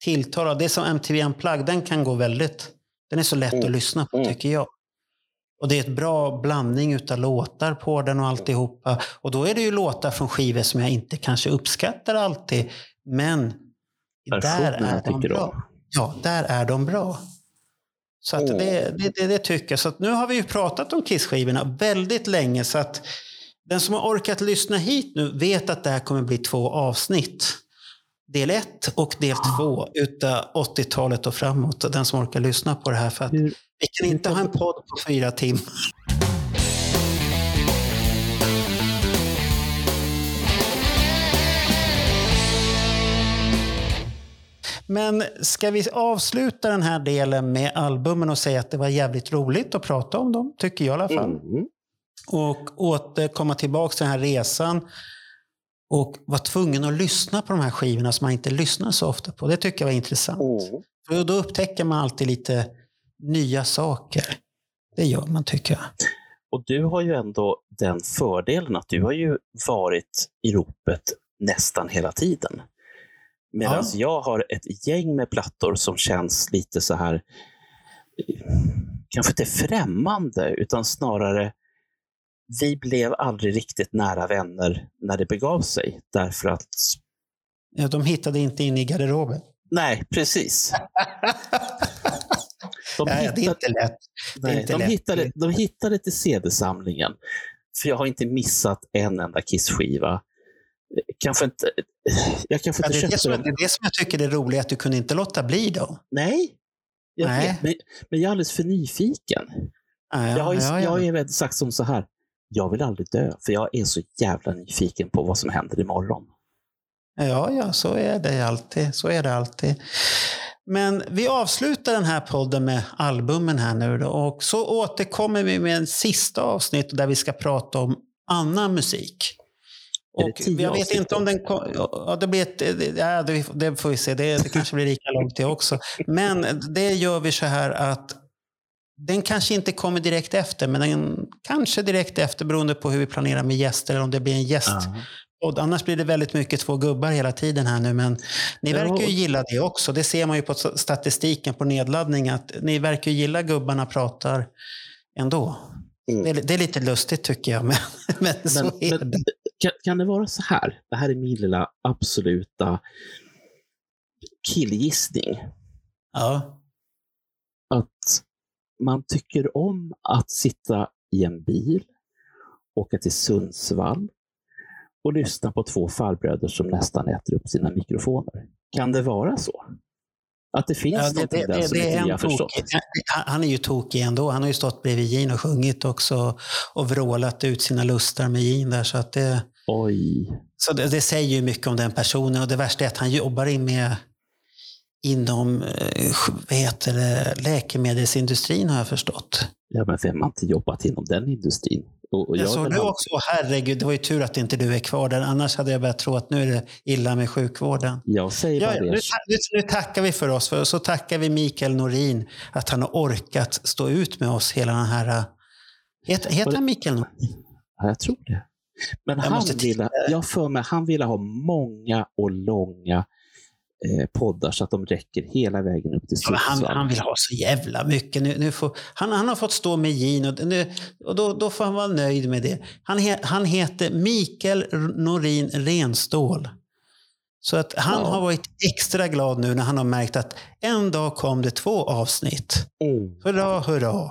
tilltalar. Det är som MTV Unplugged, den kan gå väldigt, den är så lätt att lyssna på tycker jag. Och det är ett bra blandning utav låtar på den och alltihopa. Och då är det ju låtar från skivor som jag inte kanske uppskattar alltid. Men där är de bra. Ja, där är de bra. Så att det, det, det, det tycker jag. Så nu har vi ju pratat om Kiss-skivorna väldigt länge. Så att den som har orkat lyssna hit nu vet att det här kommer bli två avsnitt. Del ett och del två utav 80-talet och framåt. Den som orkar lyssna på det här. För att vi kan inte ha en podd på fyra timmar. Men ska vi avsluta den här delen med albumen och säga att det var jävligt roligt att prata om dem, tycker jag i alla fall. Och återkomma tillbaka till den här resan och vara tvungen att lyssna på de här skivorna som man inte lyssnar så ofta på. Det tycker jag var intressant. För då upptäcker man alltid lite nya saker. Det gör man tycker jag. Och du har ju ändå den fördelen att du har ju varit i ropet nästan hela tiden. Medan Ja. jag har ett gäng med plattor som känns lite så här, eh, kanske inte främmande, utan snarare vi blev aldrig riktigt nära vänner när det begav sig. Därför att, Ja, de hittade inte in i garderoben. nej, precis. De Ja, ja, det är inte lätt. Är Nej, inte de, lätt. hittade, de hittade till CD-samlingen. För jag har inte missat en enda Kiss-skiva. Kanske inte... Jag kanske Ja, inte det, är det, köpte som, dem. det är det som jag tycker är roligt, att du kunde inte låta bli då. Nej, jag Nej. vet, men, men jag är alldeles för nyfiken. Ja, ja, jag har, ju, ja, ja. jag har ju sagt som så här, jag vill aldrig dö, för jag är så jävla nyfiken på vad som händer imorgon. Ja, ja, så är det alltid. Så är det alltid. Men vi avslutar den här podden med albumen här nu då, och så återkommer vi med en sista avsnitt där vi ska prata om annan musik. Och jag vet inte om den kom, ja, det blir ett, ja, det, det får vi se, det, det kanske blir lika långt det också. Men det gör vi så här att den kanske inte kommer direkt efter, men den kanske direkt efter beroende på hur vi planerar med gäster eller om det blir en gäst. Och annars blir det väldigt mycket två gubbar hela tiden här nu, men ni verkar ju gilla det också. Det ser man ju på statistiken på nedladdning att ni verkar gilla gubbarna pratar ändå. Det, är, det är lite lustigt tycker jag, men, men, så Men, är men, det. kan, kan det vara så här? Det här är min lilla absoluta killgissning. Ja. Man tycker om att sitta i en bil, åka till Sundsvall och lyssna på två farbröder som nästan äter upp sina mikrofoner. Kan det vara så? Att det finns Ja, det, det, där det, som det inte är vi en har förstått? Han- är ju tokig ändå. Han har ju stått bredvid Gene och sjungit också och vrålat ut sina lustar med Gene där. Så, att det, Oj. så det, det säger ju mycket om den personen. Och det värsta är att han jobbar in med inom eh, vad heter det, läkemedelsindustrin har jag förstått. Ja, men vem har inte jobbat inom den industrin? Och, och Jag jag såg du också, herregud, det var ju tur att inte du är kvar där. Annars hade jag börjat tro att nu är det illa med sjukvården. Jag säger Ja, ja, nu, nu, nu tackar vi för oss. För, så tackar vi Mikael Norin att han har orkat stå ut med oss hela den här... Heter, heter han Mikael Norin? Ja, jag tror det. Men Jag han ville, jag för mig, han ville ha många och långa eh, poddar så att de räcker hela vägen upp till Ja, men han, Sundsvall. han vill ha så jävla mycket. Nu, nu får, han, han har fått stå med Gene och, nu, och då, då får han vara nöjd med det. Han, he, han heter Mikael Norin Renstål. Så att han Ja. har varit extra glad nu när han har märkt att en dag kom det två avsnitt. Mm. Hurra, hurra.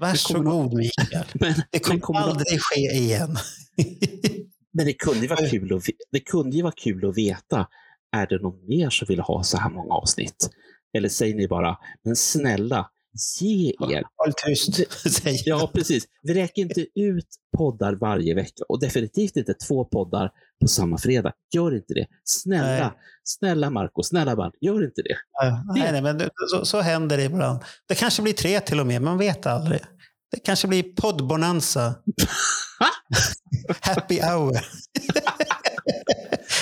Varsågod Mikael. det kommer, kommer aldrig ske igen. Men det kunde, ju vara kul att, det kunde ju vara kul att veta, är det någon mer som vill ha så här många avsnitt? Eller säger ni bara, men snälla, ge er. Håll tyst, Ja, precis. Vi räcker inte ut poddar varje vecka och definitivt inte två poddar på samma fredag. Gör inte det. Snälla, Nej. snälla Marco, snälla Bernt, gör inte det. Ja, nej, nej, men det- så, så händer det ibland. Det kanske blir tre till och med, man vet aldrig. Det kanske blir poddbonanza. happy hour.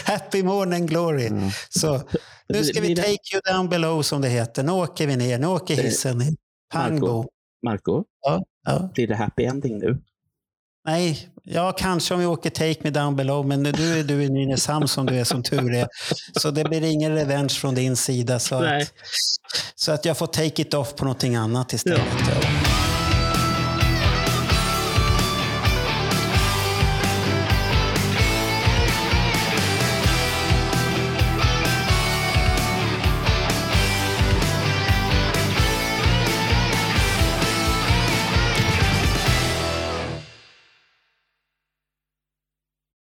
happy morning glory. Så nu ska vi take you down below som det heter. Nu åker vi ner, nu åker hissen ner. Pango. Marco, Marco Ja, ja. blir det happy ending nu? Nej, ja kanske om vi åker Take Me Down Below, men nu är du i Nynäshamn som du är som tur är. Så det blir ingen revenge från din sida. Så, Nej. att, så att jag får take it off på någonting annat istället. Ja.